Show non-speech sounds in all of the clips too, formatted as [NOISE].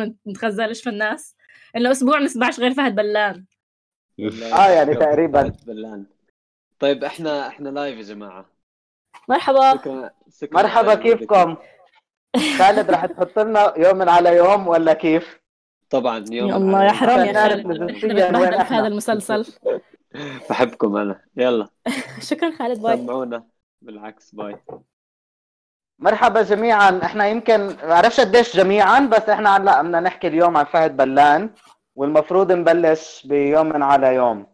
نتخزلش في الناس. انه أسبوع نسمعش غير فهد بلان آه يعني تقريبا. بلان طيب إحنا إحنا لايف يا جماعة. مرحبا. شكرا شكرا مرحبا. كيفكم؟ خالد رح تحط لنا يوم على يوم ولا كيف؟ طبعا يوم يا الله يا حرام يا خالد. في. هذا المسلسل. [LAUGHS] بحبكم أنا. يلا. [LAUGHS] شكرا خالد باي. سمعونا. بالعكس باي. مرحبا جميعا. إحنا يمكن ما بعرفش قديش جميعا بس إحنا هلأ بدنا نحكي اليوم عن فهد بلان والمفروض نبلش بيوم على يوم.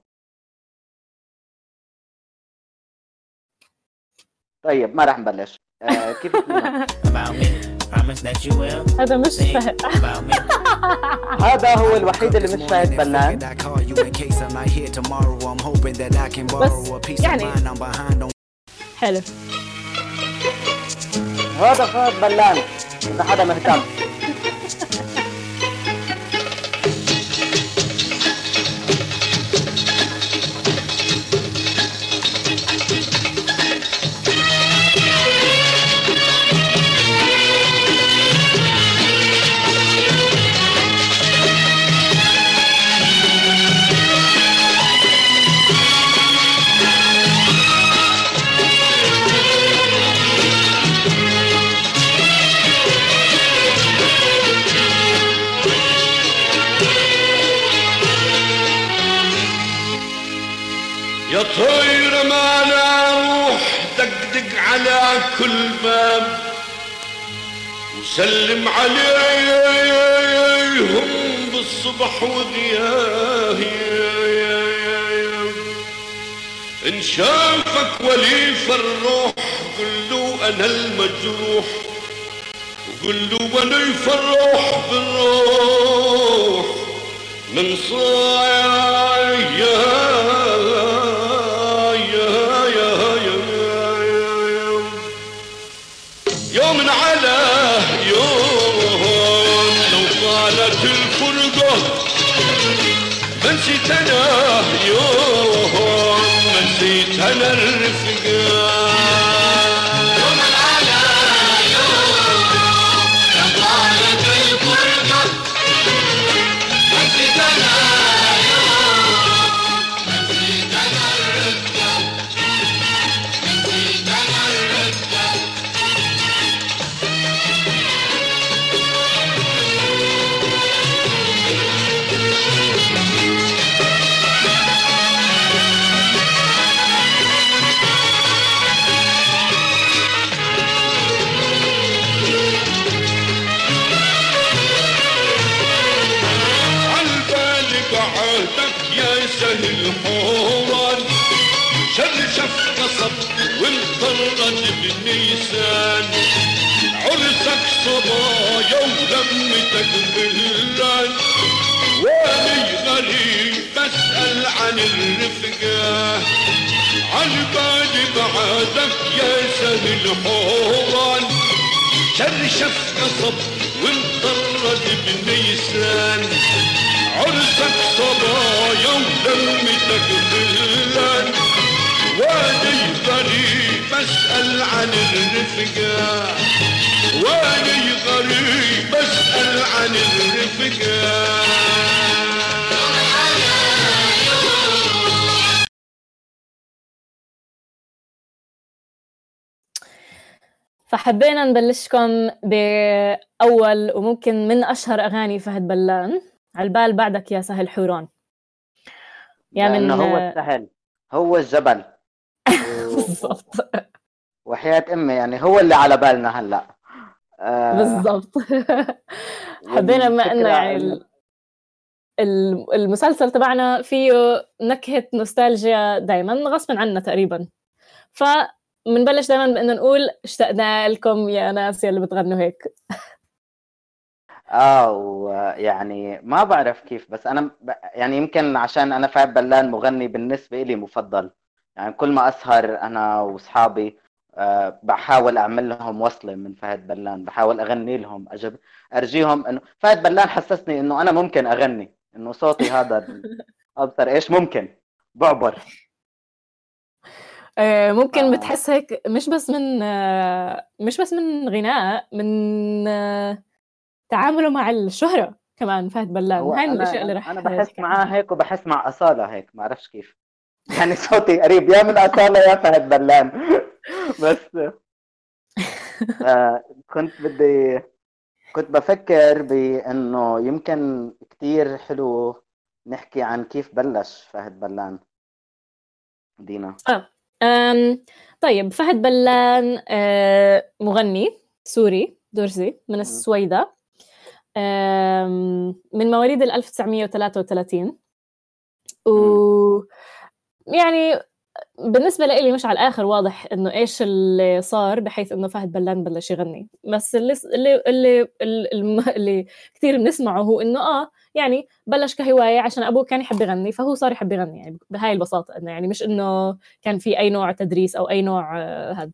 طيب ما رح نبلش. آه كيف [LAUGHS] هذا مش فهد. [LAUGHS] هذا هو الوحيد اللي مش فهد بلان. of يعني- حلو. هذا فهد بلان إذا حدا مهتم. طير ما روح دقدق على كل باب. وسلم عليهم بالصبح وضياه إن شافك وليف الروح قل له أنا المجروح. وقل له وليف الروح بالروح. من صايا ما نسيت بلان واني غريب اسأل عن الرفقة. عالبال بعهدك يا سهل حوران شرشف قصب وانطرد بنيسان عرسك صبايا ولمتك بلان واني غريب اسأل عن الرفقة. واني غريب اسأل عن الرفقة. فحبينا نبلشكم بأول وممكن من أشهر أغاني فهد بلان على البال بعدك يا سهل حوران. يا من هو السهل هو الجبل و- بالضبط. وحياة أمي يعني هو اللي على بالنا هلأ. آه، بالضبط. [LAUGHS] حبينا بما انه يعني المسلسل تبعنا فيه نكهة نوستالجيا دايما غصبا عنا تقريبا. فبنبلش دايما بانه نقول اشتقنا لكم يا ناس يلي بتغنوا هيك. آه ويعني ما بعرف كيف بس أنا. يعني يمكن عشان أنا فهد بلان مغني بالنسبة لي مفضل. يعني كل ما أسهر أنا وأصحابي آه بحاول أعمل لهم وصلة من فهد بلان بحاول أغني لهم أجرب أرجيهم انه فهد بلان حسسني إنه أنا ممكن أغني إنه صوتي هذا [LAUGHS] أبصر إيش ممكن بعبر آه، ممكن آه. بتحس هيك مش بس من آه، مش بس من غناء من تعامله مع الشهرة كمان فهد بلان هاي الاشياء اللي رح أنا بحس. معاه هيك وبحس مع أصالة هيك ما بعرفش كيف يعني صوتي قريب. يا من أصالة يا فهد بلان بس آه كنت بدي كنت بفكر بإنه يمكن كتير حلو نحكي عن كيف بلش فهد بلان، دينا. أم طيب فهد بلان آه، مغني سوري درزي من السويدة. من مواليد ال 1933 و يعني بالنسبة لي مش على الآخر واضح إنه إيش اللي صار بحيث إنه فهد بلان بلش يغني بس اللي اللي اللي, اللي, اللي كثير بنسمعه هو إنه آه يعني بلش كهواية عشان أبوه كان يحب يغني فهو صار يحب يغني يعني بهاي البساطة إنه يعني مش إنه كان في أي نوع تدريس أو أي نوع آه، هذا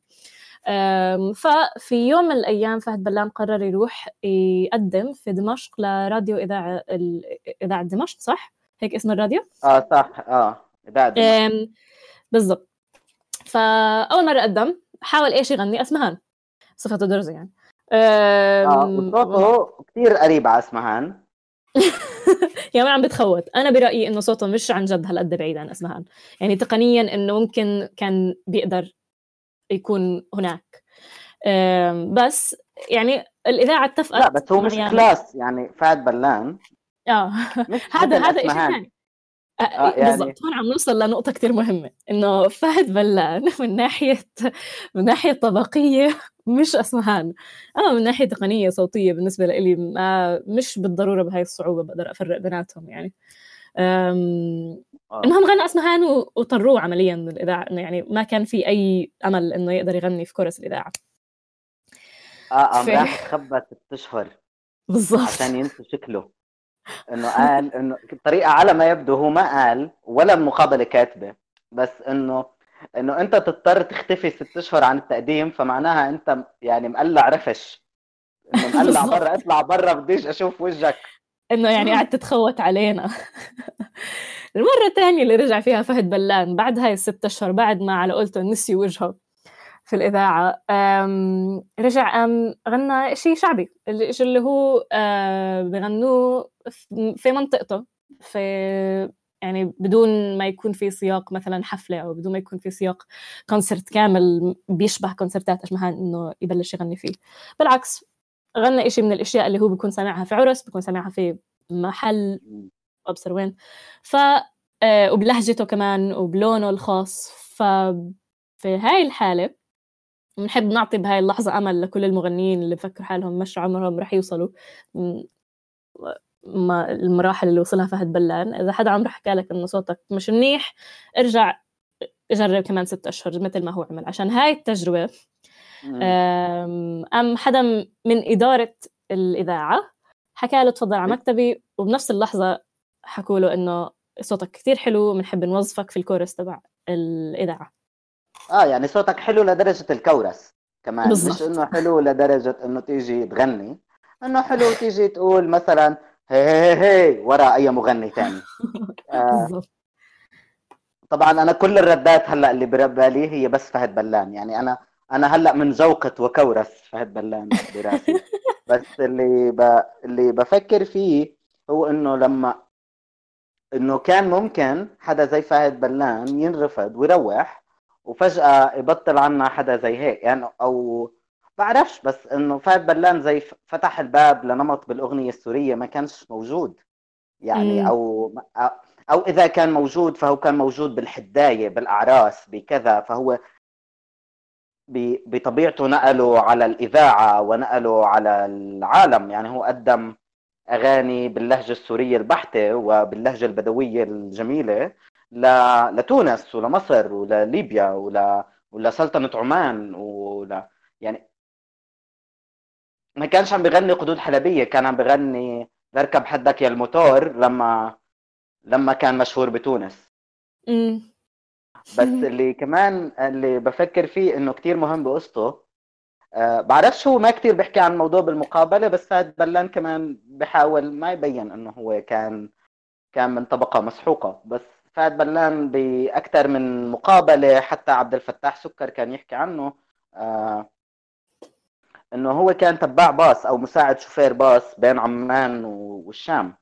أم، ففي يوم من الأيام فهد بلان قرر يروح يقدم في دمشق لراديو إذاعة إذاعة دمشق صح؟ هيك اسم الراديو؟ آه صح آه بعد بالضبط. فأول مرة قدم حاول إيش يغني أسمهان. صفته درزي يعني. أم، وصوته كثير قريب على أسمهان. [LAUGHS] يا ما عم بتخوت. أنا برأيي إنه صوته مش عن جد هالقد بعيد عن أسمهان. يعني تقنيا إنه ممكن كان بيقدر يكون هناك. بس يعني الإذاعة اتفقت لا بس هو مش معي- class يعني فهد بلان. آه. [LAUGHS] هذا هذا شيء. ثاني. آه، آه يعني- بالضبط. هون عم نوصل لنقطة كتير مهمة. إنه فهد بلان [LAUGHS] من ناحية من ناحية طبقية مش أسمهان. أما من ناحية تقنية صوتية بالنسبة لي ما مش بالضرورة بهاي الصعوبة بقدر أفرق بيناتهم يعني. أم، آه. المهم غنى أسمهان وطروه عمليا من الإذاعة. إنه يعني ما كان في أي أمل إنه يقدر يغني في كورس الإذاعة. آه قام راح تخبى ست اشهر بالضبط. عشان ينسوا شكله. إنه قال إنه الطريقة على ما يبدو هو ما قال ولا المقابله كاتبة. بس إنه إنه أنت تضطر تختفي ست أشهر عن التقديم فمعناها أنت يعني مقلع رفش. إنه مقلع. برا اطلع برا بديش أشوف وجهك. إنه يعني قاعد تتخوت علينا. [LAUGHS] المرة الثانية اللي رجع فيها فهد بلان بعد هاي الست أشهر بعد ما على قولته نسي وجهه في الإذاعة أم، رجع أم غنى شيء شعبي اللي هو آه، بغنوه في- في منطقته في يعني بدون ما يكون في سياق مثلا حفلة أو بدون ما يكون في سياق كونسرت كامل بيشبه كونسرتات أشمهان إنه يبلش يغني فيه. بالعكس غنى إشي من الأشياء اللي هو بيكون سامعها في عرس بيكون سامعها في محل أبصر وين. ف آه، وبلهجته كمان وبلونه الخاص ففي هاي الحالة بنحب نعطي بهاي اللحظة أمل لكل المغنيين اللي بفكروا حالهم مش عمرهم رح يوصلوا. ما المراحل اللي وصلها فهد بلان إذا حدا عمره حكى لك إنه صوتك مش منيح ارجع جرب كمان ست أشهر مثل ما هو عمل. عشان هاي. أم أم حدا من إدارة الإذاعة حكى له تفضل على مكتبي وبنفس اللحظة حكوا له إنه صوتك كتير حلو بنحب نوظفك في الكورس تبع الإذاعة. آه يعني صوتك حلو لدرجة الكورس كمان. بالضبط. مش إنه حلو لدرجة إنه تيجي تغني إنه حلو تيجي تقول مثلا هي هي هي, ورا أي مغني تاني. [LAUGHS] آه طبعا أنا كل الردات هلأ اللي ببالي هي بس فهد بلان. يعني أنا أنا هلأ من ذوقة وكورس فهد بلان براسي. [LAUGHS] بس اللي ب... اللي بفكر فيه هو إنه لما إنه كان ممكن حدا زي فهد بلان ينرفض ويروح وفجأة يبطل عنا حدا زي هيك. يعني أو بعرفش بس إنه فهد بلان زي فتح الباب لنمط بالأغنية السورية ما كانش موجود يعني مم. أو أو إذا كان موجود فهو كان موجود بالحداية بالأعراس بكذا فهو ب- بطبيعته نقله على الإذاعة ونقله على العالم يعني هو قدم أغاني باللهجة السورية البحتة وباللهجة البدوية الجميلة ل- لتونس ولمصر ولليبيا ول ولسلطنه عمان ول يعني ما كانش عم بغني قدود حلبية كان عم بغني بركب حدك يا الموتور لما لما كان مشهور بتونس أمم. بس اللي كمان اللي بفكر فيه إنه كتير مهم بقصته أه بعرفش هو ما كتير بيحكي عن الموضوع بالمقابلة بس فهد بلان كمان بحاول ما يبين إنه هو كان كان من طبقة مسحوقة بس فهد بلان بأكثر من مقابلة حتى عبد الفتاح سكر كان يحكي عنه أه إنه هو كان تباع باص أو مساعد شوفير باص بين عمان والشام.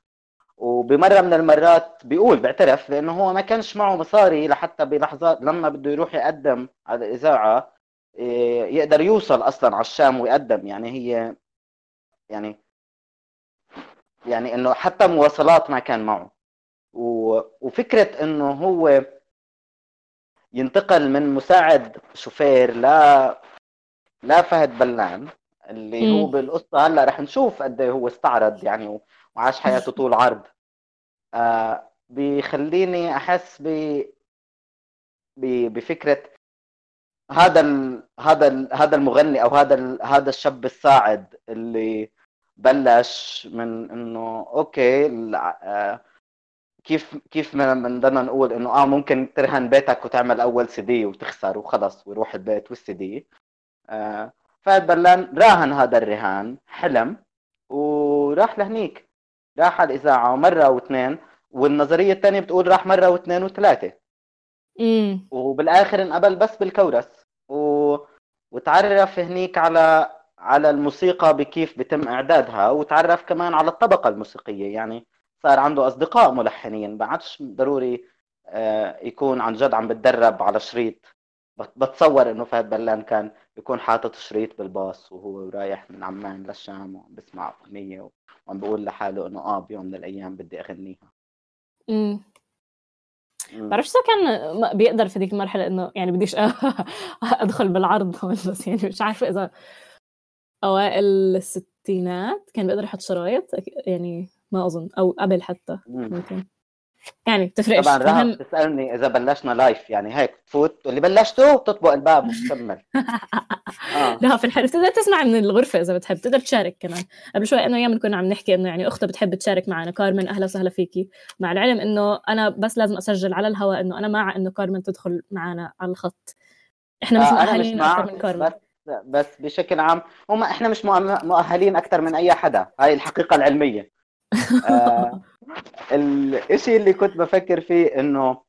وبمرة من المرات بيقول بيعترف لأنه هو ما كانش معه مصاري لحتى بلحظات لما بده يروح يقدم على الإذاعة إيه، يقدر يوصل أصلا على الشام ويقدم. يعني هي يعني يعني إنه حتى مواصلات ما كان معه. وفكرة إنه هو ينتقل من مساعد شوفير لا لا فهد بلان اللي هو. بالقصة هلأ رح نشوف قد إيه هو استعرض يعني وعاش حياته طول عرض آه بيخليني أحس ب بفكرة هذا ال... هذا ال... هذا المغني أو هذا ال... هذا الشاب الصاعد اللي بلش من إنه okay الع- آه، كيف كيف بدنا نقول إنه آه ممكن ترهن بيتك وتعمل أول سي دي وتخسر وخلص ويروح البيت والسي دي فهد بلان راهن هذا الرهان حلم وراح لهنيك. راح على الإذاعة مرة واثنين والنظرية الثانية بتقول راح مرة واثنين وثلاثة. امم وبالآخر انقبل بس بالكورس. و... وتعرف هنيك على على الموسيقى بكيف بتم إعدادها وتعرف كمان على الطبقة الموسيقية. يعني صار عنده أصدقاء ملحنين ما عادش ضروري آه، يكون عن جد عم بتدرب على شريط بتصور انه فهد بلان كان يكون حاطط شريط بالباص وهو رايح من عمان للشام وعم بسمع أغنية وعم بيقول لحاله إنه آه بيوم من الأيام بدي أغنيها امم مم. بعرفش إذا كان بيقدر في ديك المرحلة إنه يعني بديش [LAUGHS] أدخل بالعرض [LAUGHS] بس يعني مش عارفة إذا أوائل الستينات كان بيقدر يحط شرايط يعني ما أظن أو قبل حتى مم. ممكن يعني بتفرقش. طبعا رهب المهم تسألني إذا بلشنا لايف يعني هيك تفوت تقول لي بلشتوا تطبق الباب وتكمل [LAUGHS] آه. لا في الحلو بتقدر تسمع من الغرفة إذا بتحب تقدر تشارك كمان. قبل شوي إنه أيام كنا عم نحكي إنه يعني أختها بتحب تشارك معنا. كارمن أهلا وسهلا فيكي. مع العلم إنه أنا بس لازم أسجل على الهواء إنه أنا مع إنه كارمن تدخل معنا على الخط. إحنا مش آه، أنا مؤهلين أكثر مع من كارمن. بس بشكل عام هم إحنا مش مؤهلين أكثر من أي حدا. هاي الحقيقة العلمية. [LAUGHS] آه. الإشي اللي كنت بفكر فيه إنه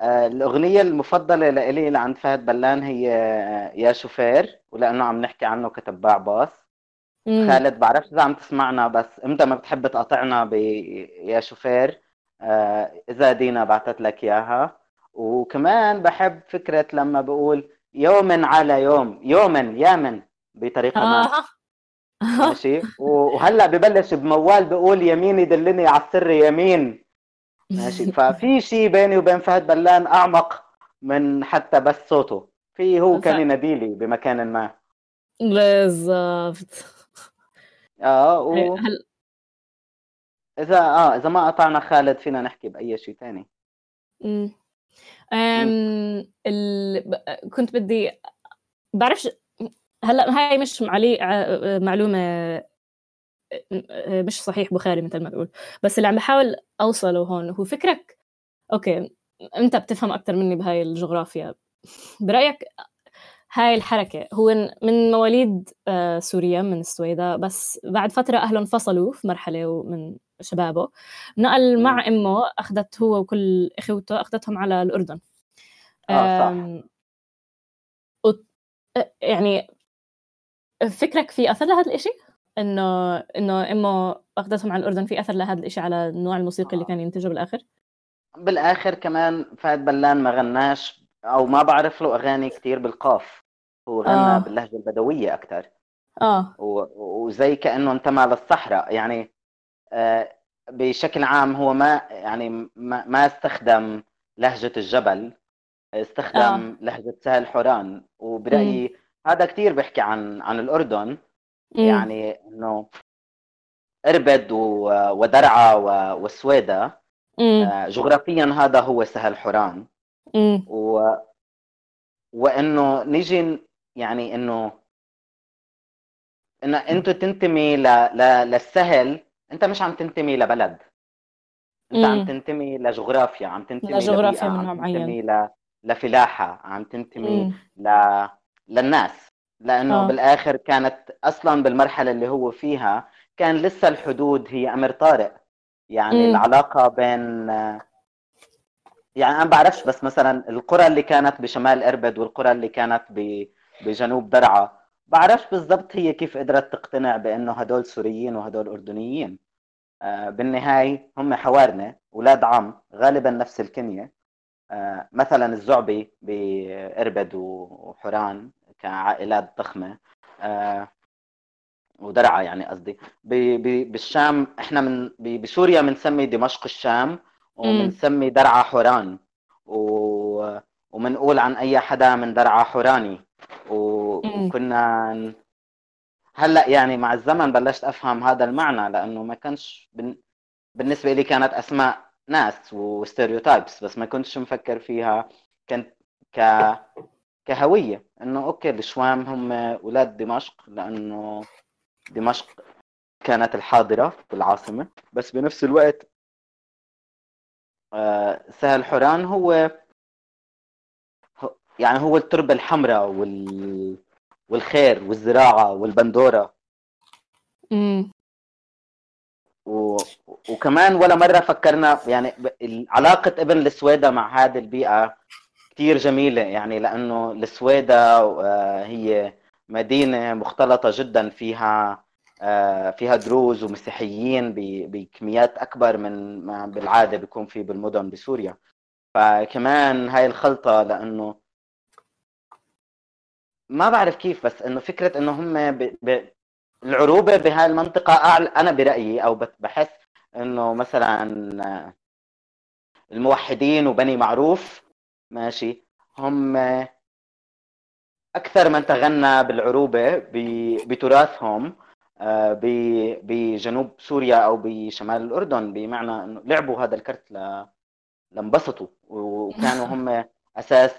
آه الأغنية المفضلة لإلي لعند فهد بلان هي آه، يا شوفير ولأنه عم نحكي عنه كتباع باص. مم. خالد بعرفش إذا عم تسمعنا بس إمتى ما بتحب تقاطعنا ب يا شوفير آه إذا دينا بعثت لك إياها. وكمان بحب فكرة لما بقول يوم على يوم يوما يامن بطريقة ما. آه. ماشي؟ وهلأ ببلش بموال بقول يمين يدلني على السر يمين. ماشي؟ [LAUGHS] ففي شيء بيني وبين فهد بلان أعمق من حتى بس صوته. في هو كان يناديلي بمكان ما. بالضبط. آه و... هل اذا آه إذا ما قطعنا خالد فينا نحكي بأي شيء ثاني مم. أم... ال... كنت بدي بعرفش هلا هاي مش معلي... ع- معلومة مش صحيح بخاري مثل ما تقول بس اللي عم بحاول أوصله هون هو فكرك أوكي أنت بتفهم أكثر مني بهاي الجغرافيا. برأيك هاي الحركة هو من مواليد آه، سوريا من السويداء بس بعد فترة أهله انفصلوا في مرحلة من شبابه. نقل مع أمه أخذت هو وكل إخوته أخذتهم على الأردن. آه صح. يعني فكرك في أثر لهذا الإشي؟ إنه إنه أمه أخذتهم على الأردن في أثر لهذا الإشي على النوع الموسيقي اللي كان ينتجه بالآخر؟ بالآخر كمان فهد بلان ما غناش أو ما بعرف له أغاني كتير بالقاف هو غنى آه. باللهجة البدوية أكثر آه وزي كأنه انتمى للصحراء يعني آه، بشكل عام هو ما يعني ما, ما استخدم لهجة الجبل استخدم آه. لهجة سهل حوران وبرأيي هذا كتير بيحكي عن عن الأردن مم. يعني إنه إربد ودرعا والسويدة مم. آه، جغرافيا هذا هو سهل حوران مم. و... وإنه نيجي يعني إنه انه انت تنتمي ل... ل... للسهل أنت مش عم تنتمي لبلد أنت عم مم. تنتمي لجغرافيا عم تنتمي لجغرافيا عم. تنتمي ل... لفلاحة عم تنتمي مم. ل... للناس لأنه آه. بالآخر كانت أصلا بالمرحلة اللي هو فيها كان لسه الحدود هي أمر طارئ يعني مم. العلاقة بين يعني أنا بعرفش بس مثلا القرى اللي كانت بشمال إربد والقرى اللي كانت ب... بجنوب درعا بعرفش بالضبط هي كيف قدرت تقتنع بأنه هدول سوريين وهدول أردنيين آه، بالنهاية هم حوارنا أولاد عم غالبا نفس الكنية آه، مثلا الزعبي بإربد وحوران كعائلات ضخمة آه، ودرعا يعني قصدي. بالشام إحنا من بسوريا بنسمي دمشق الشام وبنسمي درعا حوران و... وبنقول عن أي حدا من درعا حوراني. وكنا هلأ يعني مع الزمن بلشت أفهم هذا المعنى لأنه ما كانش بن... بالنسبة لي كانت أسماء ناس و stereotypes بس ما كنتش مفكر فيها كنت ك كهوية إنه okay الشوام هم أولاد دمشق لأنه دمشق كانت الحاضرة بالعاصمه بس بنفس الوقت آه، سهل حوران هو يعني هو التربة الحمراء وال والخير والزراعة والبندورة. و... وكمان ولا مرة فكرنا يعني علاقة إبن السويدة مع هذه البيئة كتير جميلة يعني لأنه السويدة آه، هي مدينة مختلطة جدا فيها آه، فيها دروز ومسيحيين بكميات أكبر من ما بالعادة بيكون في بالمدن بسوريا. فكمان هاي الخلطة لأنه ما بعرف كيف بس إنه فكرة إنه هم ب... ب... العروبة بهاي المنطقة أعلى أنا برأيي أو بت- بحس إنه مثلا الموحدين وبني معروف ماشي هم أكثر من تغنى بالعروبة ب- بتراثهم آه، بجنوب سوريا أو بشمال الأردن بمعنى إنه لعبوا هذا الكرت ل- لانبسطوا وكانوا هم أساس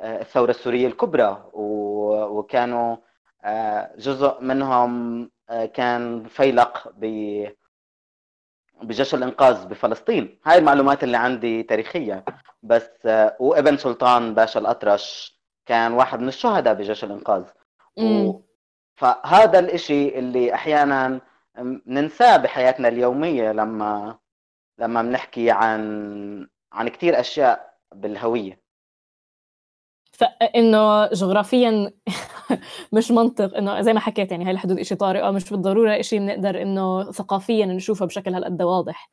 آه، الثورة السورية الكبرى وكانوا جزء منهم آه، كان فيلق ب- بجيش الإنقاذ بفلسطين. هاي المعلومات اللي عندي تاريخية. بس آه، وابن سلطان باشا الأطرش كان واحد من الشهداء بجيش الإنقاذ. و... فهذا الإشي اللي أحيانا ننساه بحياتنا اليومية لما لما بنحكي عن عن كتير أشياء بالهوية. فإنه جغرافيا [LAUGHS] مش منطق إنه زي ما حكيت يعني هاي الحدود شيء طارئة مش بالضرورة شيء بنقدر إنه ثقافيا نشوفه بشكل هالقد واضح.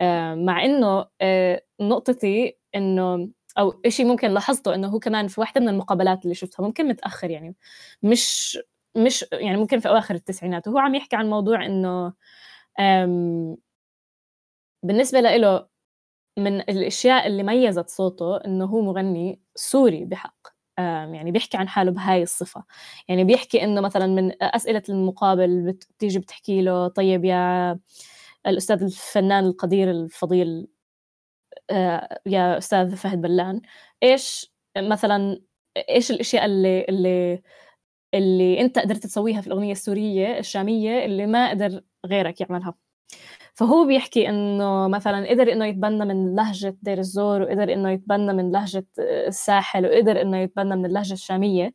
آه، مع إنه آه، نقطتي إنه أو شيء ممكن لاحظته إنه هو كمان في واحدة من المقابلات اللي شفتها ممكن متأخر يعني. مش مش يعني ممكن في أواخر التسعينات. وهو عم يحكي عن موضوع إنه بالنسبة له من الأشياء اللي ميزت صوته إنه هو مغني سوري بحق. يعني بيحكي عن حاله بهاي الصفة. يعني بيحكي إنه مثلا من أسئلة المقابل بتيجي بتحكي له طيب يا الأستاذ الفنان القدير الفضيل آه، يا أستاذ فهد بلان إيش مثلا إيش الأشياء اللي اللي اللي أنت قدرت تسويها في الأغنية السورية الشامية اللي ما قدر غيرك يعملها؟ فهو بيحكي إنه مثلا قدر إنه يتبنى من لهجة دير الزور وقدر إنه يتبنى من لهجة الساحل وقدر إنه يتبنى من اللهجة الشامية.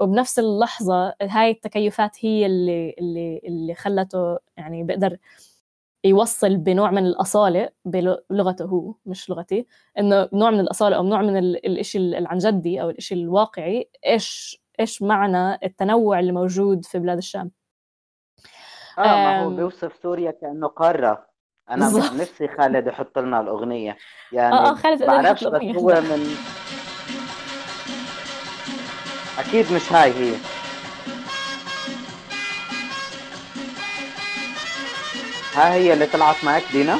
وبنفس اللحظة هاي التكيفات هي اللي اللي اللي خلته يعني بيقدر يوصل بنوع من الأصالة بلغته هو مش لغتي إنه نوع من الأصالة أو نوع من ال- الإشي العن جدي أو الإشي الواقعي إيش إيش معنى التنوع اللي موجود في بلاد الشام. آه ما هو. بيوصف سوريا كأنه قارة أنا بالضبط. نفسي خالد يحط لنا الأغنية يعني آه آه خالد بعرفش بس. هو من أكيد مش هاي هي ها هي اللي طلعت معك دينا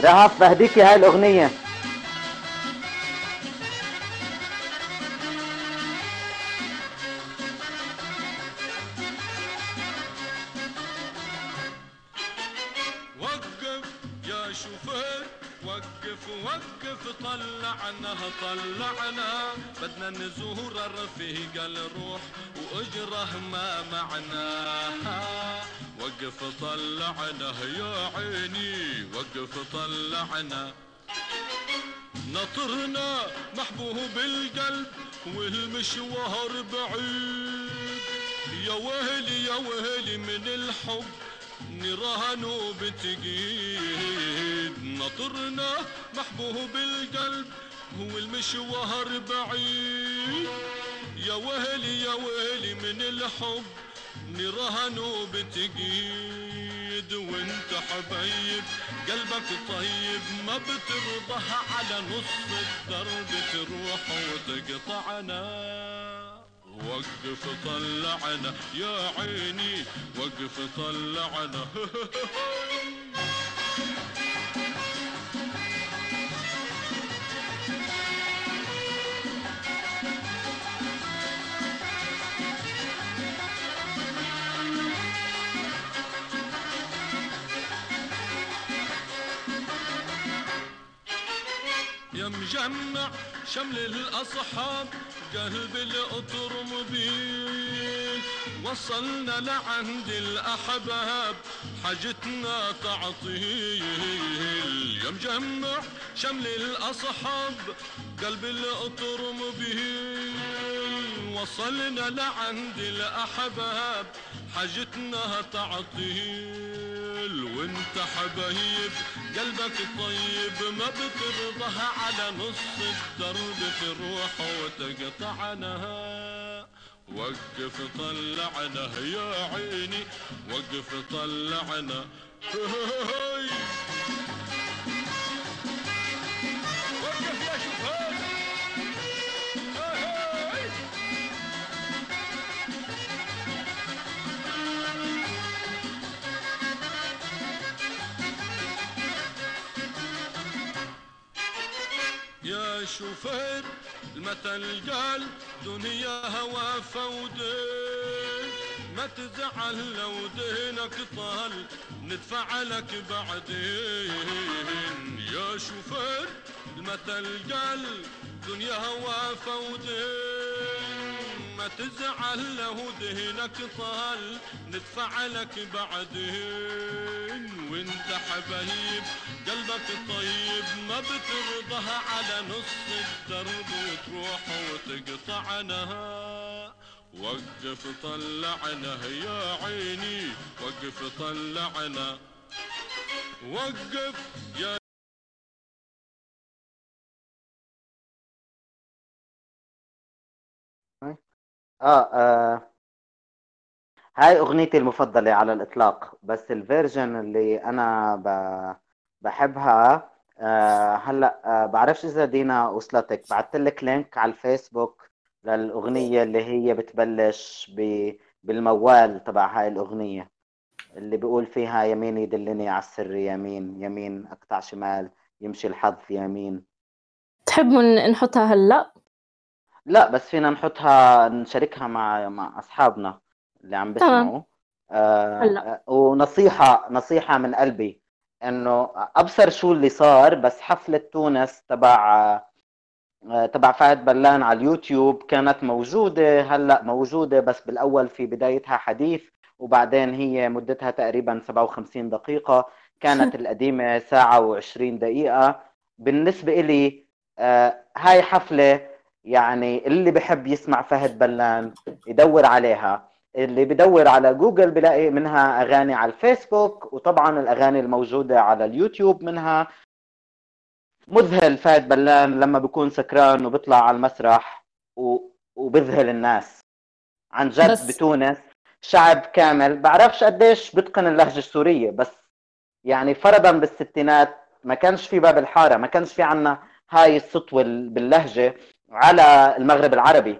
رهف بهديكي هاي الأغنية. وقف يا شوفير وقف وقف طلعنا طلعنا. بدنا نزور الرفيق الروح وإجره ما معنا وقف طلعنا يا عيني وقف طلعنا. نطرنا محبوب القلب والمشوار بعيد. يا ويلي يا ويلي من الحب نيران وبتقيد نطرنا محبوب القلب هو المشوار بعيد. يا ويلي يا ويلي من الحب نيران وبتقيد وانت حبيب قلبك طيب ما بترضى على نص الدرب تروح وتقطعنا. وقف طلعنا يا عيني وقف طلعنا. [LAUGHS] مجمع شمل الأصحاب قلب القطر مبين. وصلنا لعند الأحباب حاجتنا تعطيل. يا مجمع شمل الأصحاب قلب القطر مبين. وصلنا لعند الأحباب حاجتنا تعطيل وانت حبايب قلبك طيب ما بترضى على نص الدرب تروح وتقطعنا وقف طلعنا يا عيني وقف طلعنا. يا شوفير المثل قال دنيا هوى فودين ما تزعل لو دينك طال ندفع لك بعدين. يا شوفير المثل قال دنيا هوى فودين ما تزعل لو دهنك طال. ندفع لك بعدين وانت حبايب. قلبك طيب ما بترضى على نص الدرب. وتروح وتقطعنا وقف طلعنا يا عيني. وقف طلعنا. وقف يا آه, آه هاي أغنيتي المفضلة على الإطلاق بس ال version اللي أنا. بحبها آه هلأ آه بعرفش إذا دينا وصلتك بعثت لك link على الفيسبوك للأغنية اللي هي بتبلش ب... بالموال تبع هاي الأغنية اللي بيقول فيها يمين يدلني على السر يمين يمين أقطع شمال يمشي الحظ يمين تحب نحطها هلأ لا بس فينا نحطها نشاركها مع مع أصحابنا اللي عم بيسمعوا. آه هلا. آه، ونصيحة نصيحة من قلبي إنه أبصر شو اللي صار بس حفلة تونس تبع آه، تبع فهد بلان على اليوتيوب كانت موجودة هلأ موجودة بس بالأول في بدايتها حديث وبعدين هي مدتها تقريبا 57 دقيقة. [LAUGHS] كانت القديمة ساعة و20 دقيقة. بالنسبة إلي آه، هاي حفلة يعني اللي بحب يسمع فهد بلان يدور عليها اللي بدور على جوجل بلاقي منها أغاني على الفيسبوك وطبعا الأغاني الموجودة على اليوتيوب منها. مذهل فهد بلان لما بيكون سكران وبيطلع على المسرح و... وبذهل الناس. عن جد بس- بتونس شعب كامل. بعرفش قديش بتقن اللهجة السورية بس يعني فرضا بالستينات ما كانش في باب الحارة ما كانش في عنا هاي السطوه باللهجة. على المغرب العربي.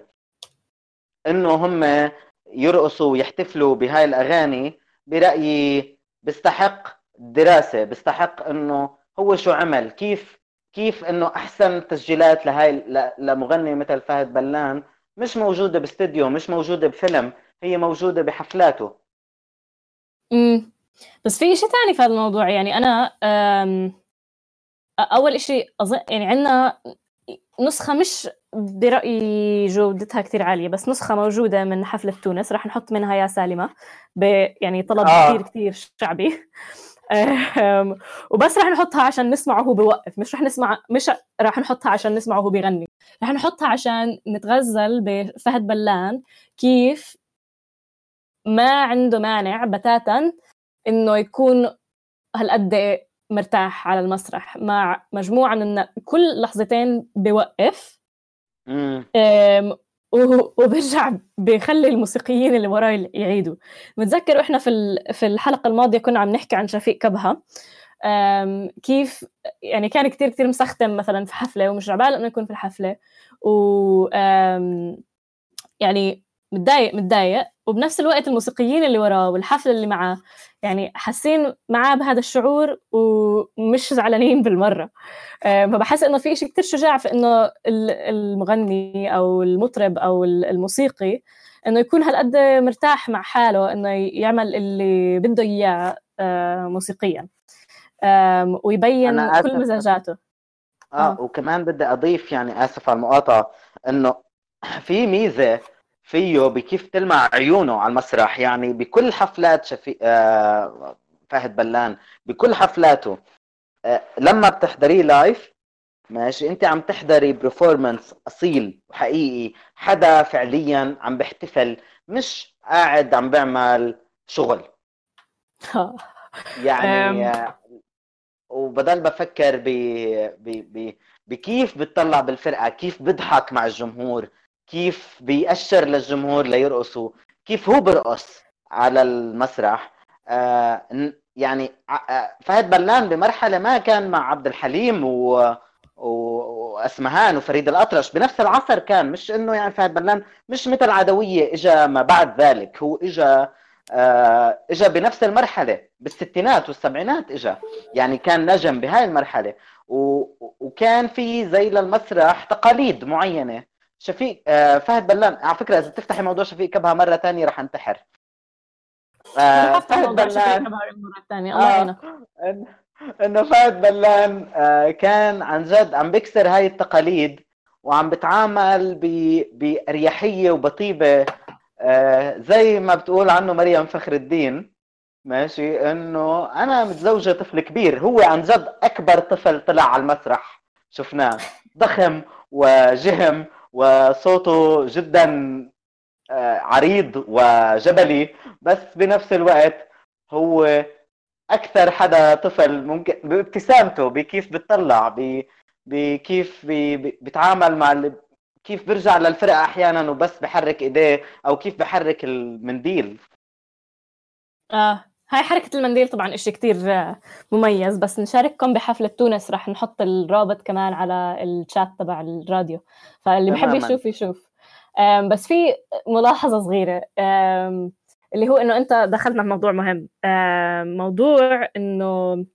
إنه هم يرقصوا ويحتفلوا بهاي الأغاني برأيي بيستحق دراسة بيستحق إنه هو شو عمل كيف كيف إنه أحسن تسجيلات لهاي ل- لمغني مثل فهد بلان مش موجودة باستديو مش موجودة بفيلم هي موجودة بحفلاته. امم بس في شيء ثاني في هذا الموضوع يعني أنا أول شيء اظن يعني عندنا نسخة مش برايي جودتها كثير عالية بس نسخة موجودة من حفلة تونس راح نحط منها يا سالمة ب يعني طلب آه. كثير كثير شعبي وبس راح نحطها عشان نسمعه وهو بوقف مش راح نسمع مش راح نحطها عشان نسمعه وهو بيغني رح نحطها عشان نتغزل بفهد بلان كيف ما عنده مانع بتاتا إنه يكون هالقد مرتاح على المسرح مع مجموعة من كل لحظتين بوقف. وبرجع بخلي الموسيقيين اللي وراي يعيدوا. متذكر إحنا في في الحلقة الماضية كنا عم نحكي عن شفيق كبهه كيف يعني كان كتير كتير مسختم مثلا في حفلة ومش عبال إنه يكون في الحفلة. و يعني متضايق متضايق. وبنفس الوقت الموسيقيين اللي وراه والحفلة اللي معاه يعني حاسين معاه بهذا الشعور ومش زعلانين بالمرة. فبحس إنه في شيء كثير شجاع في إنه المغني أو المطرب أو الموسيقي إنه يكون هالقد مرتاح مع حاله إنه يعمل اللي بده إياه آه، موسيقيا. ويبين كل مزاجاته. آه, آه. وكمان بدي أضيف يعني آسف على المقاطعة إنه في ميزة فيه بكيف تلمع عيونه على المسرح. يعني بكل حفلات شفي... آه فهد بلان بكل حفلاته. آه لما بتحضريه live ماشي انت عم تحضري performance أصيل وحقيقي حدا فعليا عم بيحتفل مش قاعد عم بيعمل شغل. [LAUGHS] يعني آه، وبضل بفكر ب... ب... ب... بكيف بتطلع بالفرقة كيف بضحك مع الجمهور. كيف بيأشر للجمهور ليرقصوا كيف هو برقص على المسرح. آه يعني آه، فهد بلان بمرحلة ما كان مع عبد الحليم و... وأسمهان وفريد الأطرش بنفس العصر كان. مش إنه يعني فهد بلان مش مثل عدوية اجى ما بعد ذلك هو اجى آه اجى بنفس المرحلة بالستينات والسبعينات اجى يعني كان نجم بهاي المرحلة. و... وكان في زي للمسرح تقاليد معينة. شفيق آه فهد بلان على فكرة إذا تفتحي موضوع شفيق كبها مرة ثانية رح انتحر. آه فهد بلان مرة ثانية الله آه، يعينك. انه فهد بلان آه كان عن جد عم بكسر هاي التقاليد وعم بتعامل بأريحية وبطيبة آه زي ما بتقول عنه مريم فخر الدين. ماشي؟ إنه أنا متزوجة طفل كبير هو عن جد أكبر طفل طلع على المسرح. شفناه. ضخم وجهم وصوته جدا آه، عريض وجبلي بس بنفس الوقت هو أكثر حدا طفل ممكن بابتسامته بكيف بتطلع بكيف بيتعامل مع كيف بيرجع للفرقة أحيانا وبس بحرك إيديه أو كيف بحرك المنديل. آه. هاي حركة المنديل طبعا إشي كتير مميز بس نشارككم بحفلة تونس رح نحط الرابط كمان على الشات تبع الراديو فاللي بحب يشوف يشوف. بس في ملاحظة صغيرة اللي هو إنه أنت دخلنا في موضوع مهم موضوع إنه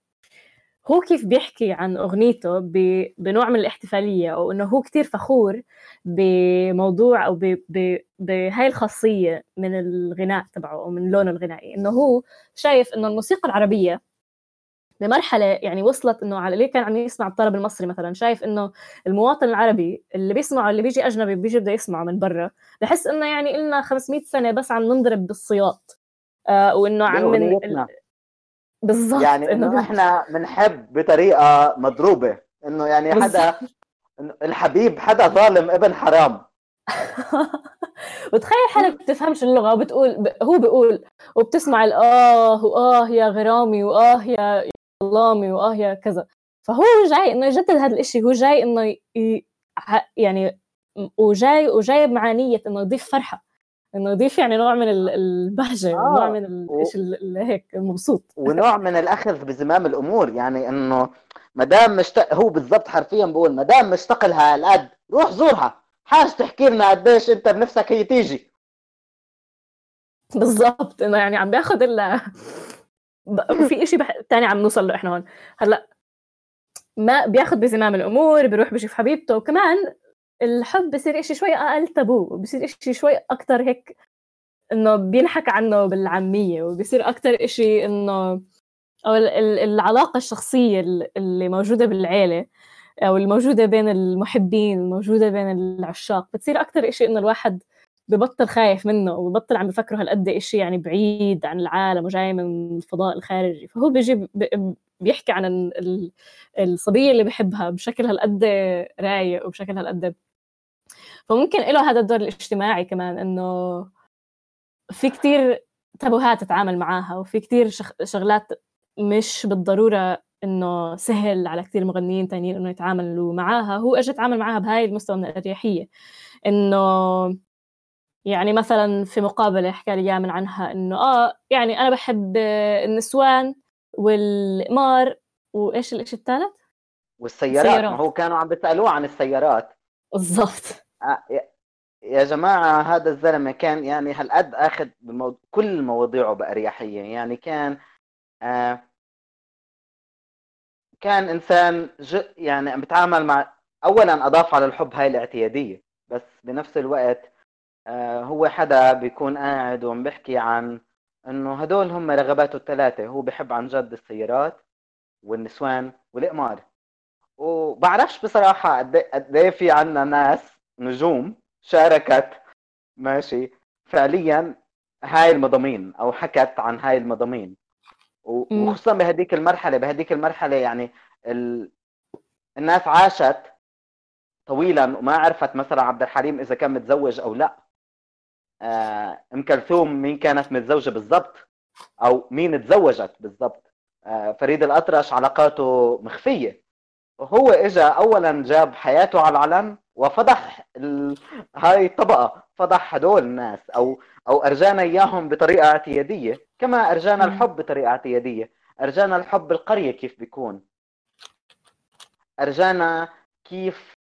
هو كيف بيحكي عن أغنيته بنوع من الاحتفالية أو إنه هو كتير فخور بموضوع أو بهاي الخاصية من الغناء تبعه أو من لونه الغنائي. إنه هو شايف إنه الموسيقى العربية بمرحلة يعني وصلت إنه على اللي كان عم يسمع الطرب المصري مثلا شايف إنه المواطن العربي اللي بيسمعه اللي بيجي أجنبي بيجي بده يسمعه من برا بحس إنه يعني إلنا 500 سنة بس عم ننضرب بالسياط آه وإنه عم من بالضبط. يعني إنه إحنا بنحب بطريقة مضروبة. إنه يعني حدا الحبيب حدا ظالم ابن حرام. [LAUGHS] وتخيل حالك بتفهمش اللغة وبتقول هو بيقول وبتسمع الاه واه يا غرامي واه يا ظلامي واه يا كذا. فهو جاي إنه يجدد هذا الإشي. هو جاي إنه ي... يعني وجاي وجايب مع نيه إنه يضيف فرحة. إنه يضيف يعني نوع من البهجة آه. نوع من الشيء اللي هيك مبسوط [LAUGHS] ونوع من الأخذ بزمام الأمور يعني إنه ما دام مشتاق هو بالضبط حرفيا بقول ما دام مشتاق لها هالقد روح زورها. حاج تحكي لنا قديش أنت بنفسك هي تيجي. بالضبط إنه يعني عم بياخذ ال [LAUGHS] في شيء بح... تاني عم نوصل له إحنا هون. هلأ ما بياخذ بزمام الأمور بيروح بشوف حبيبته وكمان الحب بصير إشي شوي أقل تابو بصير إشي شوي أكتر هيك إنه بينحكى عنه بالعامية وبصير أكتر إشي إنه أو العلاقة الشخصية اللي موجودة بالعيلة أو الموجودة بين المحبين الموجودة بين العشاق بتصير أكتر إشي إنه الواحد ببطل خايف منه وببطل عم بفكره هالقد إشي يعني بعيد عن العالم وجاي من الفضاء الخارجي. فهو بيجي بيحكي عن الصبية اللي بحبها بشكل هالقد رايق وبشكل هالقد فممكن له هذا الدور الاجتماعي كمان إنه في كتير تابوهات تتعامل معاها وفي كتير شغ- شغلات مش بالضرورة إنه سهل على كثير مغنيين تانيين إنه يتعاملوا معاها هو اجى يتعامل معاها بهاي المستوى من الأريحية إنه يعني مثلا في مقابلة حكى لي يامن عنها إنه آه يعني أنا بحب النسوان والقمار وإيش الإشي الثالث؟ والسيارات السيارات. ما هو كانوا عم بيسألوه عن السيارات بالضبط يا- يا جماعة هذا الزلمة كان يعني هالقد أخذ بمو... كل مواضيعه بأريحية يعني كان آه كان إنسان ج... يعني عم بيتعامل مع أولا أضاف على الحب هاي الاعتيادية بس بنفس الوقت آه هو حدا بيكون قاعد وعم بيحكي عن إنه هدول هم رغباته الثلاثة هو بحب عن جد السيارات والنسوان والإقمار وبعرفش بصراحة قد قد إيه في عنا ناس نجوم شاركت ماشي. فعليا هاي المضامين أو حكت عن هاي المضامين. وخصوصا بهديك المرحلة بهديك المرحلة يعني ال... الناس عاشت طويلا وما عرفت مثلا عبد الحليم إذا كان متزوج أو لا. آه، أم كلثوم مين كانت متزوجة بالضبط؟ أو مين تزوجت بالضبط؟ آه، فريد الأطرش علاقاته مخفية. هو اجى اولا جاب حياته على العلن وفضح ال... هاي الطبقة فضح هدول الناس أو أو أرجانا إياهم بطريقة اعتيادية كما أرجانا. الحب بطريقة اعتيادية أرجانا الحب بالقرية كيف بيكون أرجانا كيف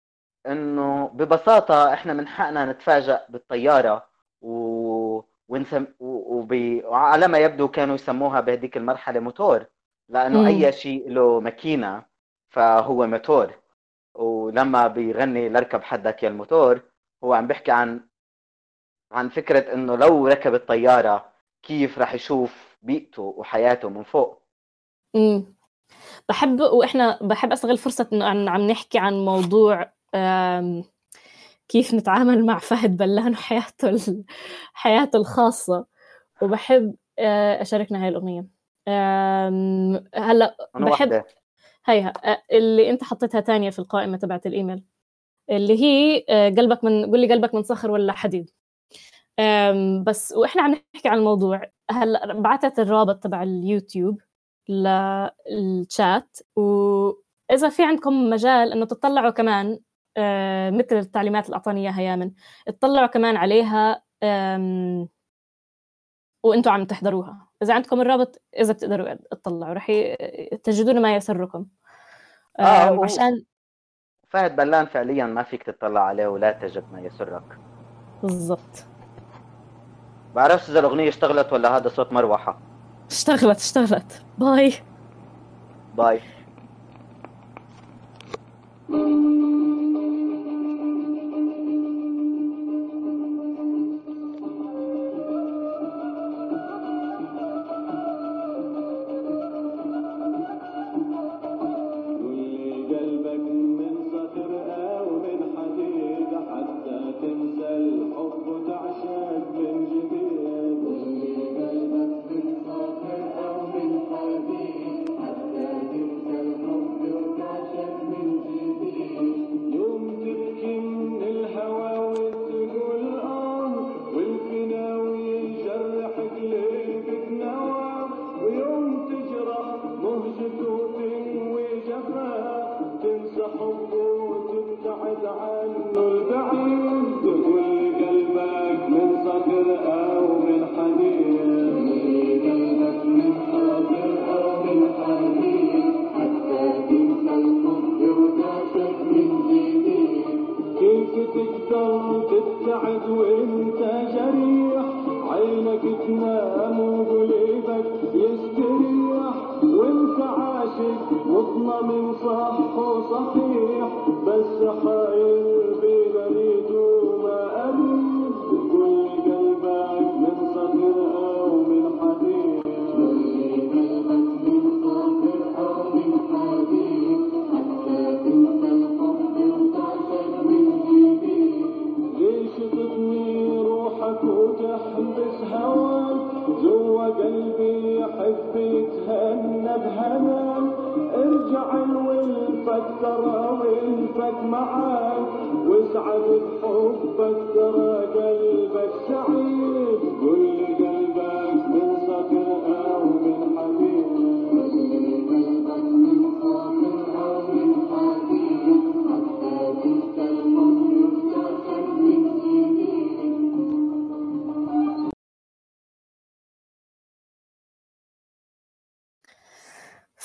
إنه ببساطة إحنا من حقنا نتفاجأ بالطيارة و ونسم... و... وب... وعلى ما يبدو كانوا يسموها بهديك المرحلة موتور لأنه. أي شيء له ماكينة فهو موتور ولما بيغني لركب حدك يا الموتور هو عم بيحكي عن عن فكرة إنه لو ركب الطيارة كيف رح يشوف بيئته وحياته من فوق. امم بحب وإحنا بحب استغل فرصة إنه عن- عم نحكي عن موضوع آم، كيف نتعامل مع فهد بلان وحياته ال- حياته الخاصة. وبحب آه، أشاركنا هاي الأغنية. آم، هلأ بحب هيها اللي أنت حطيتها تانية في القائمة تبعت الإيميل اللي هي قلبك من قول لي قلبك من صخر ولا حديد. بس وإحنا عم نحكي عن الموضوع. هلأ بعثت الرابط تبع اليوتيوب للشات واذا في عندكم مجال إنه تطلعوا كمان مثل التعليمات اللي أعطاني إياها يامن اطلعوا كمان عليها وأنتم عم تحضروها. إذا عندكم الرابط إذا بتقدروا تطلعوا رح تجدون ما يسركم. آه، و- عشان فهد بلان فعليا ما فيك تطلع عليه ولا تجد ما يسرك. بالضبط. بعرفش إذا الأغنية اشتغلت ولا هذا صوت مروحة. اشتغلت اشتغلت. باي. باي.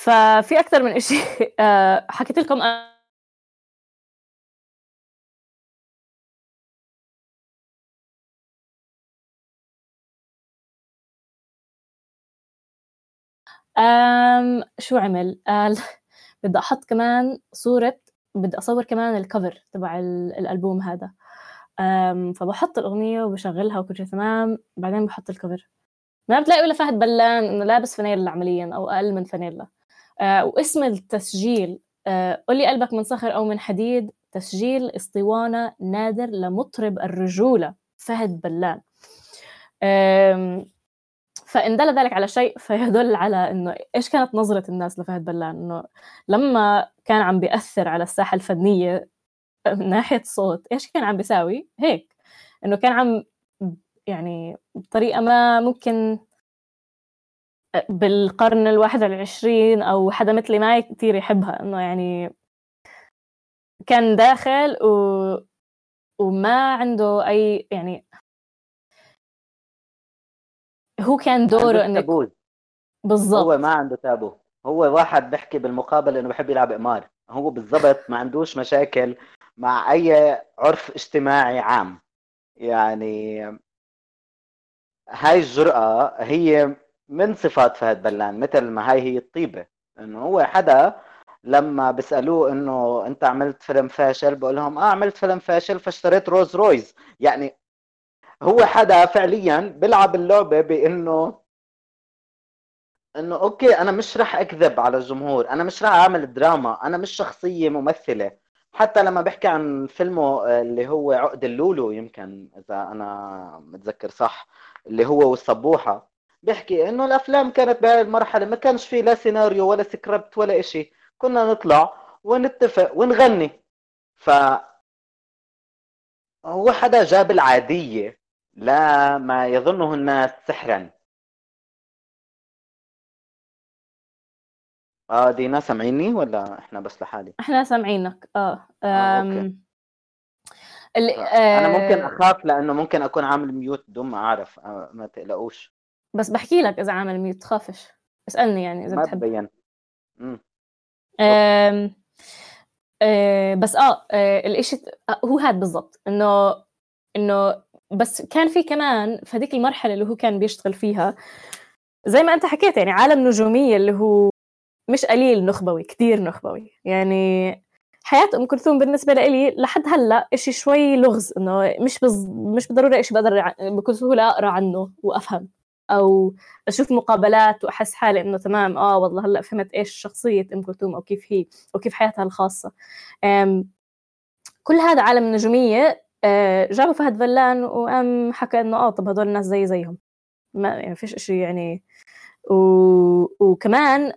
ففي أكثر من شيء [LAUGHS] آه، حكيت لكم أم شو عمل؟ قال [LAUGHS] بدي أحط كمان صورة بدي أصور كمان الكفر تبع ال- الألبوم هذا. أم فبحط الأغنية وبشغلها وكل شيء تمام؟ بعدين بحط الكفر ما بتلاقي ولا فهد بلان إنه لابس فانيلا عمليا أو أقل من فانيلا. آه واسم التسجيل آه قل لي قلبك من صخر أو من حديد تسجيل اسطوانة نادر لمطرب الرجولة فهد بلان آم، فإن دل ذلك على شيء فيدل على إنه إيش كانت نظرة الناس لفهد بلان إنه لما كان عم بيأثر على الساحة الفنية من ناحية صوت إيش كان عم بيساوي؟ هيك إنه كان عم يعني بطريقة ما ممكن بالقرن الواحد والعشرين أو حدا مثلي ما كتير يحبها إنه يعني كان داخل و... وما عنده أي يعني هو كان دوره إنه بالضبط هو ما عنده تابو. هو واحد بيحكي بالمقابل إنه بحب يلعب قمار هو بالضبط ما عندوش مشاكل مع أي عرف اجتماعي عام. يعني هاي الجرأة هي من صفات فهد بلان مثل ما هاي هي الطيبة. إنه هو حدا لما بيسألوه إنه أنت عملت فيلم فاشل بقول لهم آه عملت فيلم فاشل فاشتريت رولز رويس يعني هو حدا فعليا بيلعب اللعبة بإنه إنه okay أنا مش رح أكذب على الجمهور أنا مش رح أعمل دراما أنا مش شخصية ممثلة. حتى لما بحكي عن فيلمه آه، اللي هو عقد اللولو يمكن إذا أنا متذكر صح اللي هو والصبوحة. بيحكي إنه الأفلام كانت بهاي المرحلة ما كانش في لا سيناريو ولا سكريبت ولا إشي. كنا نطلع ونتفق ونغني. ف هو حدا جاب العادية لا ما يظنه الناس سحرا. آه دينا سامعيني ولا إحنا بس لحالي؟ إحنا سامعينك. آه, آه،. okay. اللي أنا ممكن آه، أخاف لأنه ممكن أكون عامل mute بدون ما أعرف آه، ما تقلقوش. بس بحكي لك إذا عامل mute تخافش. اسألني يعني إذا ما بتحب. تبين امم آم، آه، بس آه آه، الإشي آه، هو هاد بالضبط. إنه إنه بس كان في كمان في هذيك المرحلة اللي هو كان بيشتغل فيها. زي ما أنت حكيت يعني عالم نجومية اللي هو مش قليل نخبوي كتير نخبوي. يعني حياة أم كلثوم بالنسبة لي لحد هلأ إشي شوي لغز. إنه مش بز... مش بالضرورة إشي بقدر بكل سهولة أقرأ عنه وأفهم. أو أشوف مقابلات وأحس حالي إنه تمام آه والله هلأ فهمت إيش شخصية أم كلثوم أو كيف هي أو كيف حياتها الخاصة. أم... كل هذا عالم النجومية آه، جابوا فهد فلان وقام حكى إنه آه طب هدول الناس زي زيهم. ما يعني فيش إشي يعني و... وكمان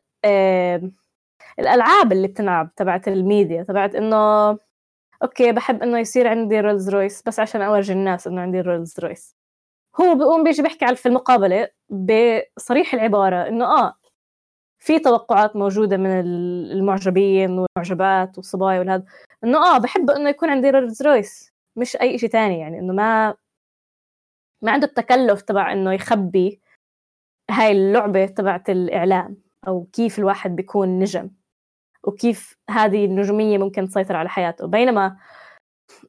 الألعاب اللي بتنلعب تبعت الميديا تبعت إنه okay بحب إنه يصير عندي رولز رويس بس عشان أورجي الناس إنه عندي رولز رويس هو بيقوم بيجي بيحكي في المقابلة بصريح العبارة إنه آه في توقعات موجودة من ال- المعجبين والمعجبات والصبايا والهذا. إنه آه بحب إنه يكون عندي رولز رويس مش أي شيء تاني يعني. إنه ما ما عنده التكلف تبع إنه يخبي هاي اللعبة تبعت الإعلام أو كيف الواحد بيكون نجم وكيف هذه النجومية ممكن تسيطر على حياته. بينما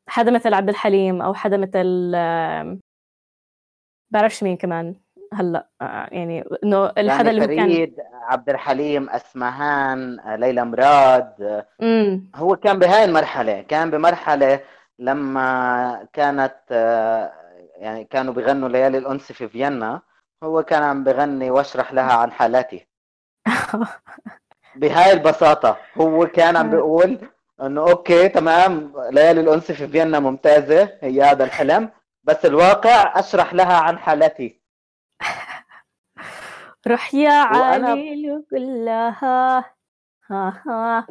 حدا مثل عبد الحليم أو حدا مثل بعرفش مين كمان هلا آه، يعني إنه الحدا اللي هو كان عبد الحليم أسمهان ليلى مراد امم هو كان بهاي المرحلة كان بمرحلة لما كانت آه، يعني كانوا بيغنوا ليالي الأنس في فيينا هو كان عم بغني واشرح لها عن حالاتي. [LAUGHS] بهاي البساطة هو كان عم بيقول إنه أوكي تمام ليالي الأنس في فيينا ممتازة هي هذا الحلم بس الواقع أشرح لها عن حالتي. [LAUGHS] روح يا علي كلها. ها ها.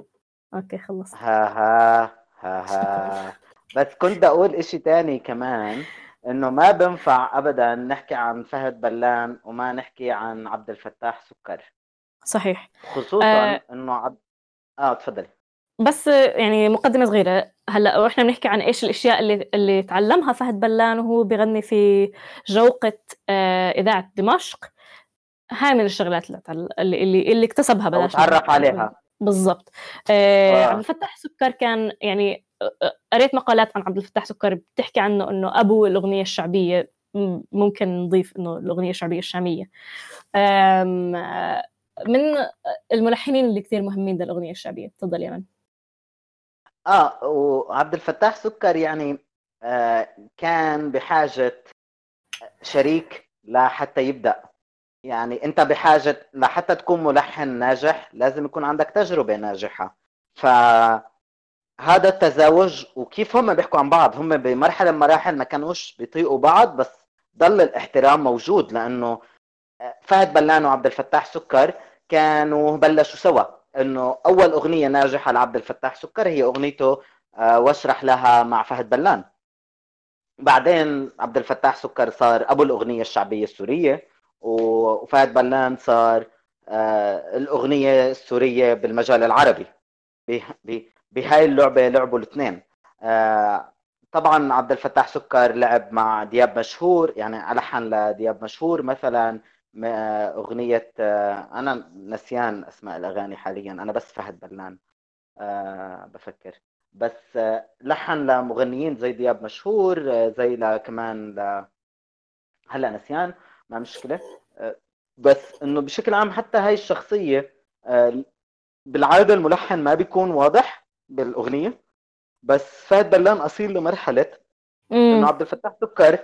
okay خلص ها ها ها ها. بس كنت أقول إشي تاني كمان إنه ما بنفع ابدا نحكي عن فهد بلان وما نحكي عن عبد الفتاح سكر. صحيح. خصوصا آه. إنه عبد آه تفضلي بس يعني مقدمة صغيرة. هلأ وإحنا بنحكي عن إيش الأشياء اللي اللي تعلمها فهد بلان وهو بغني في جوقة آه، إذاعة دمشق. هاي من الشغلات اللي اللي اللي, اكتسبها بلاش تعرف عليها. بالضبط. آه آه. عبد الفتاح سكر كان يعني آه، قريت مقالات عن عبد الفتاح سكر بتحكي عنه إنه أبو الأغنية الشعبية ممكن نضيف إنه الأغنية الشعبية الشامية. آه، من الملحنين اللي كثير مهمين للأغنية الشعبية. تفضل يمن آه وعبد الفتاح سكر يعني آه كان بحاجة شريك لحتى يبدأ. يعني أنت بحاجة لحتى تكون ملحن ناجح لازم يكون عندك تجربة ناجحة. فهذا التزاوج وكيف هم بيحكوا عن بعض هم بمرحلة من المراحل ما كانوش بيطيقوا بعض بس ضل الاحترام موجود لأنه فهد بلان وعبد الفتاح سكر كانوا بلشوا سوا. إنه أول أغنية ناجحة لعبد الفتاح سكر هي أغنيته آه، واشرح لها مع فهد بلان. بعدين عبد الفتاح سكر صار أبو الأغنية الشعبية السورية وفهد بلان صار آه، الأغنية السورية بالمجال العربي. بهاي اللعبة لعبوا الاثنين. آه، طبعا عبد الفتاح سكر لعب مع دياب مشهور يعني ألحن لدياب مشهور مثلا. أغنية آه، أنا نسيان أسماء الأغاني حاليا أنا بس فهد بلان آه، بفكر بس آه، لحن لمغنيين زي دياب مشهور زي كمان ل... هلا نسيان ما مشكلة آه، بس إنه بشكل عام حتى هاي الشخصية آه، بالعادة الملحن ما بيكون واضح بالأغنية بس فهد بلان أصيل لمرحلة مم. إنه عبد الفتاح سكر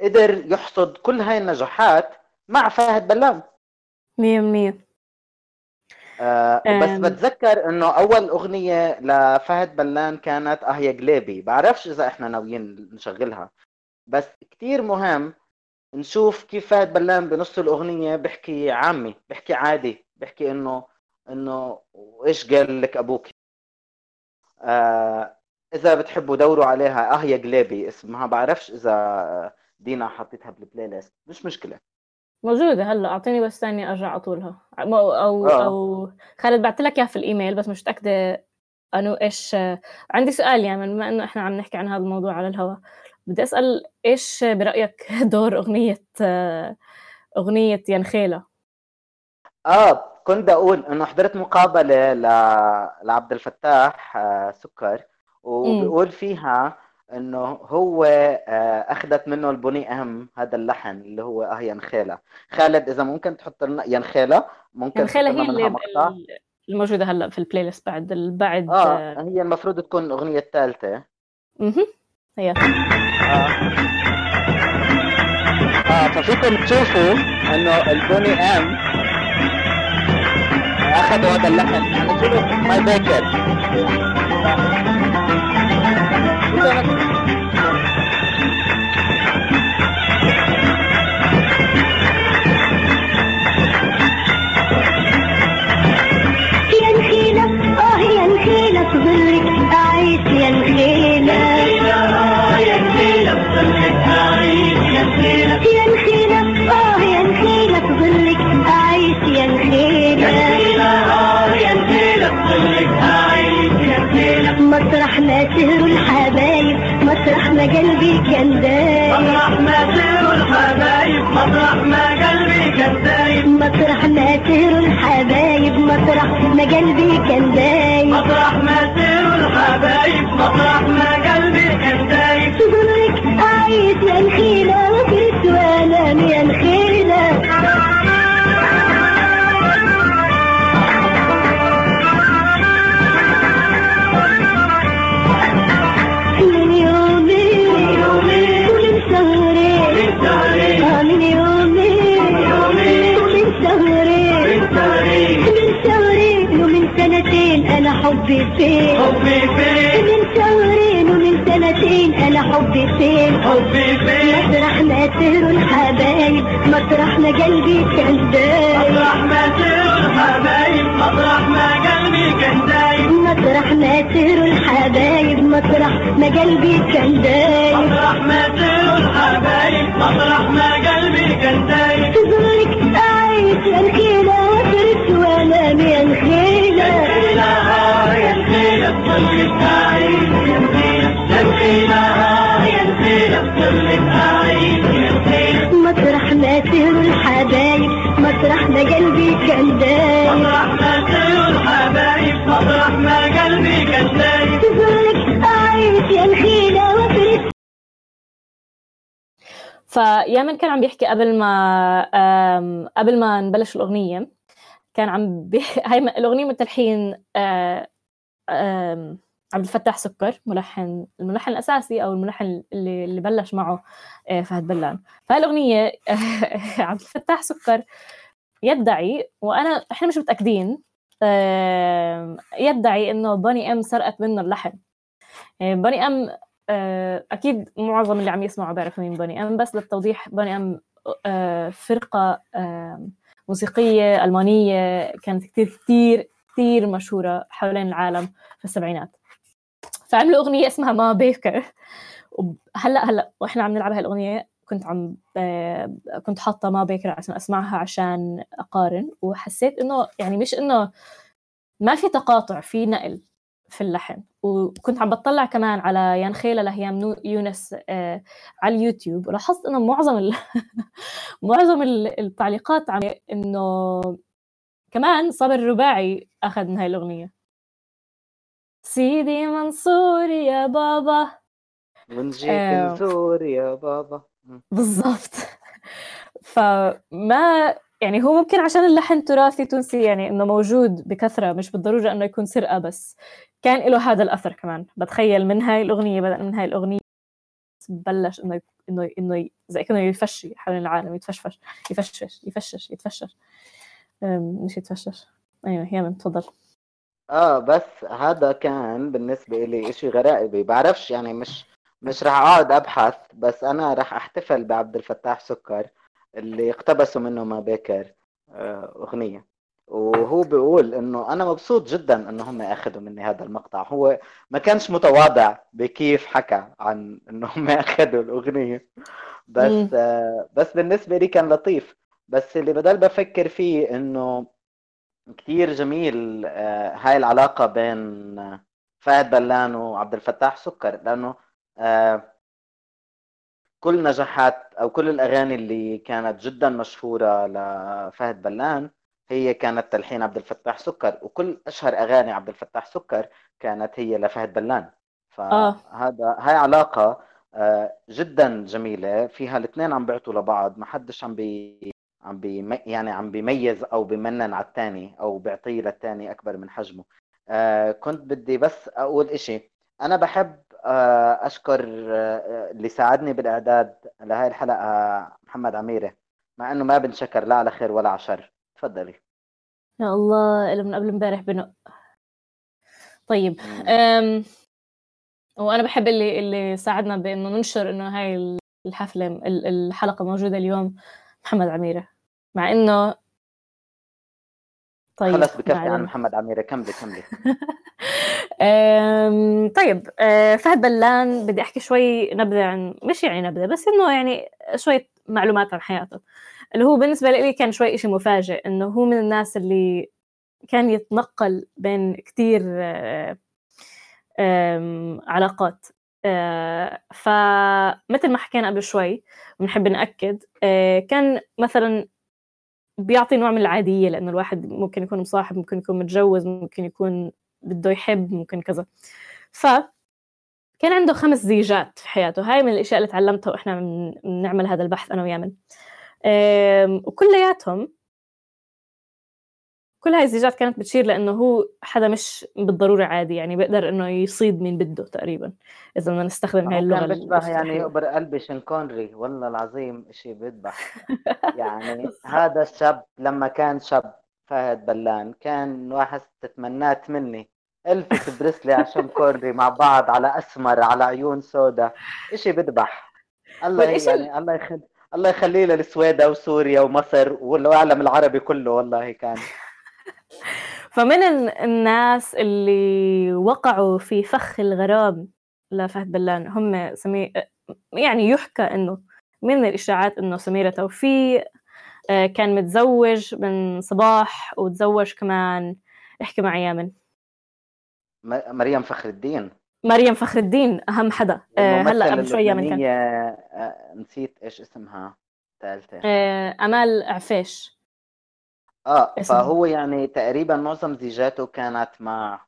قدر يحصد كل هاي النجاحات مع فهد بلان مية بالمية. آه بس. بتذكر إنه أول أغنية لفهد بلان كانت آه يا قليبي بعرفش إذا إحنا ناويين نشغلها. بس كتير مهم نشوف كيف فهد بلان بنص الأغنية بيحكي عامي بيحكي عادي بيحكي إنه إنه وايش قال لك أبوك؟ آه إذا بتحبوا دوروا عليها آه يا قليبي اسمها بعرفش إذا دينا حطيتها بال playlist مش مشكلة. موجودة هلأ أعطيني بس ثانية أرجع اطولها أو أو, آه. أو خالد بعت لك إياها في الإيميل بس مش متأكدة انه إيش عندي سؤال يعني بما إنه إحنا عم نحكي عن هذا الموضوع على الهواء بدي أسأل إيش برأيك [LAUGHS] دور أغنية أغنية ينخيلة؟ آه كنت أقول إنه حضرت مقابلة ل... لعبد الفتاح آه سكر وبيقول فيها إنه هو آه أخذت منه البني أهم هذا اللحن اللي هو آه ينخيلة. خالد إذا ممكن تحط لنا ينخيلة؟ ممكن ينخيلة تحط هي اللي مقطع؟ الموجودة هلأ في ال playlist بعد بعد آه هي المفروض تكون الأغنية الثالثة. مهم. هي. آه آه ففيكم تشوفوا إنه ال Boney M اخذوا هذا اللحن. يعني شوفوا Ma Baker ما سهروا الحبايب مطرح ما قلبي كان دايب. مطرح ما سهروا الحبايب مطرح ما قلبي كان دايب. مطرح ما سهروا الحبايب مطرح ما قلبي كان دايب. مطرح ما سهروا الحبايب مطرح ما قلبي كان دايب. تضلك أعيش يا نخيلة وكنت وأنام يا نخيلة حبي فين؟ حبي فين؟ من شهرين ومن سنتين أنا حبي فين؟ حبي فين؟ مطرح ما سيروا الحبايب مطرح ما قلبي كان دايب. مطرح ما سيروا الحبايب مطرح ما قلبي كان دايب. مطرح ما سيروا الحبايب مطرح ما قلبي كان دايب. مطرح ما سيروا الحبايب مطرح ما قلبي كان دايم في زورك يا الخيلة وفرت وأنا من الخيلة. يا نخيلة بظلك أعيش يا نخيلة يا نخيلة يا نخيلة بظلك أعيش يا نخيلة مطرح ما الحبايب مطرح ما قلبي كان دايب مطرح ما الحبايب مطرح ما قلبي كان دايب تزورك أعيش يا نخيلة وأفرس فيا من كان عم بيحكي قبل ما قبل ما نبلش الأغنية كان عم بيحكي [LAUGHS] هاي م- الأغنية متلحين آه، عبد الفتاح سكر ملحن الملحن الأساسي أو الملحن اللي اللي بلش معه آه، فهد بلان فهالأغنية [LAUGHS] عبد الفتاح سكر يدعي وأنا إحنا مش متأكدين آم، يدعي إنه بوني إم سرقت منه اللحن. يعني بوني إم آه، أكيد معظم اللي عم يسمعوا بيعرفوا مين بوني إم بس للتوضيح بوني إم آه، فرقة موسيقية ألمانية كانت كتير كتير كتير مشهورة حوالين العالم في السبعينات. فعملوا أغنية اسمها ما بيكر هلا هلأ وإحنا عم نلعب هالأغنية كنت عم آه، كنت حاطة ما بيكر عشان أسمعها عشان أقارن. وحسيت إنه يعني مش إنه ما في تقاطع في نقل في اللحن. وكنت عم بطلع كمان على يان خيلة لهيام يونس آه على اليوتيوب. ولاحظت إنه معظم. [LAUGHS] معظم ال- التعليقات عم إنه كمان صابر الرباعي أخذ من هاي الأغنية. سيدي منصور يا بابا. ونجيك آه. نزور يا بابا. بالضبط. [LAUGHS] فما يعني هو ممكن عشان اللحن تراثي تونسي يعني إنه موجود بكثرة مش بالضرورة إنه يكون سرقة بس. كان له هذا الأثر كمان. بتخيل من هاي الأغنية بدأ من هاي الأغنية بلش إنه إنه إنه زي كأنه يفشي حوالين العالم يتفشفش يفشفش يفشش يتفشش أم، مش يتفشش. أيوه يامن تفضل. آه بس هذا كان بالنسبة لي إشي غرائبي. بعرفش يعني مش مش رح أقعد أبحث بس أنا رح أحتفل بعبد الفتاح سكر اللي اقتبسوا منه ما بكر آه، أغنية. وهو بيقول إنه أنا مبسوط جدا إنه هم أخذوا مني هذا المقطع. هو ما كانش متواضع بكيف حكى عن إنه هم [LAUGHS] أخذوا الأغنية. مم. بس آه، بس بالنسبة لي كان لطيف. بس اللي بدل بفكر فيه إنه كتير جميل آه، هاي العلاقة بين آه، فهد بلان وعبد الفتاح سكر لأنه آه، كل نجاحات أو كل الأغاني اللي كانت جدا مشهورة لفهد بلان هي كانت تلحين عبد الفتاح سكر وكل أشهر أغاني عبد الفتاح سكر كانت هي لفهد بلان. فهذا هاي علاقة جدا جميلة فيها الاثنين عم بيعطوا لبعض ما حدش عم بي عم بي يعني عم بيميز أو بيمنن على الثاني أو بيعطيه للثاني أكبر من حجمه. آه كنت بدي بس أقول إشي. أنا بحب آه أشكر آه اللي ساعدني بالإعداد لهي الحلقة محمد عميره مع إنه ما بنشكر لا على خير ولا على شر. تفضلي. يا الله. اللي من قبل امبارح بنق. طيب. أم وأنا بحب اللي اللي ساعدنا بإنه ننشر إنه هاي الحفلة ال- الحلقة موجودة اليوم. محمد عميرة. مع إنه طيب خلص بكفي عن. محمد عميرة. كملي كملي. [LAUGHS] طيب أه، فهد بلان بدي أحكي شوي نبذة عن مش يعني نبذة بس إنه يعني شوية معلومات عن حياته. اللي هو بالنسبة لي كان شوي إشي مفاجئ إنه هو من الناس اللي كان يتنقل بين كتير أه، علاقات. فمثل ما حكينا قبل شوي بنحب نأكد أه، كان مثلا بيعطي نوع من العادية لأنه الواحد ممكن يكون مصاحب ممكن يكون متجوز ممكن يكون بده يحب ممكن كذا. ف كان عنده خمس زيجات في حياته. هاي من الأشياء اللي تعلمتها وإحنا بنعمل هذا البحث أنا ويامن. وكلياتهم كل هاي الزيجات كانت بتشير لأنه هو حدا مش بالضرورة عادي يعني بيقدر إنه يصيد مين بده تقريبا إذا بدنا نستخدم هاي اللغة كان بيشبه يعني. يقبر قلبي شون كونري والله العظيم إشي بيذبح. [LAUGHS] يعني هذا الشاب لما كان شاب فهد بلان كان واحد تتمناه تمني إلفيس بريسلي على شون كونري مع بعض على أسمر على عيون سودا إشي بذبح الله يعني الله يخلي الله يخليه للسويدة وسوريا ومصر والعالم العربي كله والله كان. فمن ال- الناس اللي وقعوا في فخ الغرام لفهد بلان هم سمي يعني يحكى إنه من الإشاعات إنه سميرة توفيق آه، كان متزوج من صباح وتزوج كمان. احكي معي يامن م- مريم فخر الدين. مريم فخر الدين أهم حدا. آه، هلا قبل شوي يامن كان. آه، نسيت إيش اسمها آه، أمال عفيش. آه. فهو يعني تقريبا معظم زيجاته كانت مع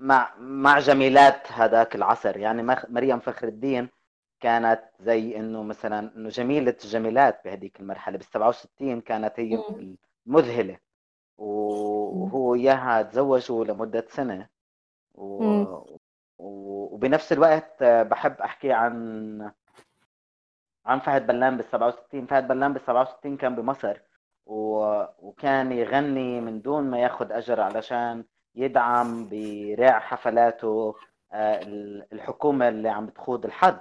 مع مع جميلات هذاك العصر يعني مخ- مريم فخر الدين كانت زي إنه مثلا إنه جميلة الجميلات بهذيك المرحلة بال 67 كانت هي مم. المذهلة وهو إياها تزوجوا لمدة سنة و... مم. و- وبنفس الوقت بحب أحكي عن عن فهد بلان بال 67 فهد بلان بال 67 كان بمصر و... وكان يغني من دون ما ياخذ أجر علشان يدعم بريع حفلاته آه، ال- الحكومة اللي عم بتخوض الحد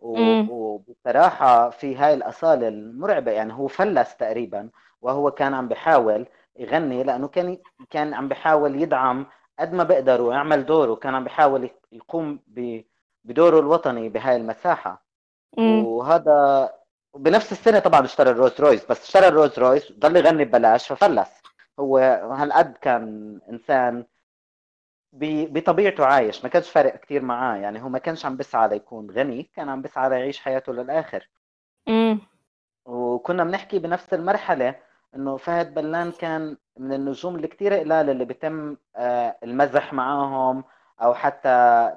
و- مم. وبصراحة في هاي الأصالة المرعبة يعني هو فلس تقريبا وهو كان عم بحاول يغني لأنه كان كان عم بحاول يدعم قد ما بقدر ويعمل دوره كان عم بحاول يقوم ب- بدوره الوطني بهاي المساحة مم. وهذا بنفس السنة طبعا اشترى الرولز رويس بس اشترى الرولز رويس ضل يغني ببلاش ففلس هو هالقد كان إنسان ب- بطبيعته عايش ما كانش فارق كتير معاه يعني هو ما كانش عم بيسعى ليكون غني كان عم بيسعى ليعيش حياته للآخر مم. وكنا بنحكي بنفس المرحلة إنه فهد بلان كان من النجوم اللي كتير قلال اللي بيتم آه، المزح معاهم أو حتى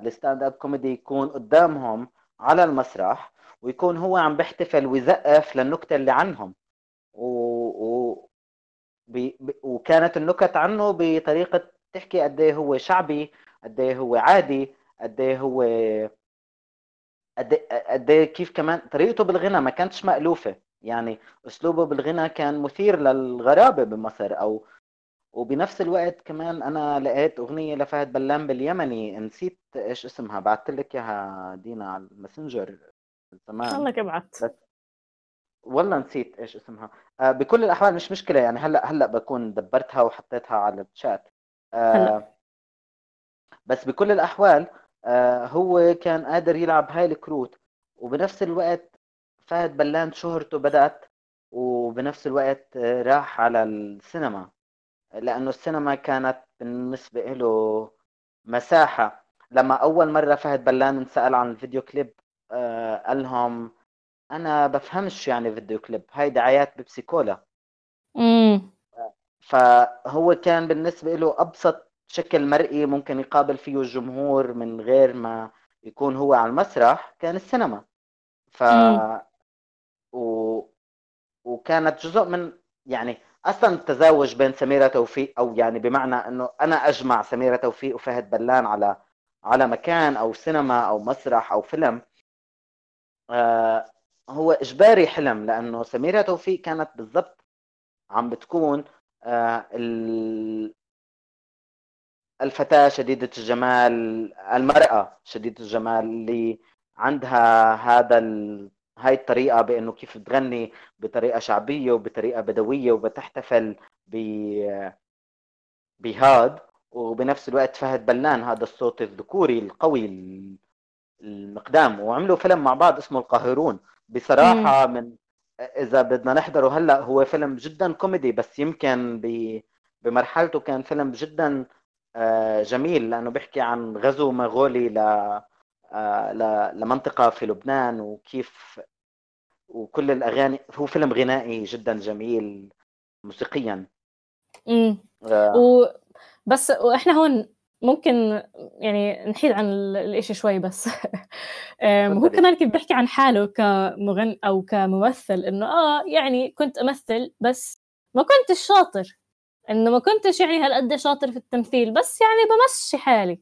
ال stand-up comedy يكون قدامهم على المسرح ويكون هو عم بيحتفل ويزقف للنكتة اللي عنهم. و... و... بي... وكانت النكت عنه بطريقة تحكي قد إيه هو شعبي قد إيه هو عادي قد إيه هو قد إيه كيف كمان طريقته بالغنى ما كانتش مألوفة. يعني أسلوبه بالغنى كان مثير للغرابة بمصر. أو وبنفس الوقت كمان أنا لقيت أغنية لفهد بلان باليمني. نسيت إيش اسمها بعثت لك إياها دينا على الماسنجر. زمان الله ابعت. والله نسيت إيش اسمها. آه بكل الأحوال مش مشكلة يعني. هلأ هلأ بكون دبرتها وحطيتها على الشات. آه. بس بكل الأحوال آه هو كان قادر يلعب هاي الكروت. وبنفس الوقت فهد بلان شهرته بدأت. وبنفس الوقت آه، راح على السينما. لأنه السينما كانت بالنسبة له مساحة. لما أول مرة فهد بلان انسأل عن ال video clip قال لهم أنا بفهمش يعني video clip هاي دعايات بيبسي كولا مم. فهو كان بالنسبة له أبسط شكل مرئي ممكن يقابل فيه الجمهور من غير ما يكون هو على المسرح كان السينما ف مم. و... وكانت جزء من يعني أصلا التزاوج بين سميرة توفيق أو يعني بمعنى إنه أنا أجمع سميرة توفيق وفهد بلان على على مكان أو سينما أو مسرح أو فيلم آه هو إجباري حلم لأنه سميرة توفيق كانت بالضبط عم بتكون آه ال- الفتاة شديدة الجمال المرأة شديدة الجمال اللي عندها هذا ال... هاي الطريقة بأنه كيف بتغني بطريقة شعبية وبطريقة بدوية وبتحتفل ب بهاد وبنفس الوقت فهد بلان هذا الصوت الذكوري القوي ال- المقدام وعملوا فيلم مع بعض اسمه القاهرون. بصراحة من إذا بدنا نحضره هلأ هو فيلم جدا كوميدي بس يمكن ب... بمرحلته كان فيلم جدا آه، جميل لأنه بيحكي عن غزو مغولي ل... آه، ل... لمنطقة في لبنان وكيف وكل الأغاني هو فيلم غنائي جدا جميل موسيقيا. مم. آه، و بس وإحنا هون ممكن يعني نحيد عن ال- الإشي شوي بس. [LAUGHS] هو. كمان كيف بيحكي عن حاله كمغني أو كممثل إنه آه يعني كنت أمثل بس ما كنتش شاطر. إنه ما كنتش يعني هالقد شاطر في التمثيل بس يعني بمشي حالي.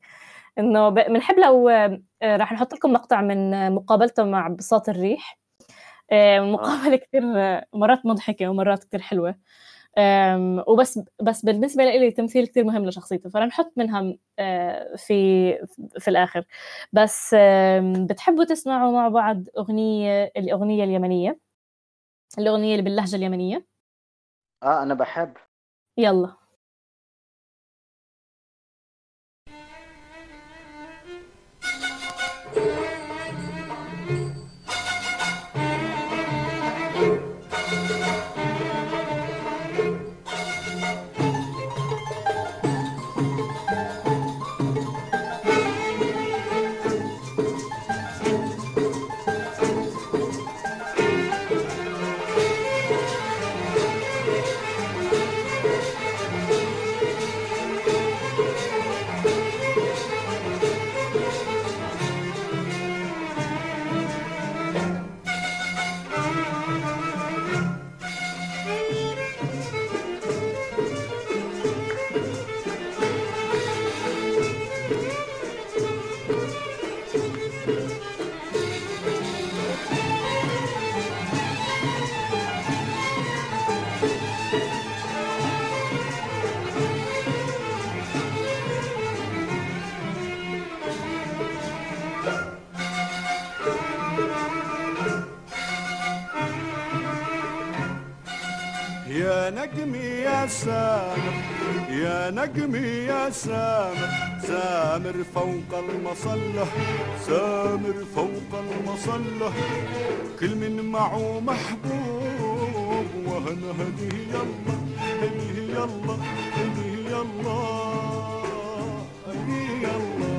إنه ب- بنحب لو آه، راح نحط لكم مقطع من آه، مقابلته مع بساط الريح. آه، مقابلة كثير آه، مرات مضحكة ومرات كثير حلوة. أم، وبس بس بالنسبة لي التمثيل كتير مهم لشخصيته فنحط منها آه، في في الآخر. بس بتحبوا تسمعوا مع بعض أغنية الأغنية اليمنية؟ الأغنية اللي باللهجة اليمنية؟ آه أنا بحب. يلا. نجمي يا سامر يا نجمي يا سامر. سامر فوق المصلة سامر فوق المصلة. كل من معه محبوب وهنا هديه يلا هديه يلا هديه يلا هديه يلا.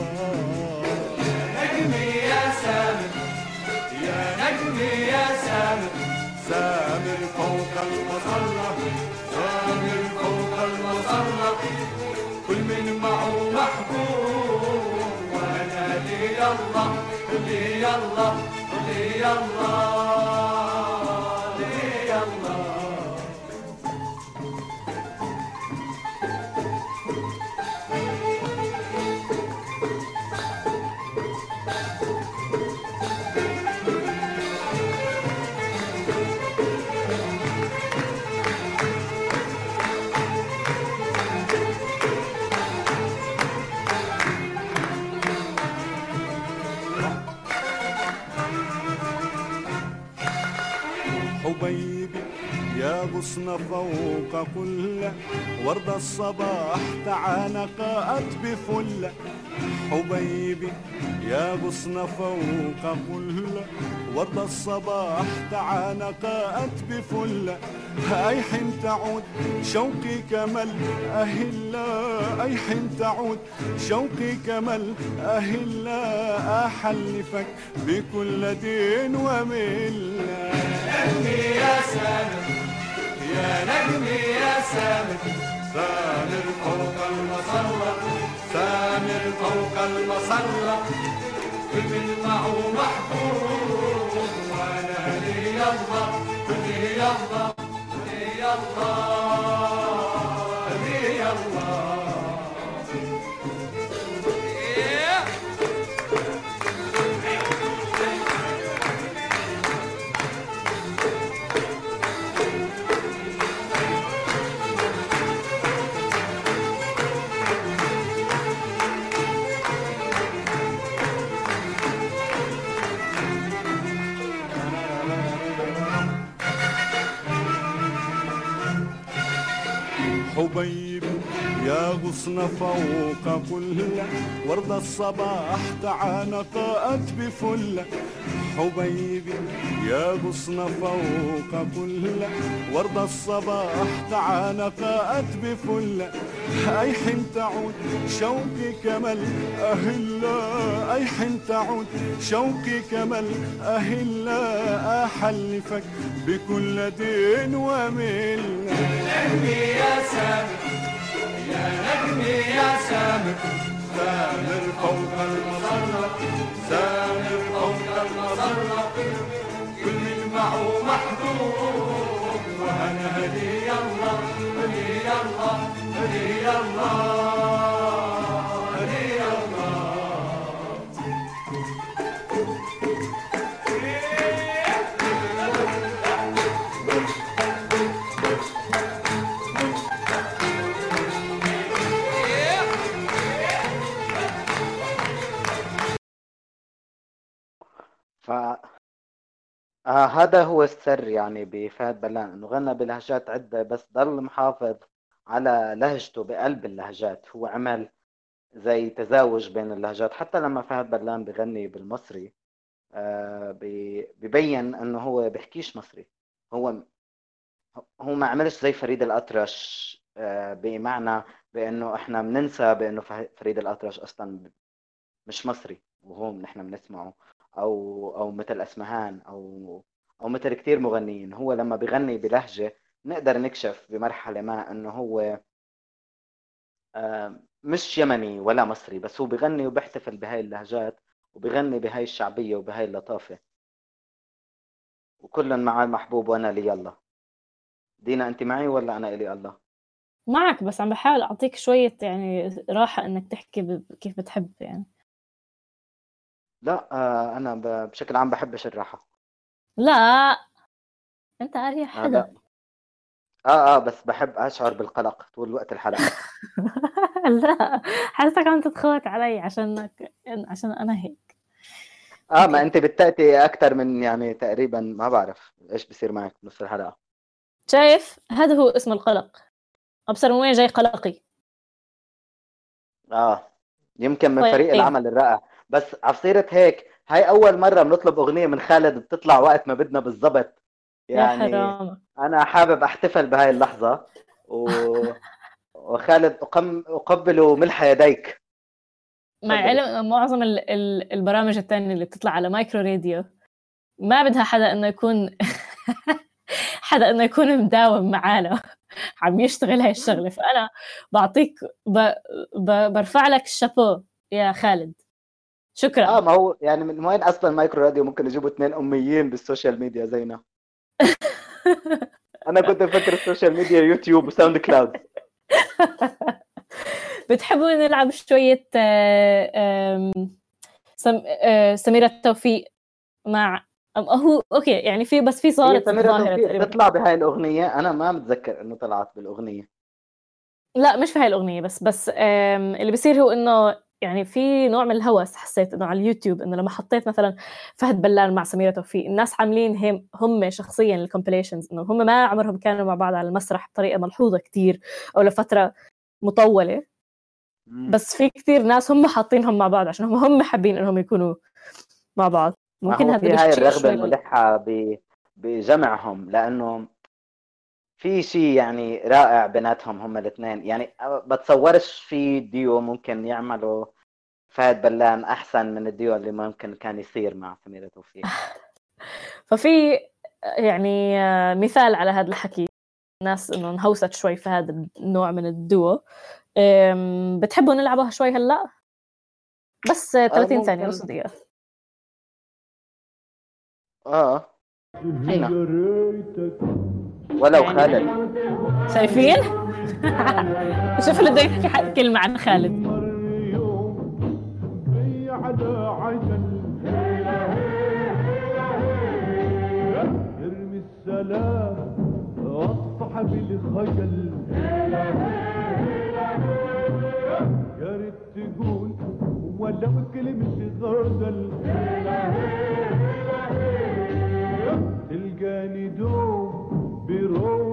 نجمي يا سامر يا نجمي يا سامر. سامر فوق المصلة معه محبوب وأنا لي يلا لي يلا لي يلا غصن فوق كل ورد الصباح تعانقات بفلة حبيبي يا غصن فوق كل ورد الصباح تعانقات بفلة أي حين تعود شوقي كمل أهلا أي حين تعود شوقي كمل أهلا أحلفك بكل دين وملة. نجمي يا سامر يا نجمي يا سامر. سامر فوق المصلى سامر فوق المصلى كل من معه محبوب. وأنا لي يلا. لي يلا. لي يلا. حبيبي يا غصن فوق كل. ورد الصباح تعانقات بفلة حبيبي يا غصن فوق كل. ورد الصباح تعانقات بفلة أي حين تعود شوقي كمل أهلا أي حين تعود شوقي كمل أهلا أحلفك بكل دين وملة. نجمي يا سامر يا نجمي يا سامر سامر فوق المصلى سامر فوق المصلى كل معه محبوب وأنا لي يلا لي يلا ف هذا هو السر يعني بفهد بلان. انه غنى بلهجات عدة بس ضل محافظ. على لهجته بقلب اللهجات. هو عمل زي تزاوج بين اللهجات. حتى لما فهد بلان بغني بالمصري آه بي- ببين إنه هو بيحكيش مصري. هو هو ما عملش زي فريد الأطرش آه، بمعنى بإنه إحنا بننسى بإنه فريد الأطرش أصلا مش مصري وهو نحن بنسمعه. أو أو مثل أسمهان أو أو مثل كثير مغنيين. هو لما بيغني بلهجة نقدر نكشف بمرحلة ما إنه هو آه، مش يمني ولا مصري بس هو بيغني وبيحتفل بهاي اللهجات وبيغني بهاي الشعبية وبهاي اللطافة. وكل مع المحبوب وأنا لي الله. دينا أنت معي ولا أنا إلي الله؟ معك بس عم بحاول أعطيك شوية يعني راحة إنك تحكي كيف بتحب يعني. لا آه، أنا بشكل عام بحبش الراحة. لا أنت أريح آه، حدا. آه آه بس بحب أشعر بالقلق طول وقت الحلقة. [LAUGHS] لا حاسسك عم تتخوت علي عشانك عشان أنا هيك. آه ما أنت بتأتي أكثر من يعني تقريبا ما بعرف إيش بصير معك بنص الحلقة. شايف؟ هذا هو اسم القلق. أبصر من وين جاي قلقي. آه يمكن من طيب. فريق العمل الرائع. بس عصيرة هيك هاي أول مرة بنطلب أغنية من خالد بتطلع وقت ما بدنا بالضبط. يعني أنا حابب أحتفل بهاي اللحظة و... [LAUGHS] وخالد أقم... أقبل ملح يديك. مع. علم معظم ال- ال- البرامج التانية اللي بتطلع على مايكرو راديو. ما بدها حدا إنه يكون [LAUGHS] حدا إنه يكون مداوم معانا. عم يشتغل هاي الشغلة. فأنا بعطيك ب... ب... برفع لك الشابو يا خالد. شكرا. آه ما هو يعني من وين أصلا مايكرو راديو ممكن يجيبوا اثنين أميين بال social media زينا؟ [LAUGHS] أنا كنت مفكر ال social media يوتيوب وساوند كلاود. [LAUGHS] بتحبوا نلعب شوية آه،. آه، سميرة توفيق مع هو okay يعني في بس في صارت ظاهرة تطلع بهاي الأغنية. أنا ما متذكر إنه طلعت بالأغنية. لا مش في هاي الأغنية بس بس اللي بيصير هو إنه يعني في نوع من الهوس حسيت إنه على اليوتيوب إنه لما حطيت مثلا فهد بلان مع سميرة توفيق الناس عاملين هم هم شخصيا ال compilations إنه هم ما عمرهم كانوا مع بعض على المسرح بطريقة ملحوظة كتير أو لفترة مطولة. مم. بس في كتير ناس هم حاطينهم مع بعض عشان هم هم حابين إنهم يكونوا مع بعض. ممكن هذا في هاي الملحة ب- بجمعهم لأنه في شيء يعني رائع بيناتهم هم الاثنين. يعني بتصورش في ديو ممكن يعملوا فهد بلان أحسن من الديو اللي ممكن كان يصير مع سميرة توفيق. [LAUGHS] ففي يعني آه، مثال على هذا الحكي. ناس إنه انهوست شوي في هذا النوع من الدو أم، بتحبوا نلعبها شوي هلأ؟ بس آه، 30 ثانية ممكن. نص دقيقة. آه. فينا ولو خالد. شايفين؟ [LAUGHS] شوف اللي بده يحكي ح- كلمة عن خالد. ارمي السلام واصحب الخجل يا ريت تقول ولو كلمة غزل تلقاني دوب بروحي.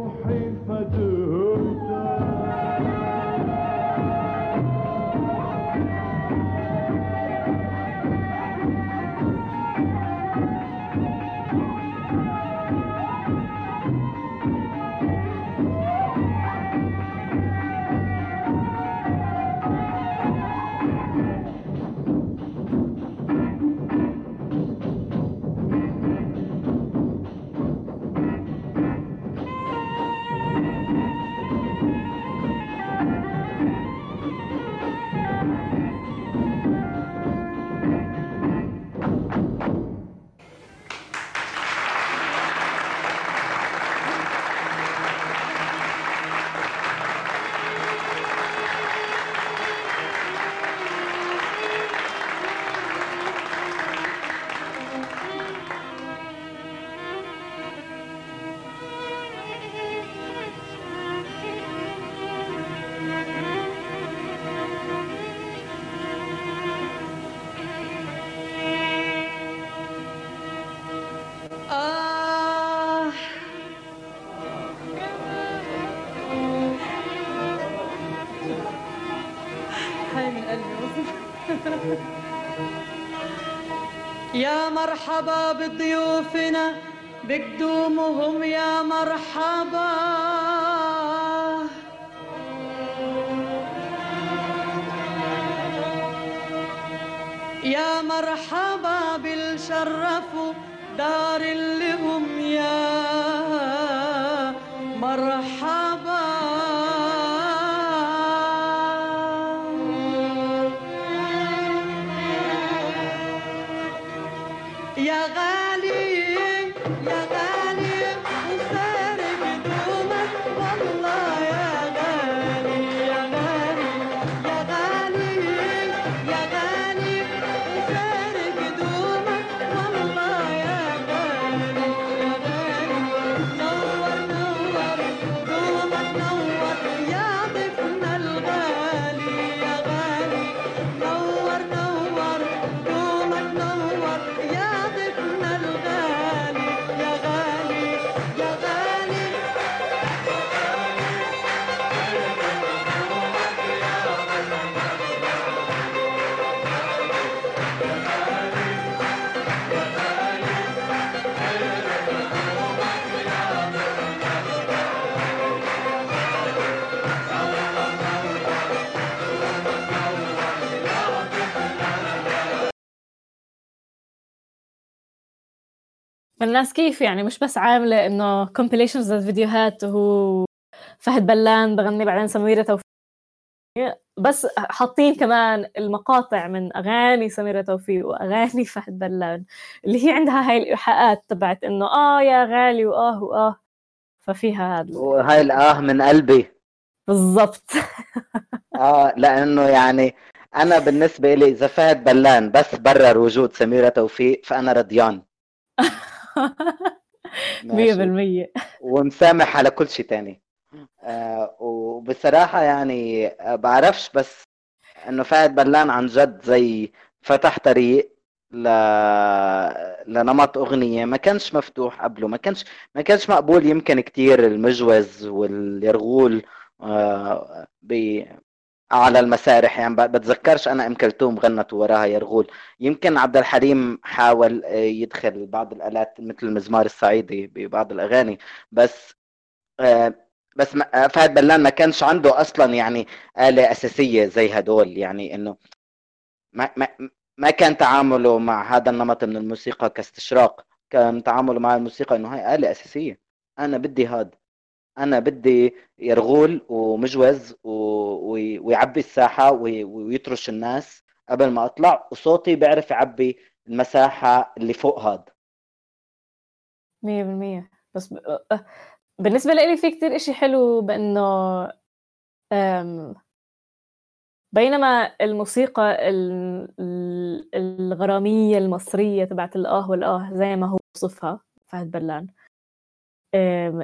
مرحبا بضيوفنا بقدومهم يا مرحبا. يا مرحبا بالشرفوا دار اللي هم يا مرحبا. فالناس كيف يعني؟ مش بس عاملة إنه compilations للفيديوهات وهو فهد بلان بغني بعدين سميرة توفيق. بس حاطين كمان المقاطع من أغاني سميرة توفيق وأغاني فهد بلان اللي هي عندها هاي الإيحاءات تبعت إنه آه يا غالي وآه وآه. ففيها هذا وهاي الآه من قلبي. بالضبط. [LAUGHS] آه لأنه يعني أنا بالنسبة لي إذا فهد بلان بس برر وجود سميرة توفيق فأنا رضيان [LAUGHS] مية بالمية. ومسامح على كل شيء تاني. آه وبصراحة يعني آه، بعرفش بس إنه فهد بلان عن جد زي فتح طريق ل... لنمط أغنية ما كانش مفتوح قبله ما كانش ما كانش مقبول يمكن كتير المجوز واليرغول آه ب... على المسارح يعني بتذكرش أنا أم كلثوم غنت وراها يرغول يمكن عبد الحليم حاول آه، يدخل بعض الآلات مثل المزمار الصعيدي ببعض الأغاني بس آه، بس آه، فهد بلان ما كانش عنده أصلا يعني آلة أساسية زي هدول. يعني إنه ما ما ما كان تعامله مع هذا النمط من الموسيقى كاستشراق كان تعامله مع الموسيقى إنه هاي آلة أساسية. أنا بدي هاد. أنا بدي يرغول ومجوز ويعبي الساحة وي- ويطرش الناس قبل ما أطلع وصوتي بيعرف يعبي المساحة اللي فوق هاد. مية بالمية. بس ب... أه، بالنسبة لي في كتير إشي حلو بأنه أم، بينما الموسيقى ال- ال- الغرامية المصرية تبعت الآه والآه زي ما هو وصفها فهد بلان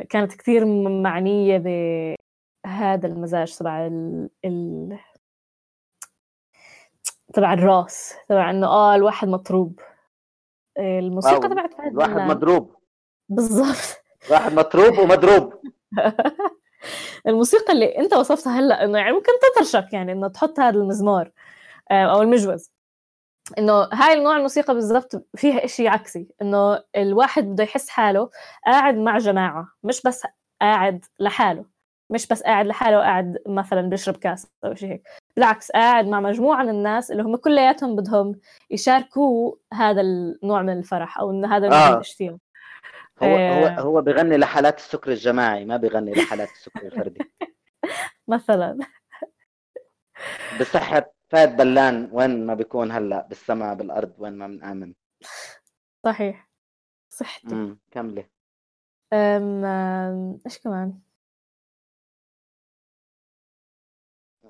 كانت كتير م- معنية بهذا المزاج تبع ال... ال... تبع الراس تبع إنه آه الواحد مطروب. الموسيقى واو، تبعت فهد الواحد مضروب. بالضبط. واحد مطروب ومضروب. [LAUGHS] الموسيقى اللي أنت وصفتها هلأ إنه يعني ممكن تطرشك يعني إنه تحط هذا المزمار آه، أو المجوز. إنه هاي النوع الموسيقى بالضبط فيها إشي عكسي إنه الواحد بده يحس حاله قاعد مع جماعة مش بس قاعد لحاله مش بس قاعد لحاله وقاعد مثلا بيشرب كاس أو شيء هيك بالعكس قاعد مع مجموعة من الناس اللي هم كلياتهم بدهم يشاركوا هذا النوع من الفرح أو انه هذا النوع من آه. الاشتياق هو هو آه. هو بغني لحالات السكر الجماعي ما بغني لحالات السكر الفردي [LAUGHS] مثلا بصحة فهد بلان وين ما بيكون هلا بالسماء بالأرض وين ما بنآمن. صحيح. صحتي امم كملي. أم أم، إيش كمان؟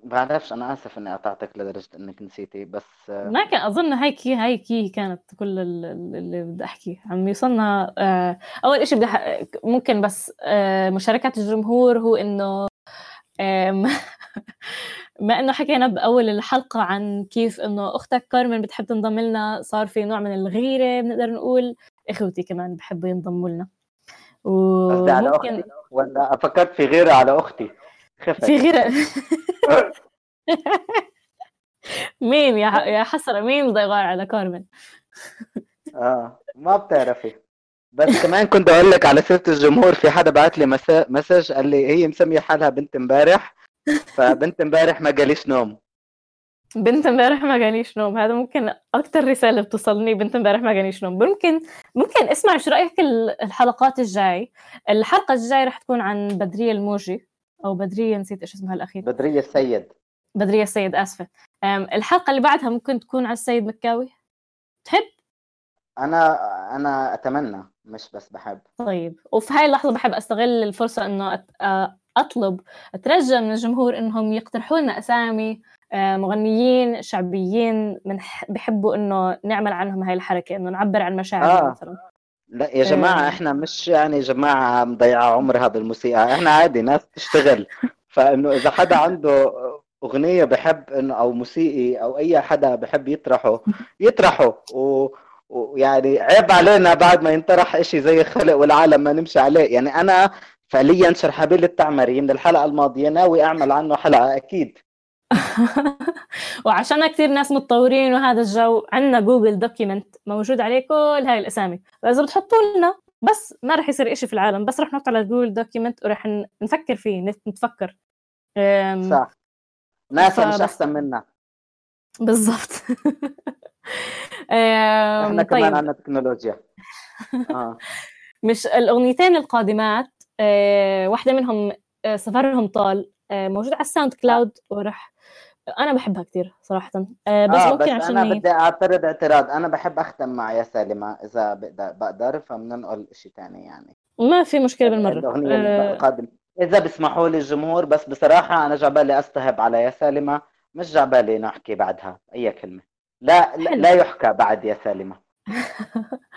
بعرفش أنا آسف إني قطعتك لدرجة إنك نسيتي بس آه، ما كان أظن هيك هيك هي كانت كل ال- ال- اللي بدي أحكيه. عم يوصلنا آه، أول شيء بدي ممكن بس آه، مشاركات الجمهور هو إنه [LAUGHS] آم، ما إنه حكينا بأول الحلقة عن كيف إنه أختك كارمن بتحب تنضم لنا صار في نوع من الغيرة بنقدر نقول. إخوتي كمان بحبوا ينضموا لنا. قصدي على وممكن أختي. ولا فكرت في غيرة على أختي. خفت. في غيرة. [LAUGHS] مين يا يا حسرة مين بده يغار على كارمن. آه ما بتعرفي. بس كمان كنت أقول لك على سيرة الجمهور في حدا بعت لي مسا- message قال لي هي مسمية حالها بنت امبارح. فبنت امبارح ما جاليش نوم. بنت امبارح ما جانيش نوم. هذا ممكن أكتر رسالة بتوصلني بنت امبارح ما جانيش نوم. ممكن ممكن اسمع شو رأيك ال- الحلقات الجاي. الحلقة الجاي رح تكون عن بدرية الموجي أو بدرية نسيت إيش اسمها الأخير. بدرية السيد. بدرية السيد آسفة. الحلقة اللي بعدها ممكن تكون على السيد مكاوي. تحب؟ أنا أنا أتمنى مش بس بحب. طيب. وفي هاي اللحظة بحب أستغل الفرصة إنه أت- أ- أطلب أترجى من الجمهور إنهم يقترحوا لنا أسامي آه، مغنيين شعبيين من بحبوا إنه نعمل عنهم هاي الحركة إنه نعبر عن مشاعرنا آه. مثلا لا يا جماعة آه. إحنا مش يعني جماعة مضيعة عمرها بالموسيقى إحنا عادي ناس تشتغل [LAUGHS] فإنه إذا حدا عنده أغنية بحب انه أو موسيقي أو أي حدا بحب يطرحه يطرحه و... ويعني عيب علينا بعد ما ينطرح إشي زي خلق والعالم ما نمشي عليه يعني أنا فعليا شرحبيل التعمري من الحلقة الماضية ناوي أعمل عنه حلقة أكيد. [LAUGHS] وعشان كثير ناس متطورين وهذا الجو عندنا Google Document موجود عليه كل هاي الأسامي. فإذا بتحطوا لنا بس ما رح يصير إشي في العالم بس رح نحط على Google Document ورح نفكر فيه نت- نتفكر. صح. ناسا مش أحسن منا. بالضبط. [LAUGHS] إحنا أم، كمان طيب. عندنا تكنولوجيا. [LAUGHS] آه. مش الأغنيتين القادمات آه، واحدة منهم آه، سفرهم طال آه، موجود على ال SoundCloud ورح أنا بحبها كثير صراحة آه، بس آه ممكن بس عشان أنا بدي أعترض اعتراض أنا بحب أختم مع يا سالمة إذا بقدر بقدر فبننقل إشي تاني يعني. ما في مشكلة بالمرة. الأغنية آه، القادمة إذا بسمحوا لي الجمهور بس بصراحة أنا جاي عبالي أستهبل على يا سالمة مش جاي عبالي نحكي بعدها أي كلمة. لا لا, حلو. لا يحكى بعد يا سالمة [LAUGHS]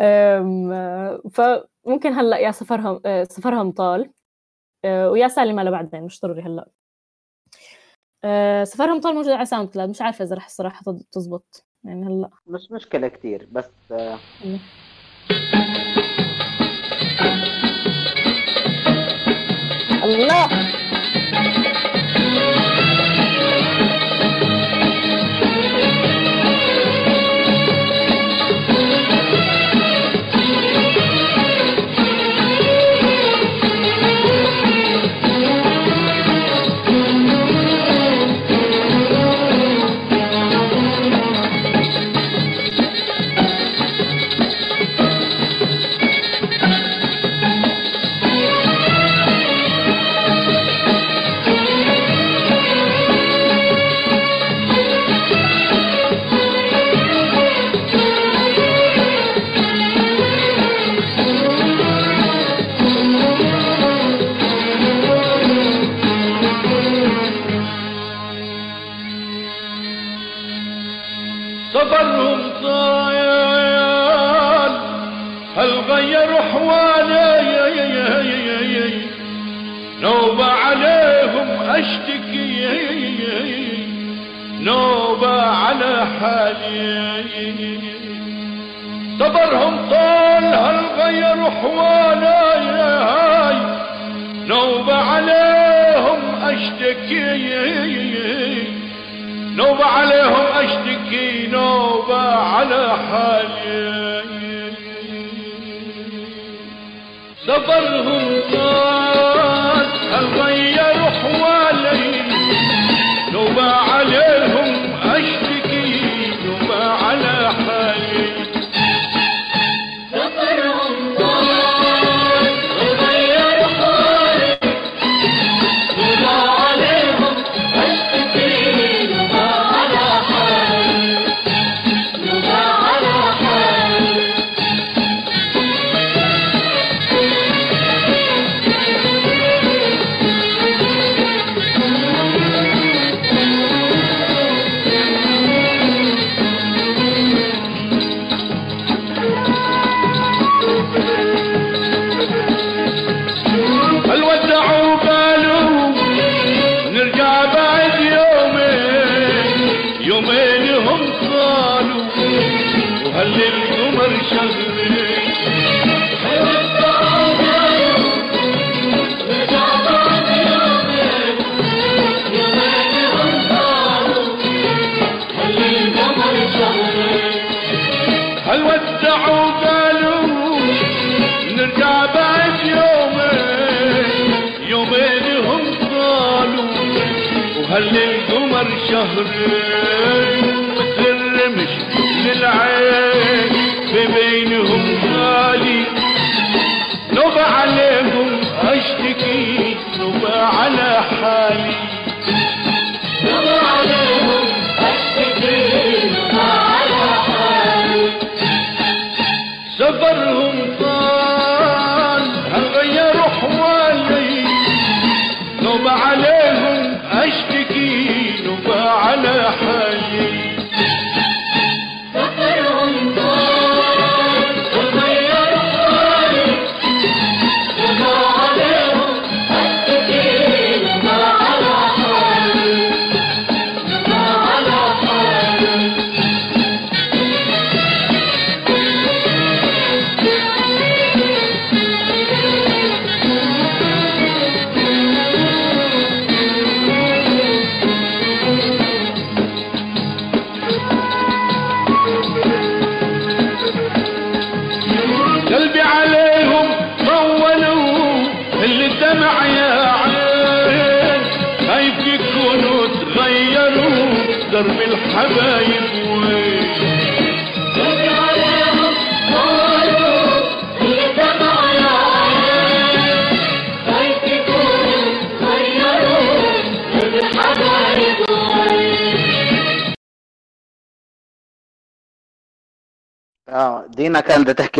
آم، فممكن هلأ يا سفرهم آه، سفرهم طال آه، ويا سالمة لبعدين مش ضروري هلأ. آه، سفرهم طال موجود على SoundCloud مش عارفة إذا رح الصراحة تض- تزبط يعني هلأ. مش مشكلة كتير بس الله! على حالي. صبرهم طال هل غير احوالي نوبة عليهم أشتكي. نوبة عليهم أشتكي. نوبة على حالي. صبرهم طال هل غير القمر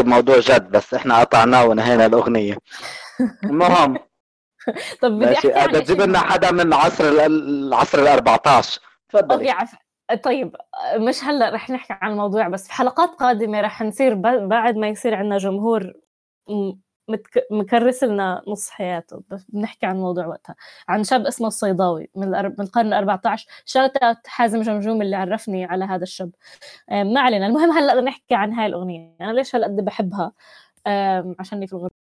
بموضوع جد بس إحنا قطعناه ونهينا الأغنية [LAUGHS] المهم طب بدي أحكي عن بدها تجيب إشي لنا حدا من عصر ال- العصر ال 14 أوكي تفضلي. طيب مش هلأ رح نحكي عن الموضوع بس في حلقات قادمة رح نصير. بعد ما يصير عندنا جمهور. مكرس لنا نص حياته. بس بنحكي عن الموضوع وقتها. عن شاب اسمه الصيداوي من, الأر... من القرن ال 14 shout out حازم جمجوم اللي عرفني على هذا الشاب. ما علينا. المهم هلأ بدنا نحكي عن هاي الأغنية. أنا ليش هالقد بحبها؟ عشاني في الغربه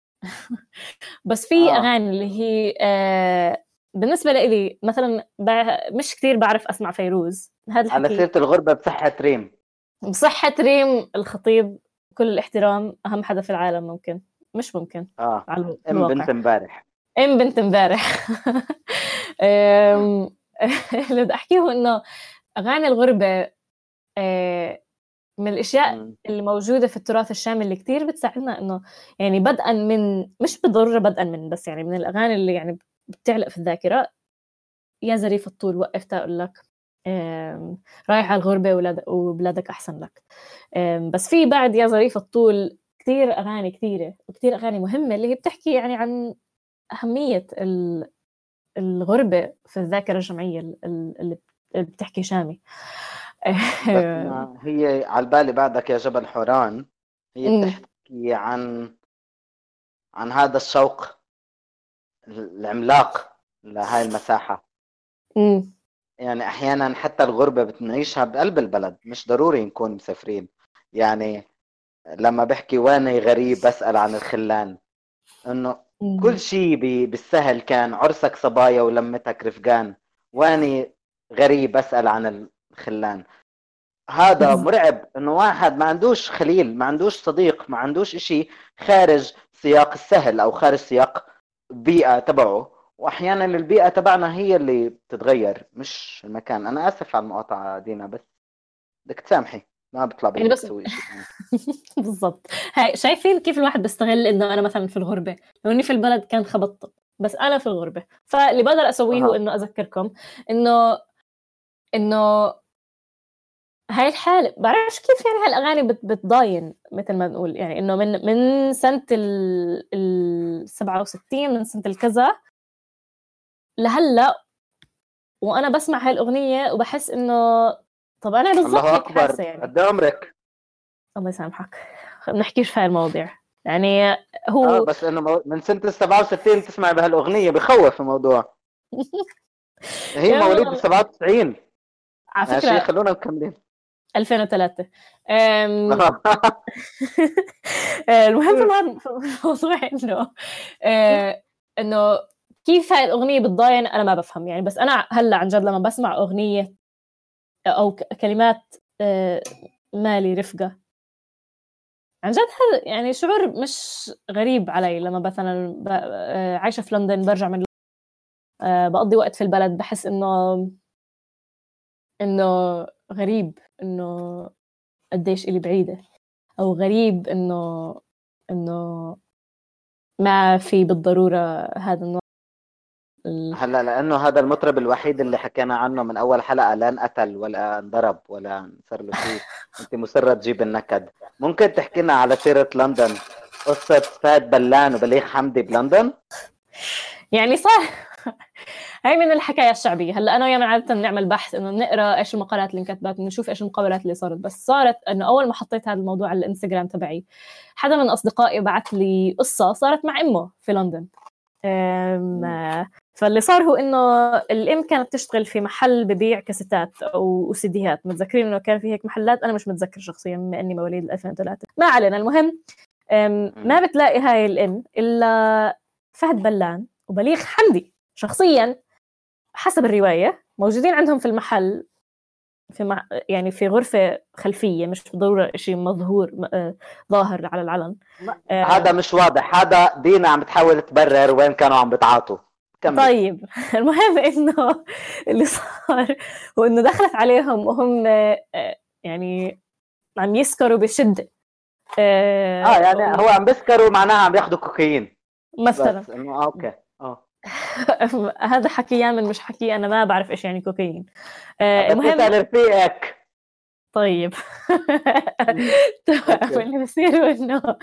بس في آه. أغاني اللي هي آه، بالنسبة لي مثلا مش كثير بعرف أسمع فيروز. هذا على الحكي. سيره الغربة بصحة ريم. بصحة ريم الخطيب كل الاحترام أهم حدا في العالم ممكن. مش ممكن آه على إم بنت امبارح. إم بنت امبارح. [LAUGHS] [LAUGHS] اللي بدي أحكيه هو إنه أغاني الغربة آه، من الأشياء. اللي موجودة في التراث الشامي اللي كتير بتساعدنا إنه يعني بدءا من مش بالضرورة بدءا من بس يعني من الأغاني اللي يعني بتعلق في الذاكرة. يا زريف الطول وقفت أقول لك رايح على الغربة ولاد- وبلادك أحسن لك. بس في بعد يا ظريف الطول كثير أغاني كثيره وكثير أغاني مهمة اللي هي بتحكي يعني عن أهمية ال- الغربة في الذاكرة الجمعية ال- ال- اللي بتحكي شامي. [LAUGHS] هي على بالي بعدك يا جبل حوران هي. بتحكي عن عن هذا الشوق العملاق لهاي المساحة. يعني أحيانا حتى الغربة بتنعيشها بقلب البلد مش ضروري نكون مسافرين. يعني لما بحكي واني غريب بسأل عن الخلان. أمم. كل شيء بالسهل كان عرسك صبايا ولمتك رفقان. واني غريب اسال عن الخلان. هذا. مرعب إنه واحد ما عندوش خليل ما عندوش صديق ما عندوش إشي خارج سياق السهل أو خارج سياق البيئة تبعه. وأحيانا البيئة تبعنا هي اللي بتتغير مش المكان. أنا آسف على المقاطعة دينا بس بدك تسامحي. ما بيطلع يعني بس- شيء [LAUGHS] بالضبط. هاي شايفين كيف الواحد بيستغل إنه أنا مثلا في الغربة؟ لو إني في البلد كان خبطت بس أنا في الغربة. فاللي بقدر أسويه هو. إنه أذكركم إنه إنه هاي الحالة بعرفش كيف يعني هالأغاني بت- بتضاين مثل ما نقول. يعني إنه من من سنة ال ال 67 من سنة الكذا لهلأ وأنا بسمع هاي الأغنية وبحس إنه طب أنا بالضبط الله أكبر. يعني. قد إيه عمرك؟ الله يسامحك ما نحكيش في هاي المواضيع يعني هو بس إنه من ال 67 تسمع بهالأغنية بخوف الموضوع. [LAUGHS] هي مواليد والله. ال 97 على ماشي فكرة خلونا مكملين. 2003 [LAUGHS] أم، آه، [LAUGHS] المهم في الموضوع إنه آه، إنه كيف هاي الأغنية بتضاين أنا ما بفهم يعني. بس أنا هلأ عن جد لما بسمع أغنية أو ك- كلمات آه، مالي رفقة. عن جد هذا يعني شعور مش غريب علي لما مثلا آه، عايشة في لندن برجع من آه، بقضي وقت في البلد بحس إنه إنه غريب إنه قديش إلي بعيدة أو غريب إنه إنه ما في بالضرورة هذا النوع ال- هلا لأنه هذا المطرب الوحيد اللي حكينا عنه من أول حلقة لا انقتل ولا انضرب ولا صار له شيء. [LAUGHS] أنت مصرة تجيب النكد. ممكن تحكي لنا على سيرة لندن؟ قصة فهد بلان وبليغ حمدي بلندن؟ يعني صح. [LAUGHS] هاي من الحكاية الشعبية. هلا أنا ويانا عادة نعمل بحث إنه نقرأ إيش المقالات اللي انكتبت ونشوف إيش المقابلات اللي صارت. بس صارت إنه أول ما حطيت هذا الموضوع على الإنستغرام تبعي حدا من أصدقائي بعت لي قصة صارت مع أمه في لندن. فاللي صار هو إنه الأم كانت تشتغل في محل ببيع كاسيتات أو سيديات متذكرين إنه كان في هيك محلات؟ أنا مش متذكر شخصيا بما إني مواليد 2003 ما علينا المهم ما بتلاقي هاي الأم إلا فهد بلان وبليغ حمدي. شخصيا حسب الرواية موجودين عندهم في المحل في مع... يعني في غرفة خلفية مش بالضرورة شيء مظهور آه، ظاهر على العلن. آه، هذا مش واضح. هذا دينا عم بتحاول تبرر وين كانوا عم بتعاطوا. كمل. طيب. [LAUGHS] المهم إنه اللي صار هو إنه دخلت عليهم وهم آه، يعني عم يسكروا بشدة آه آه يعني هو عم بيسكروا معناها عم ياخذوا كوكايين. مثلا. أوكي. آه. [LAUGHS] هذا حكي يامن مش حكي أنا ما بعرف إيش يعني كوكايين. آه المهم رفيقك طيب. [LAUGHS] [LAUGHS] اللي بصير إنه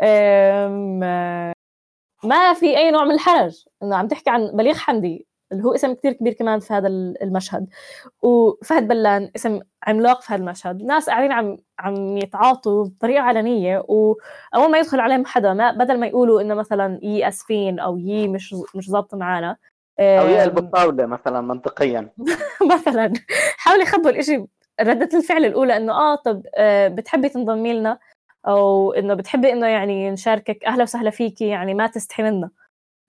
آه، ما في أي نوع من الحرج. إنه عم تحكي عن بليغ حمدي. اللي هو اسم كتير كبير كمان في هذا المشهد. وفهد بلان اسم عملاق في هذا المشهد. ناس قاعدين عم عم يتعاطوا بطريقة علنية وأول ما يدخل عليهم حدا ما بدل ما يقولوا إنه مثلا يي آسفين أو يي مش مش ظابطة معنا أو يقلبوا الطاوله مثلا منطقيا. [LAUGHS] مثلا. حاولوا يخبوا الإشي ردة الفعل الأولى إنه آه طب آه بتحبي تنضمي لنا؟ أو إنه بتحبي إنه يعني نشاركك؟ أهلا وسهلا فيكي يعني ما تستحي منا.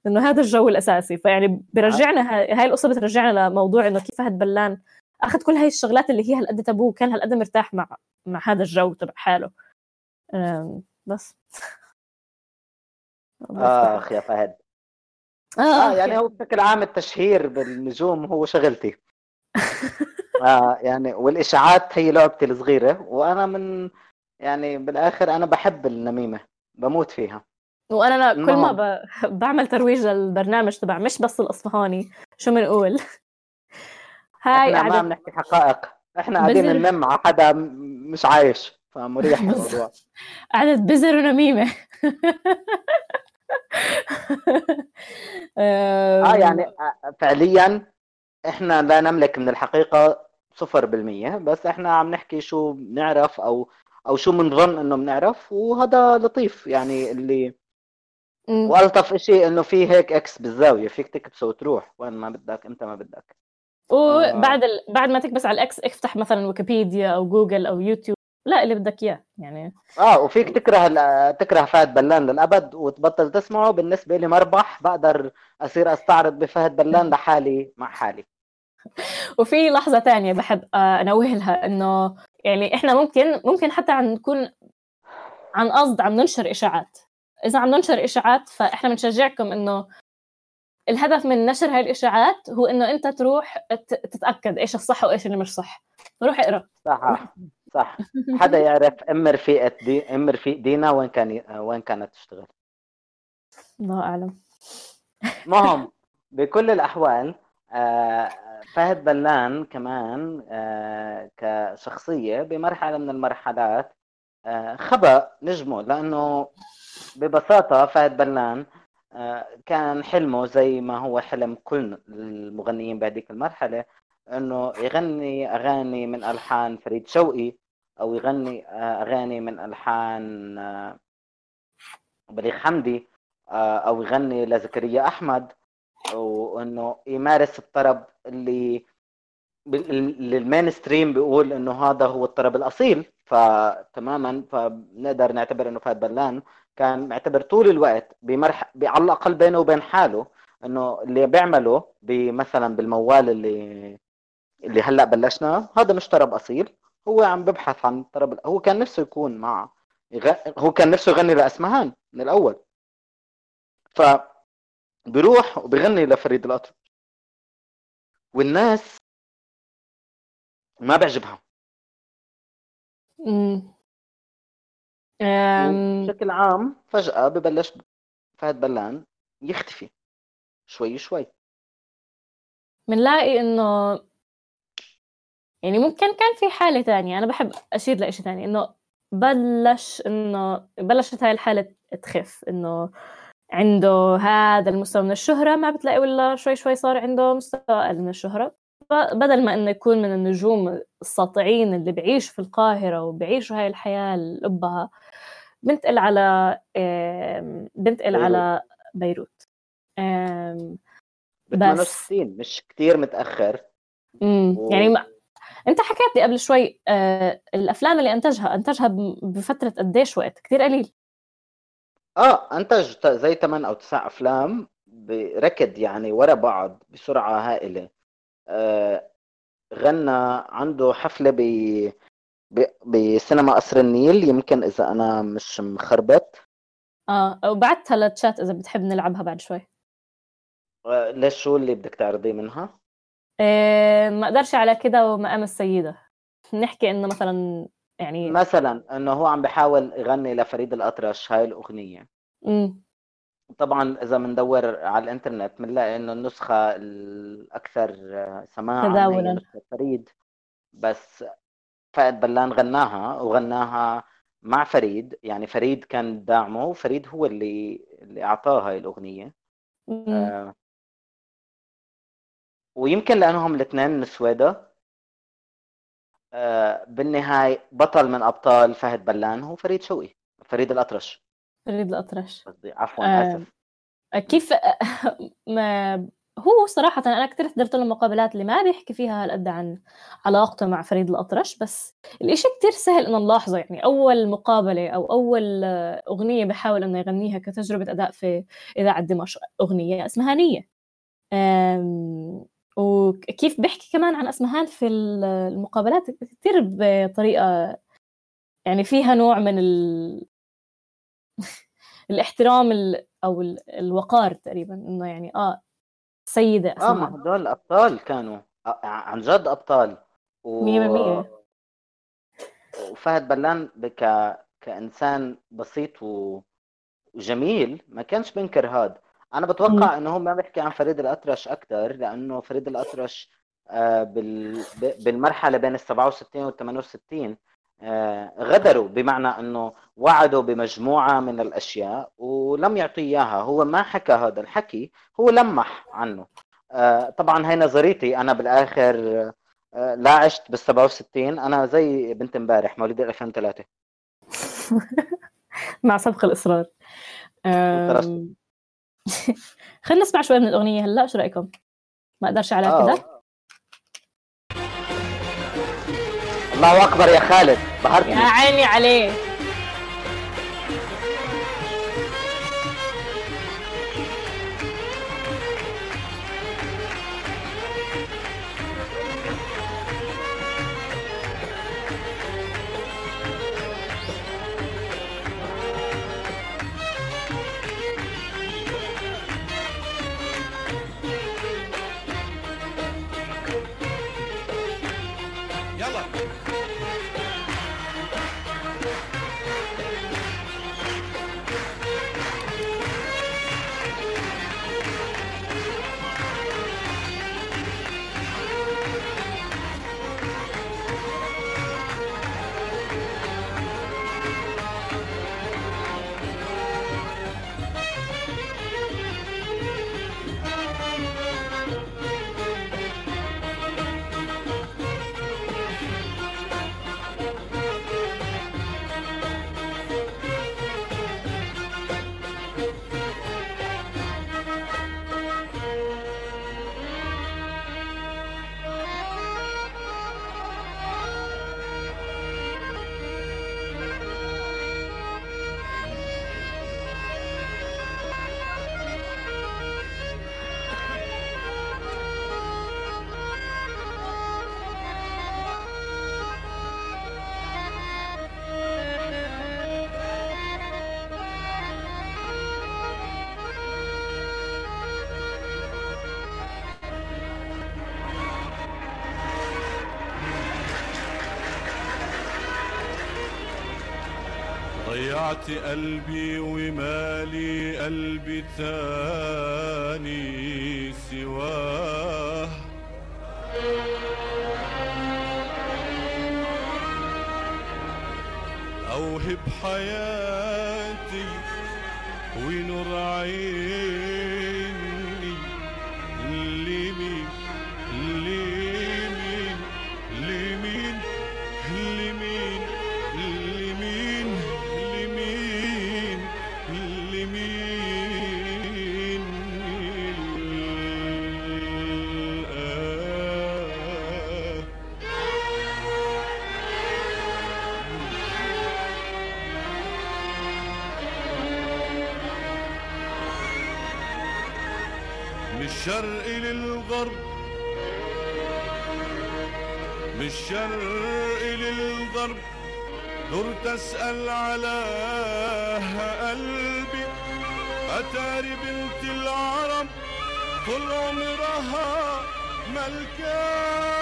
إنه هذا الجو الأساسي. فيعني برجعنا هاي القصة بترجعنا لموضوع إنه كيف فهد بلان أخذ كل هاي الشغلات اللي هي هالقد تابوه وكان هالقد مرتاح مع مع هذا الجو تبع حاله. بس. [LAUGHS] آخ يا فهد. آه, آه يعني هو بشكل عام التشهير بالنجوم هو شغلتي. [LAUGHS] آه يعني والإشاعات هي لعبتي الصغيرة وأنا من يعني بالآخر أنا بحب النميمة بموت فيها. وأنا أنا كل ما المهم. ب... بعمل ترويج للبرنامج تبع مش بس الإصفهاني شو بنقول [LAUGHS] هاي إحنا ما بنحكي حقائق إحنا قاعدين بزر. ننم على حدا مش عايش فمريح الموضوع [LAUGHS] قاعدة بزر ونميمة [LAUGHS] آه يعني آه، فعليا إحنا لا نملك من الحقيقة صفر بالمية بس إحنا عم نحكي شو بنعرف أو أو شو بنظن إنه بنعرف وهذا لطيف يعني اللي. والطف إشي إنه في هيك X بالزاوية فيك تكبسه وتروح وين ما بدك إمتى ما بدك. وبعد ال... بعد ما تكبس على ال X افتح مثلا ويكيبيديا أو جوجل أو يوتيوب لا اللي بدك إياه يعني. آه وفيك تكره تكره فهد بلان للأبد وتبطل تسمعه. بالنسبة لي مربح بقدر أصير أستعرض بفهد بلان [LAUGHS] لحالي مع حالي. وفي لحظة تانية بحب آه، انوه لها إنه يعني إحنا ممكن ممكن حتى عم نكون عن قصد عم ننشر إشاعات. إذا عم ننشر إشاعات فإحنا بنشجعكم إنه الهدف من نشر هاي الإشاعات هو إنه أنت تروح تتأكد إيش الصح وإيش اللي مش صح. روح اقرأ. صح صح. حدا يعرف ام رفيقة دي ام رفيق دينا وين كان. وين كانت تشتغل. الله أعلم. المهم بكل الأحوال آه، فهد بلان كمان آه، كشخصية بمرحلة من المرحلات آه، خبأ نجمه لأنه ببساطة فهد بلان آه، كان حلمه زي ما هو حلم كل المغنيين بهذيك المرحلة إنه يغني أغاني من ألحان فريد شوقي أو يغني آه، أغاني من ألحان آه، بليغ حمدي أو يغني لزكريا أحمد وإنه يمارس الطرب اللي بال- اللي ال mainstream بيقول إنه هذا هو الطرب الأصيل فتماما فبنقدر نعتبر إنه فهد بلان كان معتبر طول الوقت بمرح على الأقل بينه وبين حاله إنه اللي بيعمله مثلا بالموال اللي اللي هلأ بلشنا هذا مش طرب أصيل هو عم ببحث عن طرب هو كان نفسه يكون مع. هو كان نفسه يغني لاسمهان من الأول. ف بيروح وبغني لفريد الأطرش. والناس ما بيعجبها. بشكل عام فجأة ببلش فهد بلان يختفي شوي شوي. بنلاقي إنه يعني ممكن كان في حالة تانية. أنا بحب أشير لإشي تاني إنه بلش إنه بلشت هاي الحالة تخف إنه عنده هذا المستوى من الشهرة ما بتلاقي ولا شوي شوي صار عنده مستوى أقل من الشهرة. بدل ما إنه يكون من النجوم الساطعين اللي بيعيشوا في القاهرة وبيعيشوا هاي الحياة اللي قبها بنتقل على بنتقل بيروت. على بيروت بس. 68 مش كتير متأخر. امم و- يعني ما... أنت حكيت لي قبل شوي آه الأفلام اللي أنتجها أنتجها بفترة قديش وقت؟ كثير قليل. آه أنتج زي 8 أو 9 أفلام بركض يعني ورا بعض بسرعة هائلة. آه غنى عنده حفلة ب بسينما قصر النيل يمكن إذا أنا مش مخربط. آه وبعتها للتشات إذا بتحب نلعبها بعد شوي. آه ليش شو اللي بدك تعرضيه منها؟ آه ما أقدرش على كده ومقام السيدة. نحكي إنه مثلا يعني مثلا إنه هو عم بحاول يغني لفريد الأطرش هاي الأغنية. امم طبعا إذا بندور على الإنترنت بنلاقي إنه النسخة الأكثر سماعا تداولاً. فريد. بس فهد بلان غناها وغناها مع فريد. يعني فريد كان داعمه وفريد هو اللي اللي أعطاه هاي الأغنية. أمم. آه، ويمكن لأنهم الاثنين من سويدا. آه، بالنهاية بطل من أبطال فهد بلان هو فريد شوقي فريد الأطرش. فريد الأطرش. قصدي عفوا آه، آسف. كيف [LAUGHS] ما هو صراحة أنا كتير حضرت له مقابلات اللي ما بيحكي فيها هالقد عن علاقته مع فريد الأطرش بس الإشي كتير سهل إنه نلاحظه. يعني أول مقابلة أو أول أغنية بحاول إنه يغنيها كتجربة أداء في إذاعة دمشق أغنية اسمها نية. وكيف بيحكي كمان عن أسمهان في ال- المقابلات كتير بطريقة يعني فيها نوع من ال... [LAUGHS] الاحترام ال... أو ال... الوقار تقريبا إنه يعني آه سيدة آه ما اسمها هدول أبطال كانوا. عن جد أبطال. و... مية بالمية. وفهد بلان ك... كإنسان بسيط و... وجميل ما كانش بينكر هاد. أنا بتوقع إنه هو ما بيحكي عن فريد الأطرش أكثر لأنه فريد الأطرش آه، بال... بالمرحلة بين ال 67 وال 68 آه، غدروا بمعنى أنه وعدوا بمجموعة من الأشياء ولم يعطي إياها. هو ما حكى هذا الحكي هو لمح عنه. آه، طبعا هي نظريتي. أنا بالآخر آه، لا عشت بال 67 أنا زي بنت امبارح مواليد 2003 [LAUGHS] مع سبق الإصرار. أم... [LAUGHS] خلينا نسمع شوي من الأغنية. هلأ شو رأيكم؟ ما أقدرش على آه. كده الله أكبر يا خالد. بهرتني يا عيني عليه ضيعت قلبي ومالي قلبي تاني سواه. أوهب حياتي أسأل على قلبي. أتاري بنت العرب طول عمرها ملكاه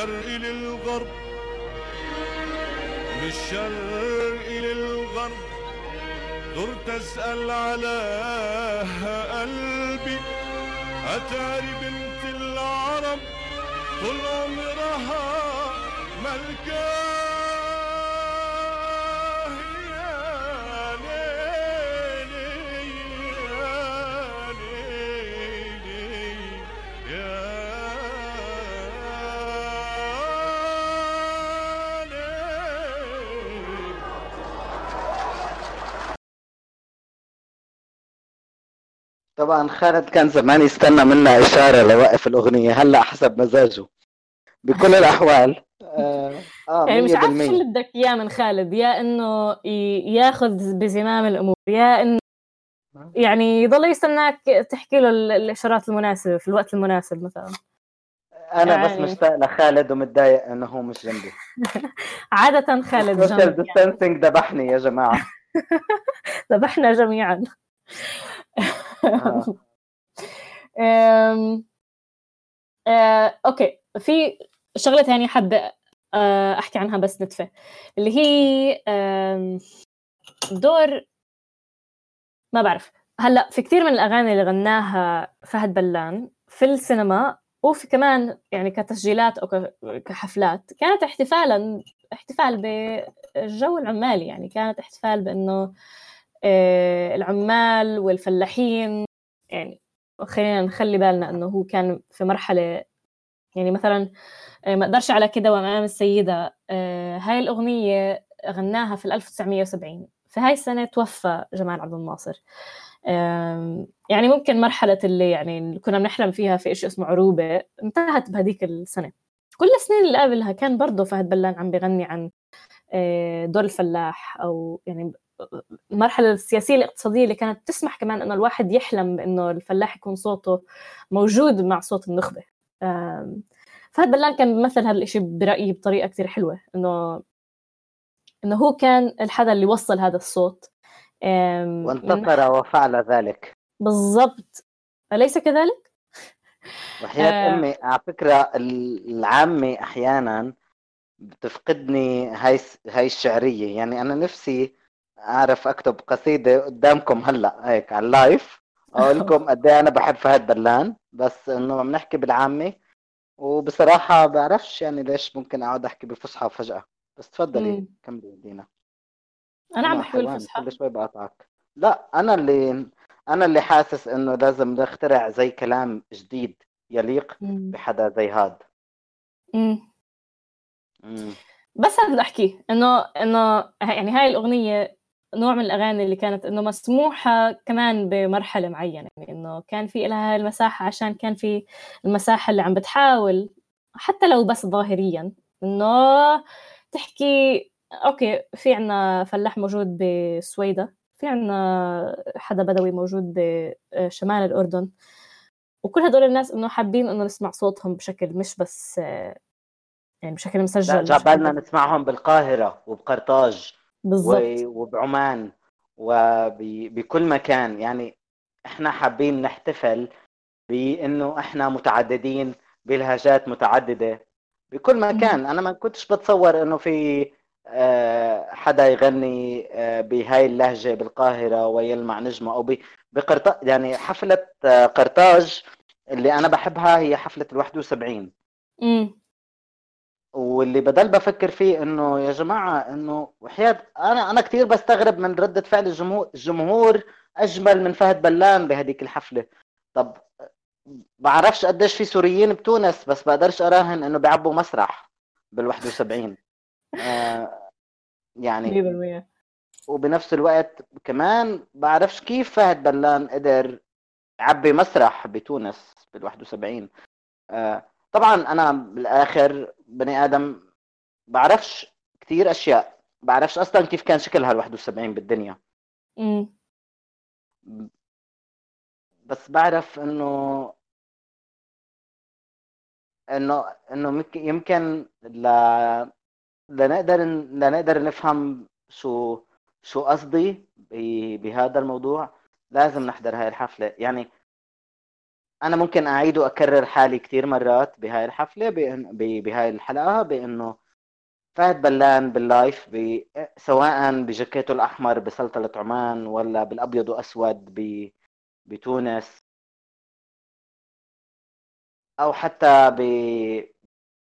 الشرق للغرب من الشرق للغرب. دورت اسال على قلبي اتاري طبعا خالد كان زمان يستنى منا إشارة لوقف الأغنية هلأ حسب مزاجه. بكل الأحوال آه, آه يعني مش عارف شو 100% اللي بدك إياه من خالد يا إنه ياخذ بزمام الأمور يا إنه يعني يضل يستناك تحكي له ال- الإشارات المناسبة في الوقت المناسب مثلا. أنا بس يعني- مشتاق لخالد ومتضايق إنه هو مش جنبي [LAUGHS] عادة خالد social جنب distancing ذبحني يا جماعة. [LAUGHS] ذبحنا جميعا. [LAUGHS] آه. [LAUGHS] آه، أوكي. في شغلة ثانية حابة آه، أحكي عنها بس نتفه. اللي هي دور ما بعرف. هلأ في كثير من الأغاني اللي غناها فهد بلان في السينما وفي كمان يعني كتسجيلات أو كحفلات كانت احتفالا احتفال بالجو العمالي يعني كانت احتفال بأنه العمال والفلاحين. يعني خلينا نخلي بالنا إنه هو كان في مرحلة يعني مثلا آه، ما أقدرش على كده وأمام السيدة. آه، هاي الأغنية غناها في 1970 في هاي السنة توفى جمال عبد الناصر. يعني ممكن مرحلة اللي يعني كنا بنحلم فيها في شيء اسمه عروبة انتهت بهذيك السنة. كل السنين اللي قبلها كان برضه فهد بلان عم بيغني عن آه، دور الفلاح أو يعني المرحلة السياسية الاقتصادية اللي كانت تسمح كمان إنه الواحد يحلم بإنه الفلاح يكون صوته موجود مع صوت النخبة. آم، فهد بلان كان بيمثل هذا الإشي برأيي بطريقة كتير حلوة إنه إنه هو كان الحدا اللي وصل هذا الصوت. وانتصر وفعل ذلك. بالضبط. أليس كذلك؟ [LAUGHS] وحياة آه. أمي على فكرة العامة أحيانا بتفقدني هاي هاي الشعرية. يعني أنا نفسي أعرف أكتب قصيدة قدامكم هلأ هيك على ال live أقول [LAUGHS] لكم قد إيه أنا بحب فهد بلان بس إنه عم نحكي بالعامة وبصراحة بعرفش يعني ليش ممكن أقعد أحكي بالفصحى فجأة بس تفضلي. كملي دينا أنا عم بحكي بالفصحى كل شوي بقاطعك لا أنا اللي أنا اللي حاسس إنه لازم نخترع زي كلام جديد يليق مم. بحدا زي هاد مم. مم. بس هذا بدي احكيه إنه إنه يعني هاي الأغنية نوع من الأغاني اللي كانت إنه مسموحة كمان بمرحلة معينة يعني إنه كان في لها هاي المساحة عشان كان في المساحة اللي عم بتحاول حتى لو بس ظاهريا إنه تحكي أوكي في عنا فلاح موجود بسويدة في عنا حدا بدوي موجود بشمال الأردن وكل هدول الناس إنه حابين إنه نسمع صوتهم بشكل مش بس يعني بشكل مسجل لا بشكل- نسمعهم بالقاهرة وبقرطاج. بالضبط. وبعمان وبكل مكان. يعني إحنا حابين نحتفل بإنه إحنا متعددين بلهجات متعددة بكل مكان. أنا ما كنتش بتصور إنه في آه، حدا يغني آه، بهاي اللهجة بالقاهرة ويلمع نجمة أو بقرطاج يعني حفلة آه، قرطاج اللي أنا بحبها هي حفلة ال 71 امم واللي بضل بفكر فيه إنه يا جماعة إنه وحياة أنا أنا كثير بستغرب من ردة فعل الجمهور الجمهور أجمل من فهد بلان بهديك الحفلة. طب بعرفش قديش في سوريين بتونس بس بقدرش أراهن إنه بيعبوا مسرح بال 71 آه يعني 100% وبنفس الوقت كمان بعرفش كيف فهد بلان قدر يعبي مسرح بتونس بال 71 آه طبعا أنا بالآخر بني آدم بعرفش كثير أشياء بعرفش أصلا كيف كان شكلها ال 71 بالدنيا. امم بس بعرف إنه إنه إنه يمكن- ل لنقدر لنقدر نفهم شو شو قصدي بهذا الموضوع لازم نحضر هاي الحفلة. يعني أنا ممكن أعيد وأكرر حالي كثير مرات بهاي ب- بهاي الحلقة بإنه فهد بلان بال live. سواء بجاكيته الأحمر بسلطنة عمان ولا بالأبيض وأسود ب... بتونس أو حتى ب...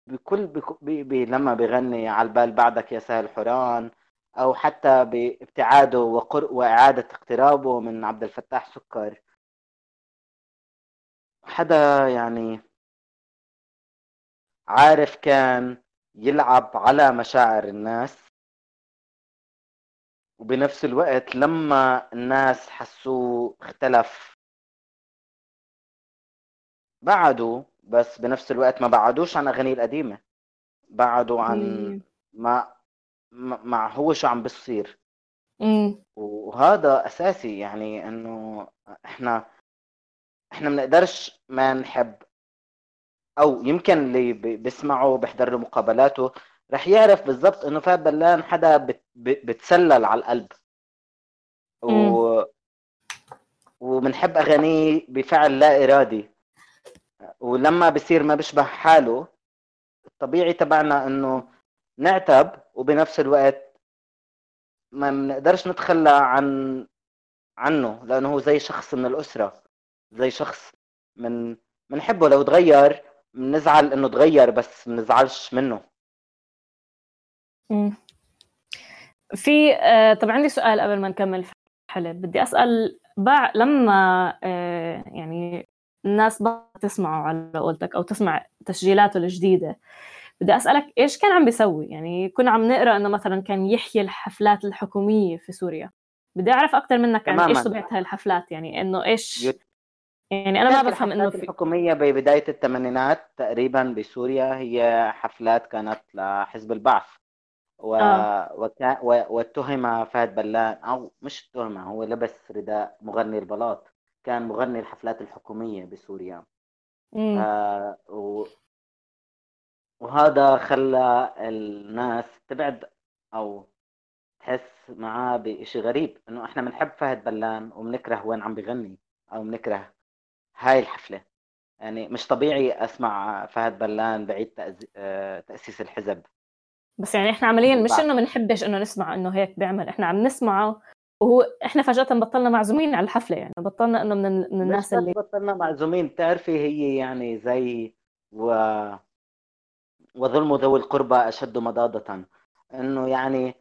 بكل. لما بغني على البال بعدك يا سهل حوران أو حتى بابتعاده وقر... وإعادة اقترابه من عبد الفتاح سكر حدا يعني عارف كان يلعب على مشاعر الناس. وبنفس الوقت لما الناس حسوه اختلف بعدوا بس بنفس الوقت ما بعدوش عن أغانيه القديمة. بعدوا عن. ما مع هو شو عم بيصير امم وهذا أساسي يعني إنه إحنا إحنا بنقدرش ما نحب. أو يمكن اللي بي- بيسمعه بيحضر له مقابلاته رح يعرف بالضبط إنه فهد بلان حدا بت- بتسلل على القلب. و... وبنحب أغانيه بفعل لا إرادي. ولما بصير ما بيشبه حاله الطبيعي تبعنا إنه نعتب وبنفس الوقت ما بنقدرش نتخلى عن عنه لأنه هو زي شخص من الأسرة. زي شخص من بنحبه لو تغير بنزعل إنه تغير بس بنزعلش منه مم. في آه، طب عندي سؤال قبل ما نكمل في الحلب بدي أسأل بع... لما آه، يعني الناس بطلت تسمعه على قولتك أو تسمع تسجيلاته الجديدة بدي أسألك إيش كان عم بيسوي يعني كنا عم نقرأ إنه مثلا كان يحيي الحفلات الحكومية في سوريا بدي أعرف أكثر منك عن تماماً. طبيعة هاي الحفلات يعني إنه إيش يت- يعني أنا ما بفهم الحفلات في الحكومية ببداية الثمانينات تقريبا بسوريا هي حفلات كانت لحزب البعث و... آه. وكا... و... واتهم فهد بلان أو مش اتهم هو لبس رداء مغني البلاط كان مغني الحفلات الحكومية بسوريا مم. آه و... وهذا خلى الناس تبعد أو بتحس معاه بشيء غريب إنه إحنا بنحب فهد بلان وبنكره وين عم بغني أو بنكره هاي الحفلة. يعني مش طبيعي أسمع فهد بلان بعيد آه، تأسيس الحزب. بس يعني إحنا عمليا مش بعد. إنه بنحبش إنه نسمع إنه هيك بيعمل إحنا عم نسمعه وهو إحنا فجأة بطلنا معزومين على الحفلة يعني بطلنا إنه من, من الناس مش اللي بطلنا معزومين بتعرفي هي يعني زي و وظلم ذوي القربى أشد مضاضة إنه يعني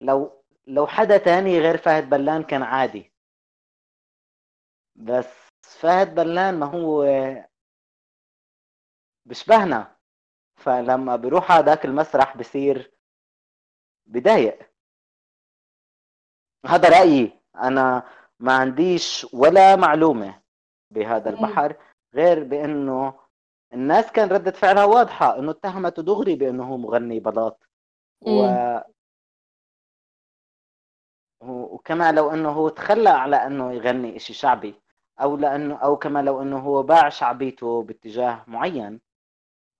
لو لو حدا تاني غير فهد بلان كان عادي. بس فهد بلان ما هو بشبهنا فلما بيروح على ذاك المسرح بصير بضايق. هذا رأيي. أنا ما عنديش ولا معلومة بهذا. البحر غير بأنه الناس كان ردة فعلها واضحة أنه اتهمته دغري بأنه هو مغني بلاط. و... وكما لو إنه هو تخلى على إنه يغني إشي شعبي. أو لأنه أو كما لو إنه هو باع شعبيته باتجاه معين.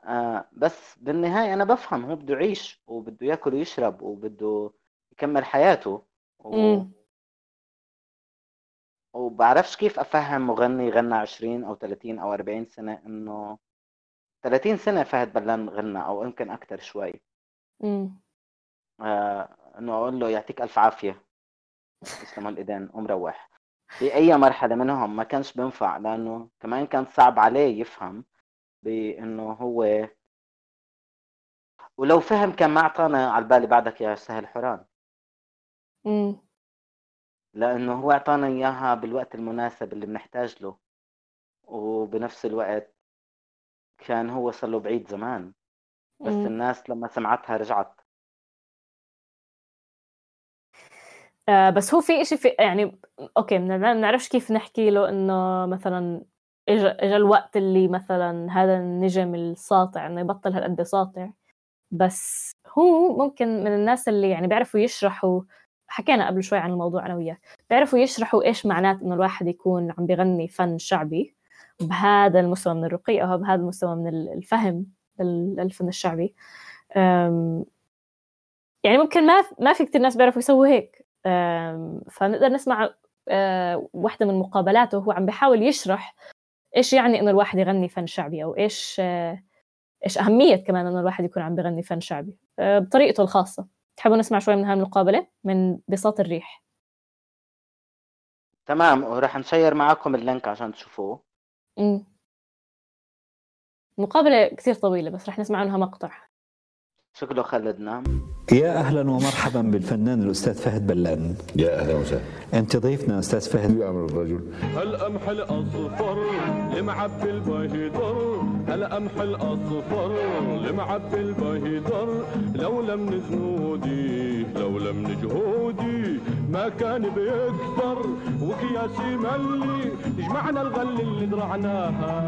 آه بس بالنهاية أنا بفهم هو بده يعيش وبده يأكل ويشرب وبده يكمل حياته و... وبعرفش كيف أفهم مغني غنى 20 أو 30 أو 40 سنة إنه 30 سنة فهد بلان غنى أو يمكن أكثر شوي. مم. آه إنه أقول له يعطيك ألف عافية يسلموا الايدين ومروح في أي مرحلة منهم ما كانش بينفع لأنه كمان كان صعب عليه يفهم بأنه هو ولو فهم كان ما أعطانا على بالي بعدك يا سهل حوران مم. لأنه هو أعطانا إياها بالوقت المناسب اللي بنحتاج له وبنفس الوقت كان هو صار له بعيد زمان بس مم. الناس لما سمعتها رجعت آه بس هو في إشي في يعني أوكي ما بنعرفش كيف نحكي له إنه مثلا اجى اجى الوقت اللي مثلا هذا النجم الساطع إنه يبطل هالقد ساطع. بس هو ممكن من الناس اللي يعني بيعرفوا يشرحوا حكينا قبل شوي عن الموضوع أنا وياه بيعرفوا يشرحوا إيش معنات إنه الواحد يكون عم بيغني فن شعبي بهذا المستوى من الرقي أو بهذا المستوى من الفهم لل- للفن الشعبي. يعني ممكن ما ما في كتير ناس بيعرفوا يسووا هيك. فنقدر نسمع أه، واحدة من مقابلاته هو عم بيحاول يشرح إيش يعني إنه الواحد يغني فن شعبي أو إيش أه، إيش أهمية كمان إنه الواحد يكون عم بيغني فن شعبي. أه، بطريقته الخاصة. تحبوا نسمع شوي من هاي المقابلة؟ من بساط الريح. تمام وراح نشير معاكم ال link عشان تشوفوه. مقابلة كثير طويلة بس رح نسمع عنها مقطع. شكله خلدنا يا أهلا ومرحبا بالفنان الأستاذ فهد بلان يا أهلا وسهلا. أنت ضيفنا أستاذ فهد. يعمل الرجل. هالقمح الأصفر لمعبي البهيدر هالقمح الأصفر لمعبي البهيدر لولا من جنودي لولا من جهودي ما كان بيكثر. وكياسي ملي جمعنا الغل اللي زرعناها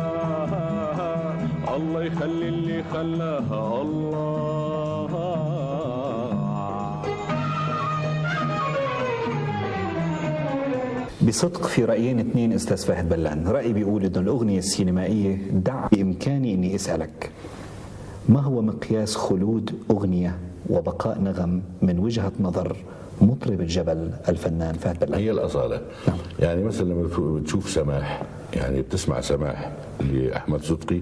الله يخلي اللي خلاها الله. بصدق في رأيين اثنين أستاذ فهد بلان. رأي بيقول إنه الأغنية السينمائية دع بإمكاني إني أسألك ما هو مقياس خلود أغنية وبقاء نغم من وجهة نظر مطرب الجبل الفنان فهد بلان هي الأصالة. نعم. يعني مثلا لما بتشوف سماح يعني بتسمع سماح لأحمد صدقي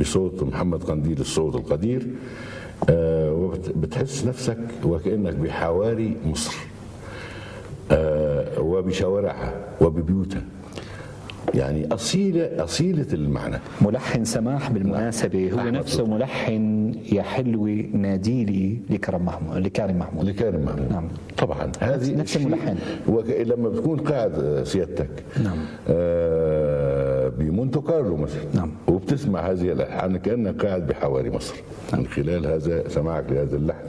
بصوت محمد قنديل الصوت القدير آه وبتحس نفسك وكأنك بحواري مصر آه وبشوارعها وببيوتها. يعني اصيله أصيلة المعنى ملحن سماح بالمناسبة هو نفسه. ملحن يا حلوي ناديلي لكرم محمود لكريم محمود لكريم محمود نعم. طبعا هذه نفس الملحن. لما بتكون قاعد آه، سيادتك نعم. آه بمونتو كارلو مثلا نعم. وبتسمع هذه الالحان كأنك قاعد بحواري مصر من خلال هذا سماعك لهذا اللحن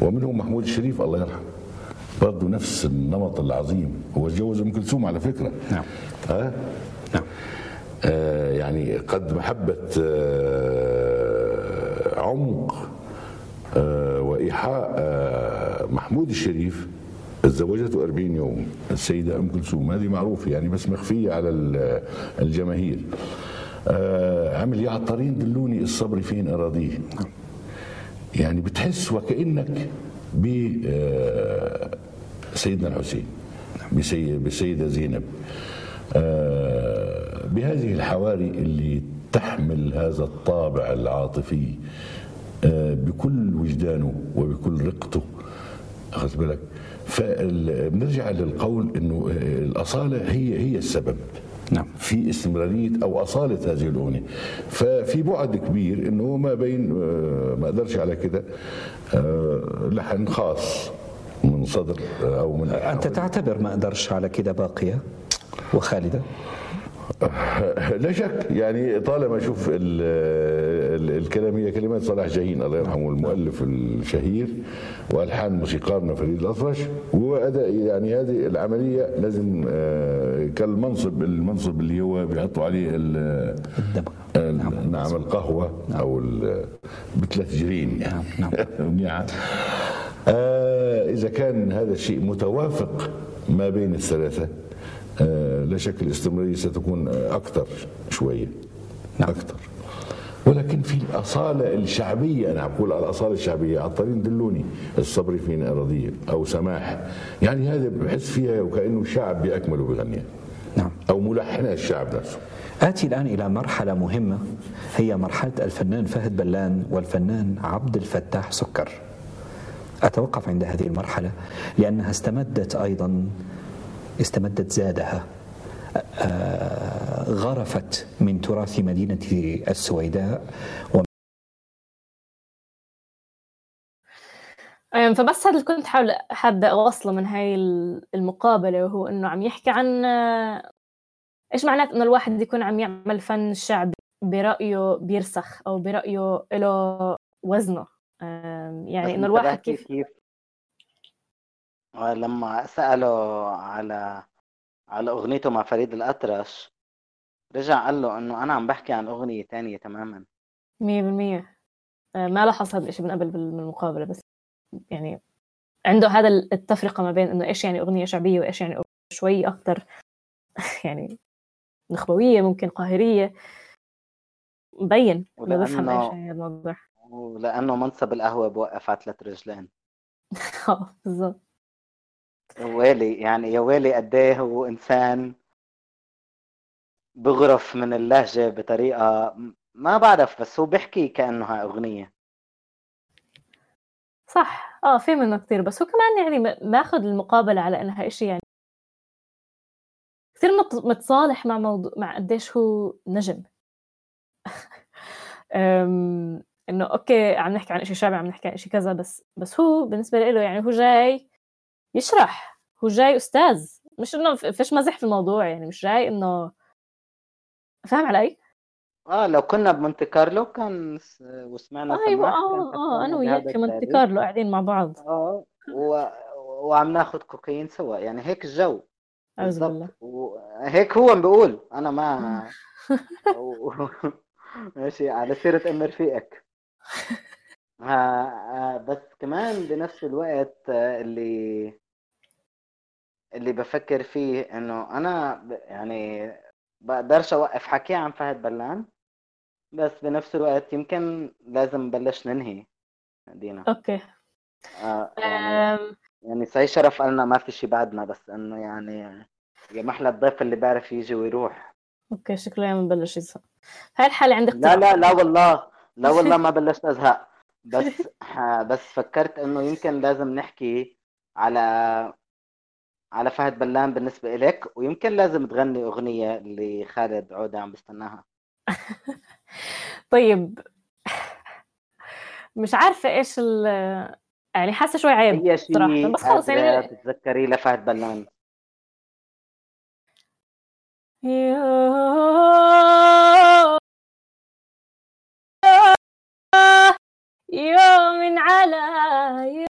ومنهم محمود الشريف الله يرحمه برضه نفس النمط العظيم. هو تجوز أم كلثوم على فكرة. نعم. ها؟ نعم. آه يعني قد محبة آه عمق آه وإيحاء آه محمود الشريف. تزوجته 40 يوم. السيدة أم كلثوم هذه معروفة يعني بس مخفية على ال- الجماهير. آه عمل يا عطارين دلوني الصبر فين أراضيه؟ يعني بتحس وكأنك ب آه، سيدنا الحسين بسي- بسيدة زينب. آه، بهذه الحواري اللي تحمل هذا الطابع العاطفي آه، بكل وجدانه وبكل رقته أخذت بالك؟ فبنرجع للقول إنه الأصالة هي هي السبب. نعم. في استمراريه أو أصالة هذه الأغنية. ففي بعد كبير إنه ما بين آه، ما أقدرش على كده آه، لحن خاص من صدر آه، أو من أنت تعتبر ما أقدرش على كده باقية وخالدة؟ لا شك. يعني طالما أشوف ال- الكلام هي كلمات صلاح جاهين الله يرحمه المؤلف الشهير وألحان موسيقارنا فريد الأطرش واداء يعني هذه العملية لازم آه، كالمنصب المنصب اللي هو بيحطوا عليه ال- ال- نعم. القهوة أو ال- بثلاث جرين يعني نعم [LAUGHS] آه، إذا كان هذا الشيء متوافق ما بين الثلاثة آه، لا شك الاستمرارية ستكون آه، أكثر شوية. أكثر. ولكن في الأصالة الشعبية أنا بقول على الأصالة الشعبية عطارين دلوني الصبر فينا أراضية أو سماح. يعني هذا بحس فيها وكأنه الشعب بأكمله بغنيها نعم. أو ملحنها الشعب نفسه. آتي الآن إلى مرحلة مهمة هي مرحلة الفنان فهد بلان والفنان عبد الفتاح سكر. أتوقف عند هذه المرحلة لأنها استمدت أيضا استمدت زادها. غرفت من تراث مدينة السويداء أم، فبس هذا اللي كنت حاول حابة أوصله من هاي المقابلة وهو إنه عم يحكي عن آه، إيش معنات إنه الواحد يكون عم يعمل فن شعبي برأيه بيرسخ أو برأيه له وزنه. يعني إنه الواحد كيف؟ كيف؟ لما سأله على على أغنيته مع فريد الأطرش. رجع قال له إنه أنا عم بحكي عن أغنية تانية تماما. مية بالمية. آه، ما لاحظ هذا الشيء من قبل بالمقابلة بس يعني عنده هذا التفرقة ما بين إنه إيش يعني أغنية شعبية وإيش يعني أغنية شوي أكتر [LAUGHS] يعني نخبوية ممكن قاهرية. مبين ما بفهم إيش يعني الموضوع. ولأنه منصب القهوة بوقف على ثلاث رجلين [LAUGHS] آه، بالضبط. يا ويلي يعني يا ويلي قد إيه هو إنسان بغرف من اللهجة بطريقة ما بعرف بس هو بيحكي كانه هاي أغنية. صح. آه في منه كثير بس هو كمان يعني ما- ماخذ المقابلة على إنها إشي يعني كثير مت- متصالح مع موضوع مع قديش هو نجم. [LAUGHS] إنه أوكي عم نحكي عن شيء شعبي عم نحكي عن شيء كذا بس بس هو بالنسبة له يعني هو جاي يشرح. هو جاي أستاذ. مش إنه فيش مزح في الموضوع يعني مش جاي إنه فاهم علي؟ آه لو كنا بمونتي كارلو كان وسمعنا أيوه سماح آه كان آه أنا وياك في مونتي. كارلو قاعدين مع بعض. آه و... وعم ناخذ كوكايين سوا. يعني هيك الجو. بالضبط. وهيك هو بيقول. أنا ما [LAUGHS] و- [LAUGHS] ماشي على سيرة ام رفيقك [LAUGHS] ها آه، بس كمان بنفس الوقت آه، اللي اللي بفكر فيه إنه أنا ب- يعني بقدرش أوقف حكي عن فهد بلان بس بنفس الوقت يمكن لازم نبلش ننهي دينا. أوكي. آه يعني أم، يعني صحيح شرف قالنا ما في شي بعدنا بس إنه يعني يا محلى الضيف اللي بيعرف يجي ويروح. أوكي شكله يوم بلش يزهق هاي الحالة عندك لا لا لا والله لا [LAUGHS] والله ما بلشت أزهق. بس [LAUGHS] بس فكرت إنه يمكن لازم نحكي على على فهد بلان بالنسبة إلك ويمكن لازم تغني أغنية اللي خالد عودة عم بستناها. [LAUGHS] طيب. مش عارفة إيش ال يعني حاسة شوي عيب صراحة شيء بس خلص يعني تتذكري لفهد بلان يوم يوم على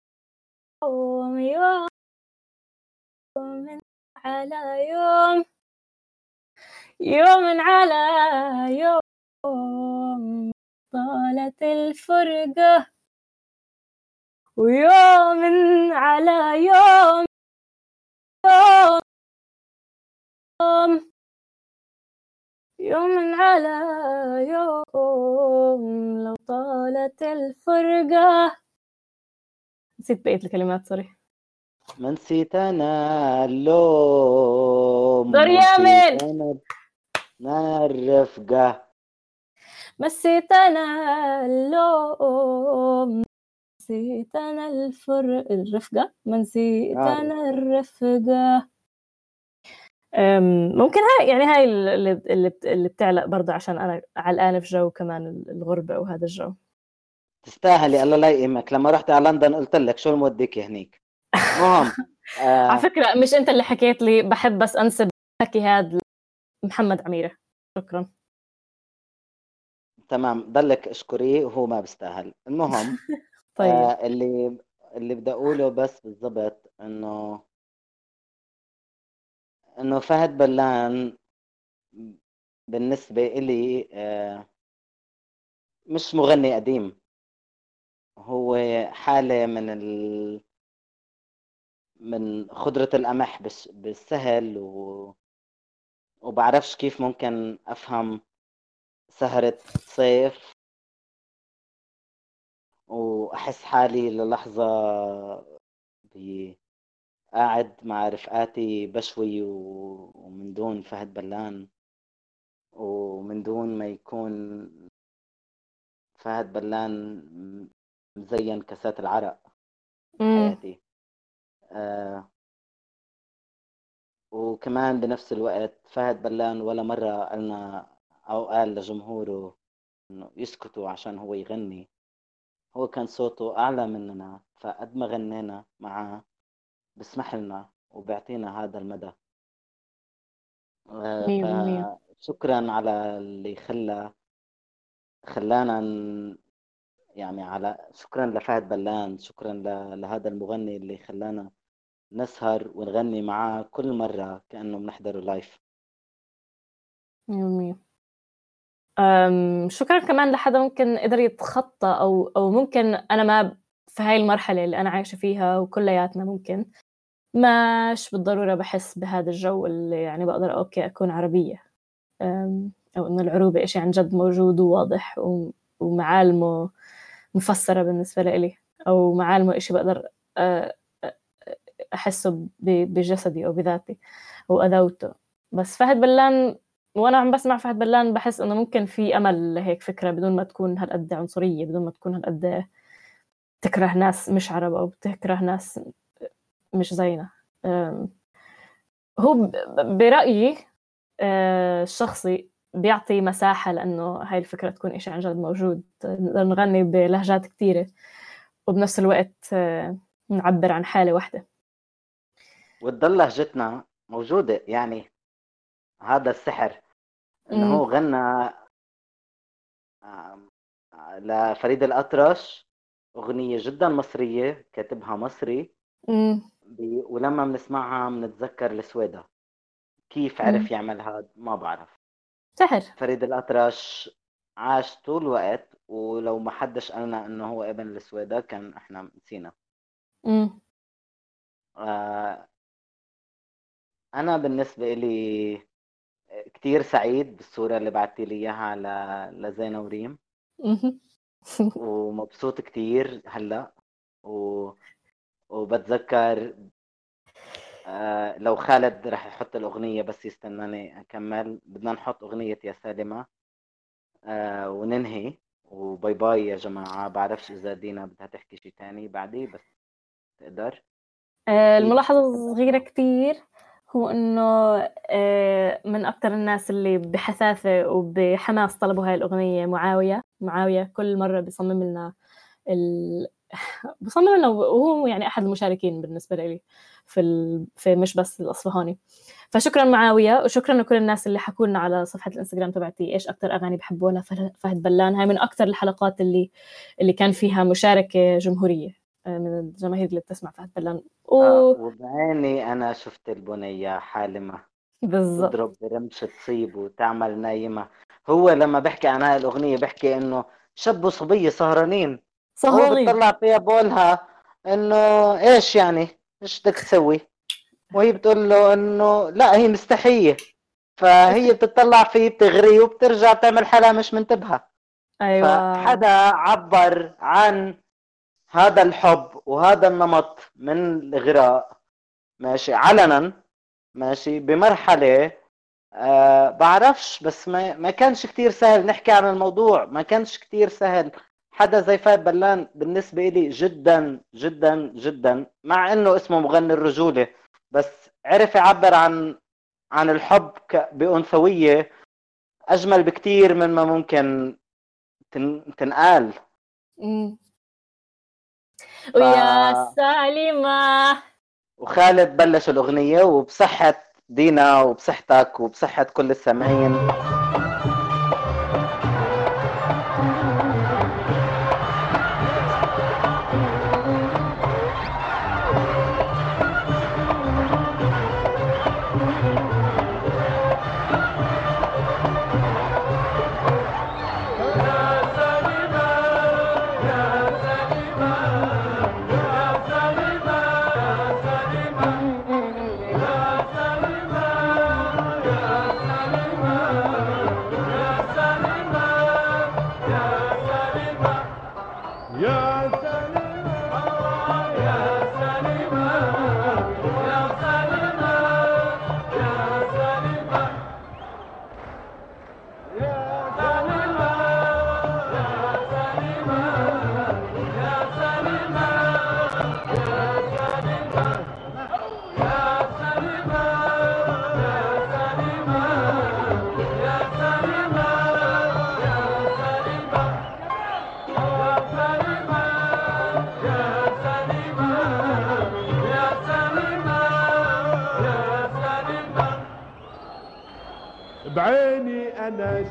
يوم يوم على يوم يوم على يوم طالت الفرقة ويوم على يوم يوم يوم يوم على يوم لو طالت الفرقة. نسيت بقية الكلمات سوري ما نسيت أنا اللوم دور ما يامن. نسيت أنا الرفقة. مسيت أنا اللوم نسيت أنا الفر الرفقة؟ ما نسيت. أنا الرفقة. أم، ممكن هاي يعني هاي اللي اللي بت- اللي بتعلق برضه عشان أنا علقانة في جو كمان الغربة وهذا الجو. تستاهلي الله لا يقيمك. لما رحت على لندن قلت لك شو الموديك هنيك؟ المهم على آه فكرة مش أنت اللي حكيت لي بحب بس أنسب الحكي هاد محمد عميرة. شكرا. تمام. ضلك اشكريه وهو ما بيستاهل. المهم [LAUGHS] طيب. آه اللي اللي بدي أقوله بس بالضبط إنه إنه فهد بلان بالنسبة إلي آه مش مغني قديم. هو حالة من ال من خضرة القمح بالسهل و وبعرفش كيف ممكن أفهم سهرة صيف وأحس حالي للحظة ب- قاعد مع رفقاتي بشوي و- ومن دون فهد بلان ومن دون ما يكون فهد بلان مزين كاسات العرق. حياتي وكمان بنفس الوقت فهد بلان ولا مرة قالنا أو قال لجمهوره إنه يسكتوا عشان هو يغني هو كان صوته أعلى مننا فقد ما غنينا معاه بسمح لنا وبيعطينا هذا المدى آه،. فشكرا على اللي خلى خلانا يعني على شكرا لفهد بلان شكرا لهذا المغني اللي خلانا نسهر ونغني معاه كل مرة كأنه بنحضره live. أم، شكرا كمان لحدا ممكن قدر يتخطى أو أو ممكن أنا ما في هاي المرحلة اللي أنا عايشة فيها وكلياتنا ممكن مش بالضرورة بحس بهذا الجو اللي يعني بقدر أوكي أكون عربية أم، أو إنه العروبة إشي عن جد موجود وواضح ومعالمه مفسرة بالنسبة لإلي أو معالمه إشي بقدر أ- أ- أحسه ب- بجسدي أو بذاتي وادوته بس فهد بلان وأنا عم بسمع فهد بلان بحس إنه ممكن في أمل لهيك فكرة بدون ما تكون هالقد عنصرية بدون ما تكون هالقد تكره ناس مش عرب أو تكره ناس مش زينا. هو ب- برأيي أه، الشخصي بيعطي مساحة لأنه هاي الفكرة تكون إشي عن جد موجود نقدر نغني بلهجات كتيرة وبنفس الوقت أه، نعبر عن حالة واحدة وتضل لهجتنا موجودة يعني هذا السحر إنه. هو غنى لفريد الأطرش أغنية جدا مصرية كاتبها مصري مم. بي- ولما بنسمعها بنتذكر السويدة كيف مم. عرف يعمل هذا ما بعرف سحر فريد الأطرش عاش طول الوقت ولو ما حدش قالنا انه هو ابن السويدة كان إحنا نسينا مم. آه، أنا بالنسبة لي كتير سعيد بالصورة اللي بعتي لي إياها ل- لزينة وريم. [LAUGHS] ومبسوط كتير هلأ و... وبتذكر آه لو خالد رح يحط الأغنية بس يستناني أكمل بدنا نحط أغنية يا سالمة. آه وننهي. وباي باي يا جماعة. بعرفش إذا دينا بدها تحكي شي تاني بعدي بس تقدر. آه، الملاحظة الصغيرة كتير هو آه، من أكتر الناس اللي بحثاثة وبحماس طلبوا هاي الأغنية معاوية. معاوية كل مرة بيصمم لنا. بصمم لنا وهو يعني أحد المشاركين بالنسبة لي في ال... في مش بس الأصفهاني. فشكرا معاوية وشكرا لكل الناس اللي حكوا لنا على صفحة الإنستغرام تبعتي إيش أكتر أغاني بحبوها لفه- فهد بلان. هاي من أكتر الحلقات اللي اللي كان فيها مشاركة جمهورية آه، من الجماهير اللي بتسمع فهد بلان. و... آه وبعيني أنا شفت البنية حالمة. بالضبط. تضرب برمش تصيب وتعمل نايمة. هو لما بحكي عن هاي الأغنية بحكي إنه شاب وصبية سهرانين. هو. بتطلع فيها بقولها إنه إيش يعني؟ إيش بدك تسوي؟ وهي بتقول له إنه لا هي مستحية. فهي بتطلع فيه بتغريه وبترجع تعمل حالها مش منتبهة. أيوة. فحدا عبر عن هذا الحب وهذا النمط من الغراء ماشي علنا ماشي بمرحلة آه بعرفش بس ما, ما كانش كتير سهل نحكي عن الموضوع ما كانش كتير سهل حدا زي فايد بلان بالنسبة لي جدا جدا جدا مع إنه اسمه مغني الرجولة. بس عرف يعبر عن عن الحب بأنثوية أجمل بكتير من ما ممكن تن... تنقال. مم. ويا ف- سالمة. وخالد بلش الأغنية وبصحة دينا وبصحتك وبصحة كل السامعين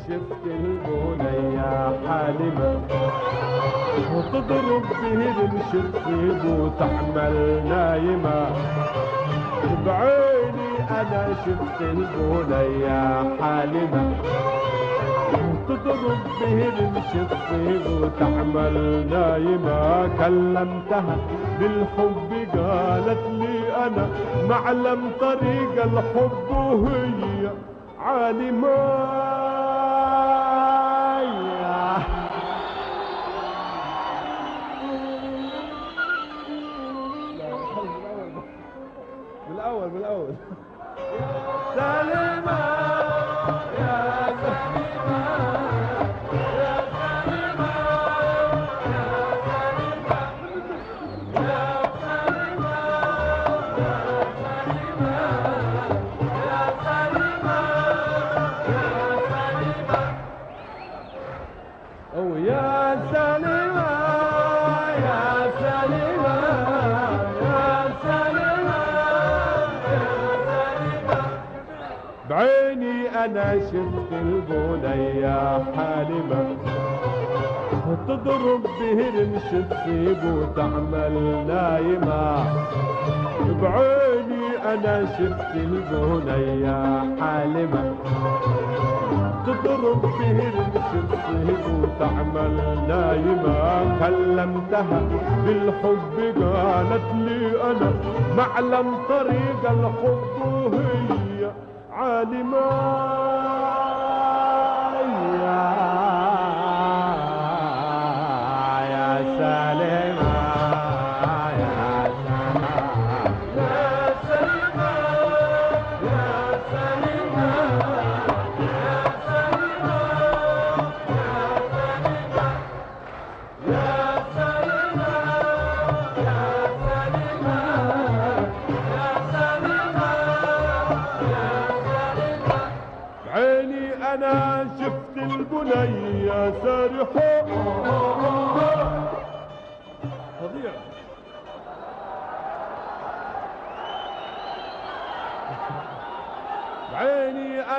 شفت البنية حالمة وتضرب به الشفيب وتحمل نايمة بعيني أنا شفت البنية حالمة تضرب به الشفير وتعمل نايمة كلمتها بالحب قالت لي أنا معلم طريق الحب وهي عالمة الشفيب وتعمل نايمة. بعيني أنا شفت البنية حالمة. تضرب به الشفيب وتعمل نايمة. كلمتها بالحب قالت لي أنا معلم طريق الحب وهي عالمة.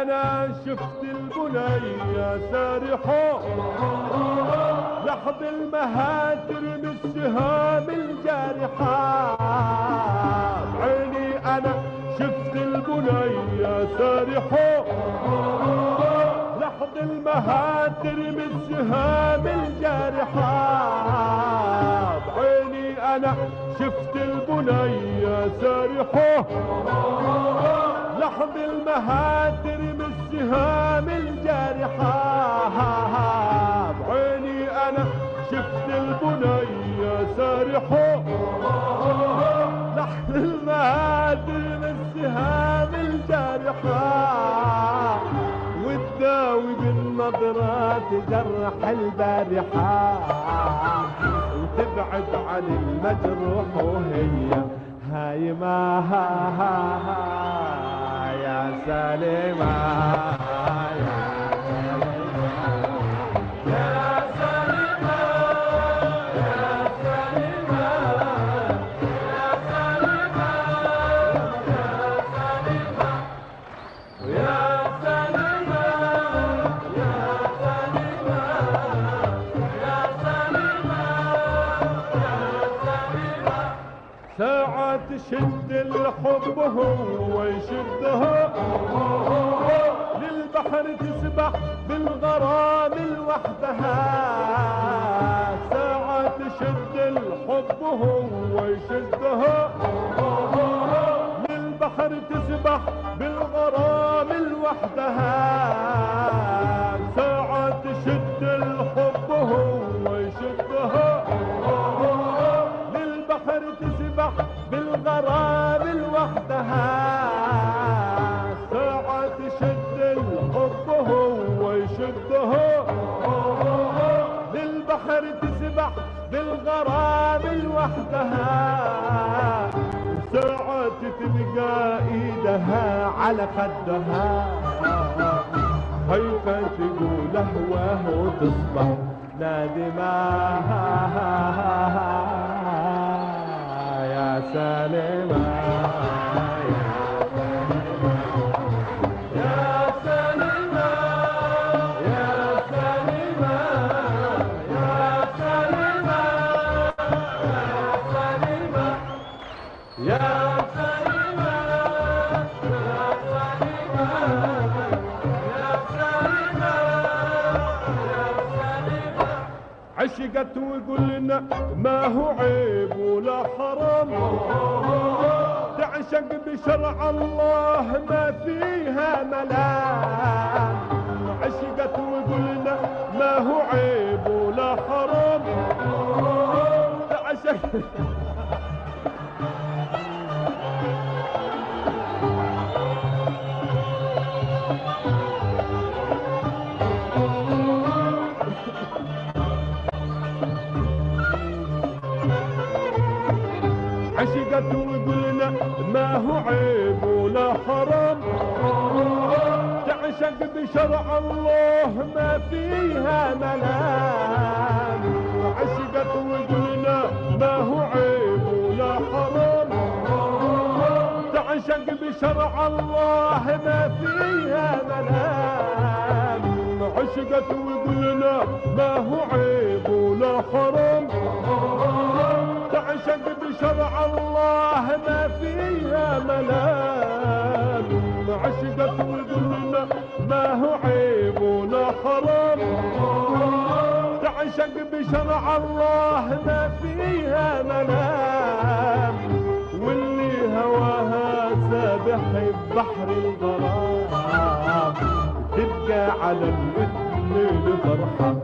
أنا شفت البنية سارحة. لحظ المهاتر من السهام الجارحة. بعيني أنا شفت البنية سارحة. لحظ المهاتر من السهام الجارحة. بعيني أنا شفت البنية سارحة. لحظ المهاتر من السهام الجارحة. بعيني أنا شفت البنية سارحة. البارحة لحن المهادن السهام الجارحة. وتداوي بالنظرات جرح البارحة. وتبعد عن المجروح وهي هايمة. ها ها ها شد الحب هو يشدها للبحر تسبح بالغرام لوحدها ساعة تشد الحب هو يشدها. للبحر تسبح بالغرام لوحدها على خدها هيك تقول هواه وتصبح نادمة بشرع الله ما فيها ملام واللي هواها سابح ببحر الغرام. تبقى على الاثنين فرحة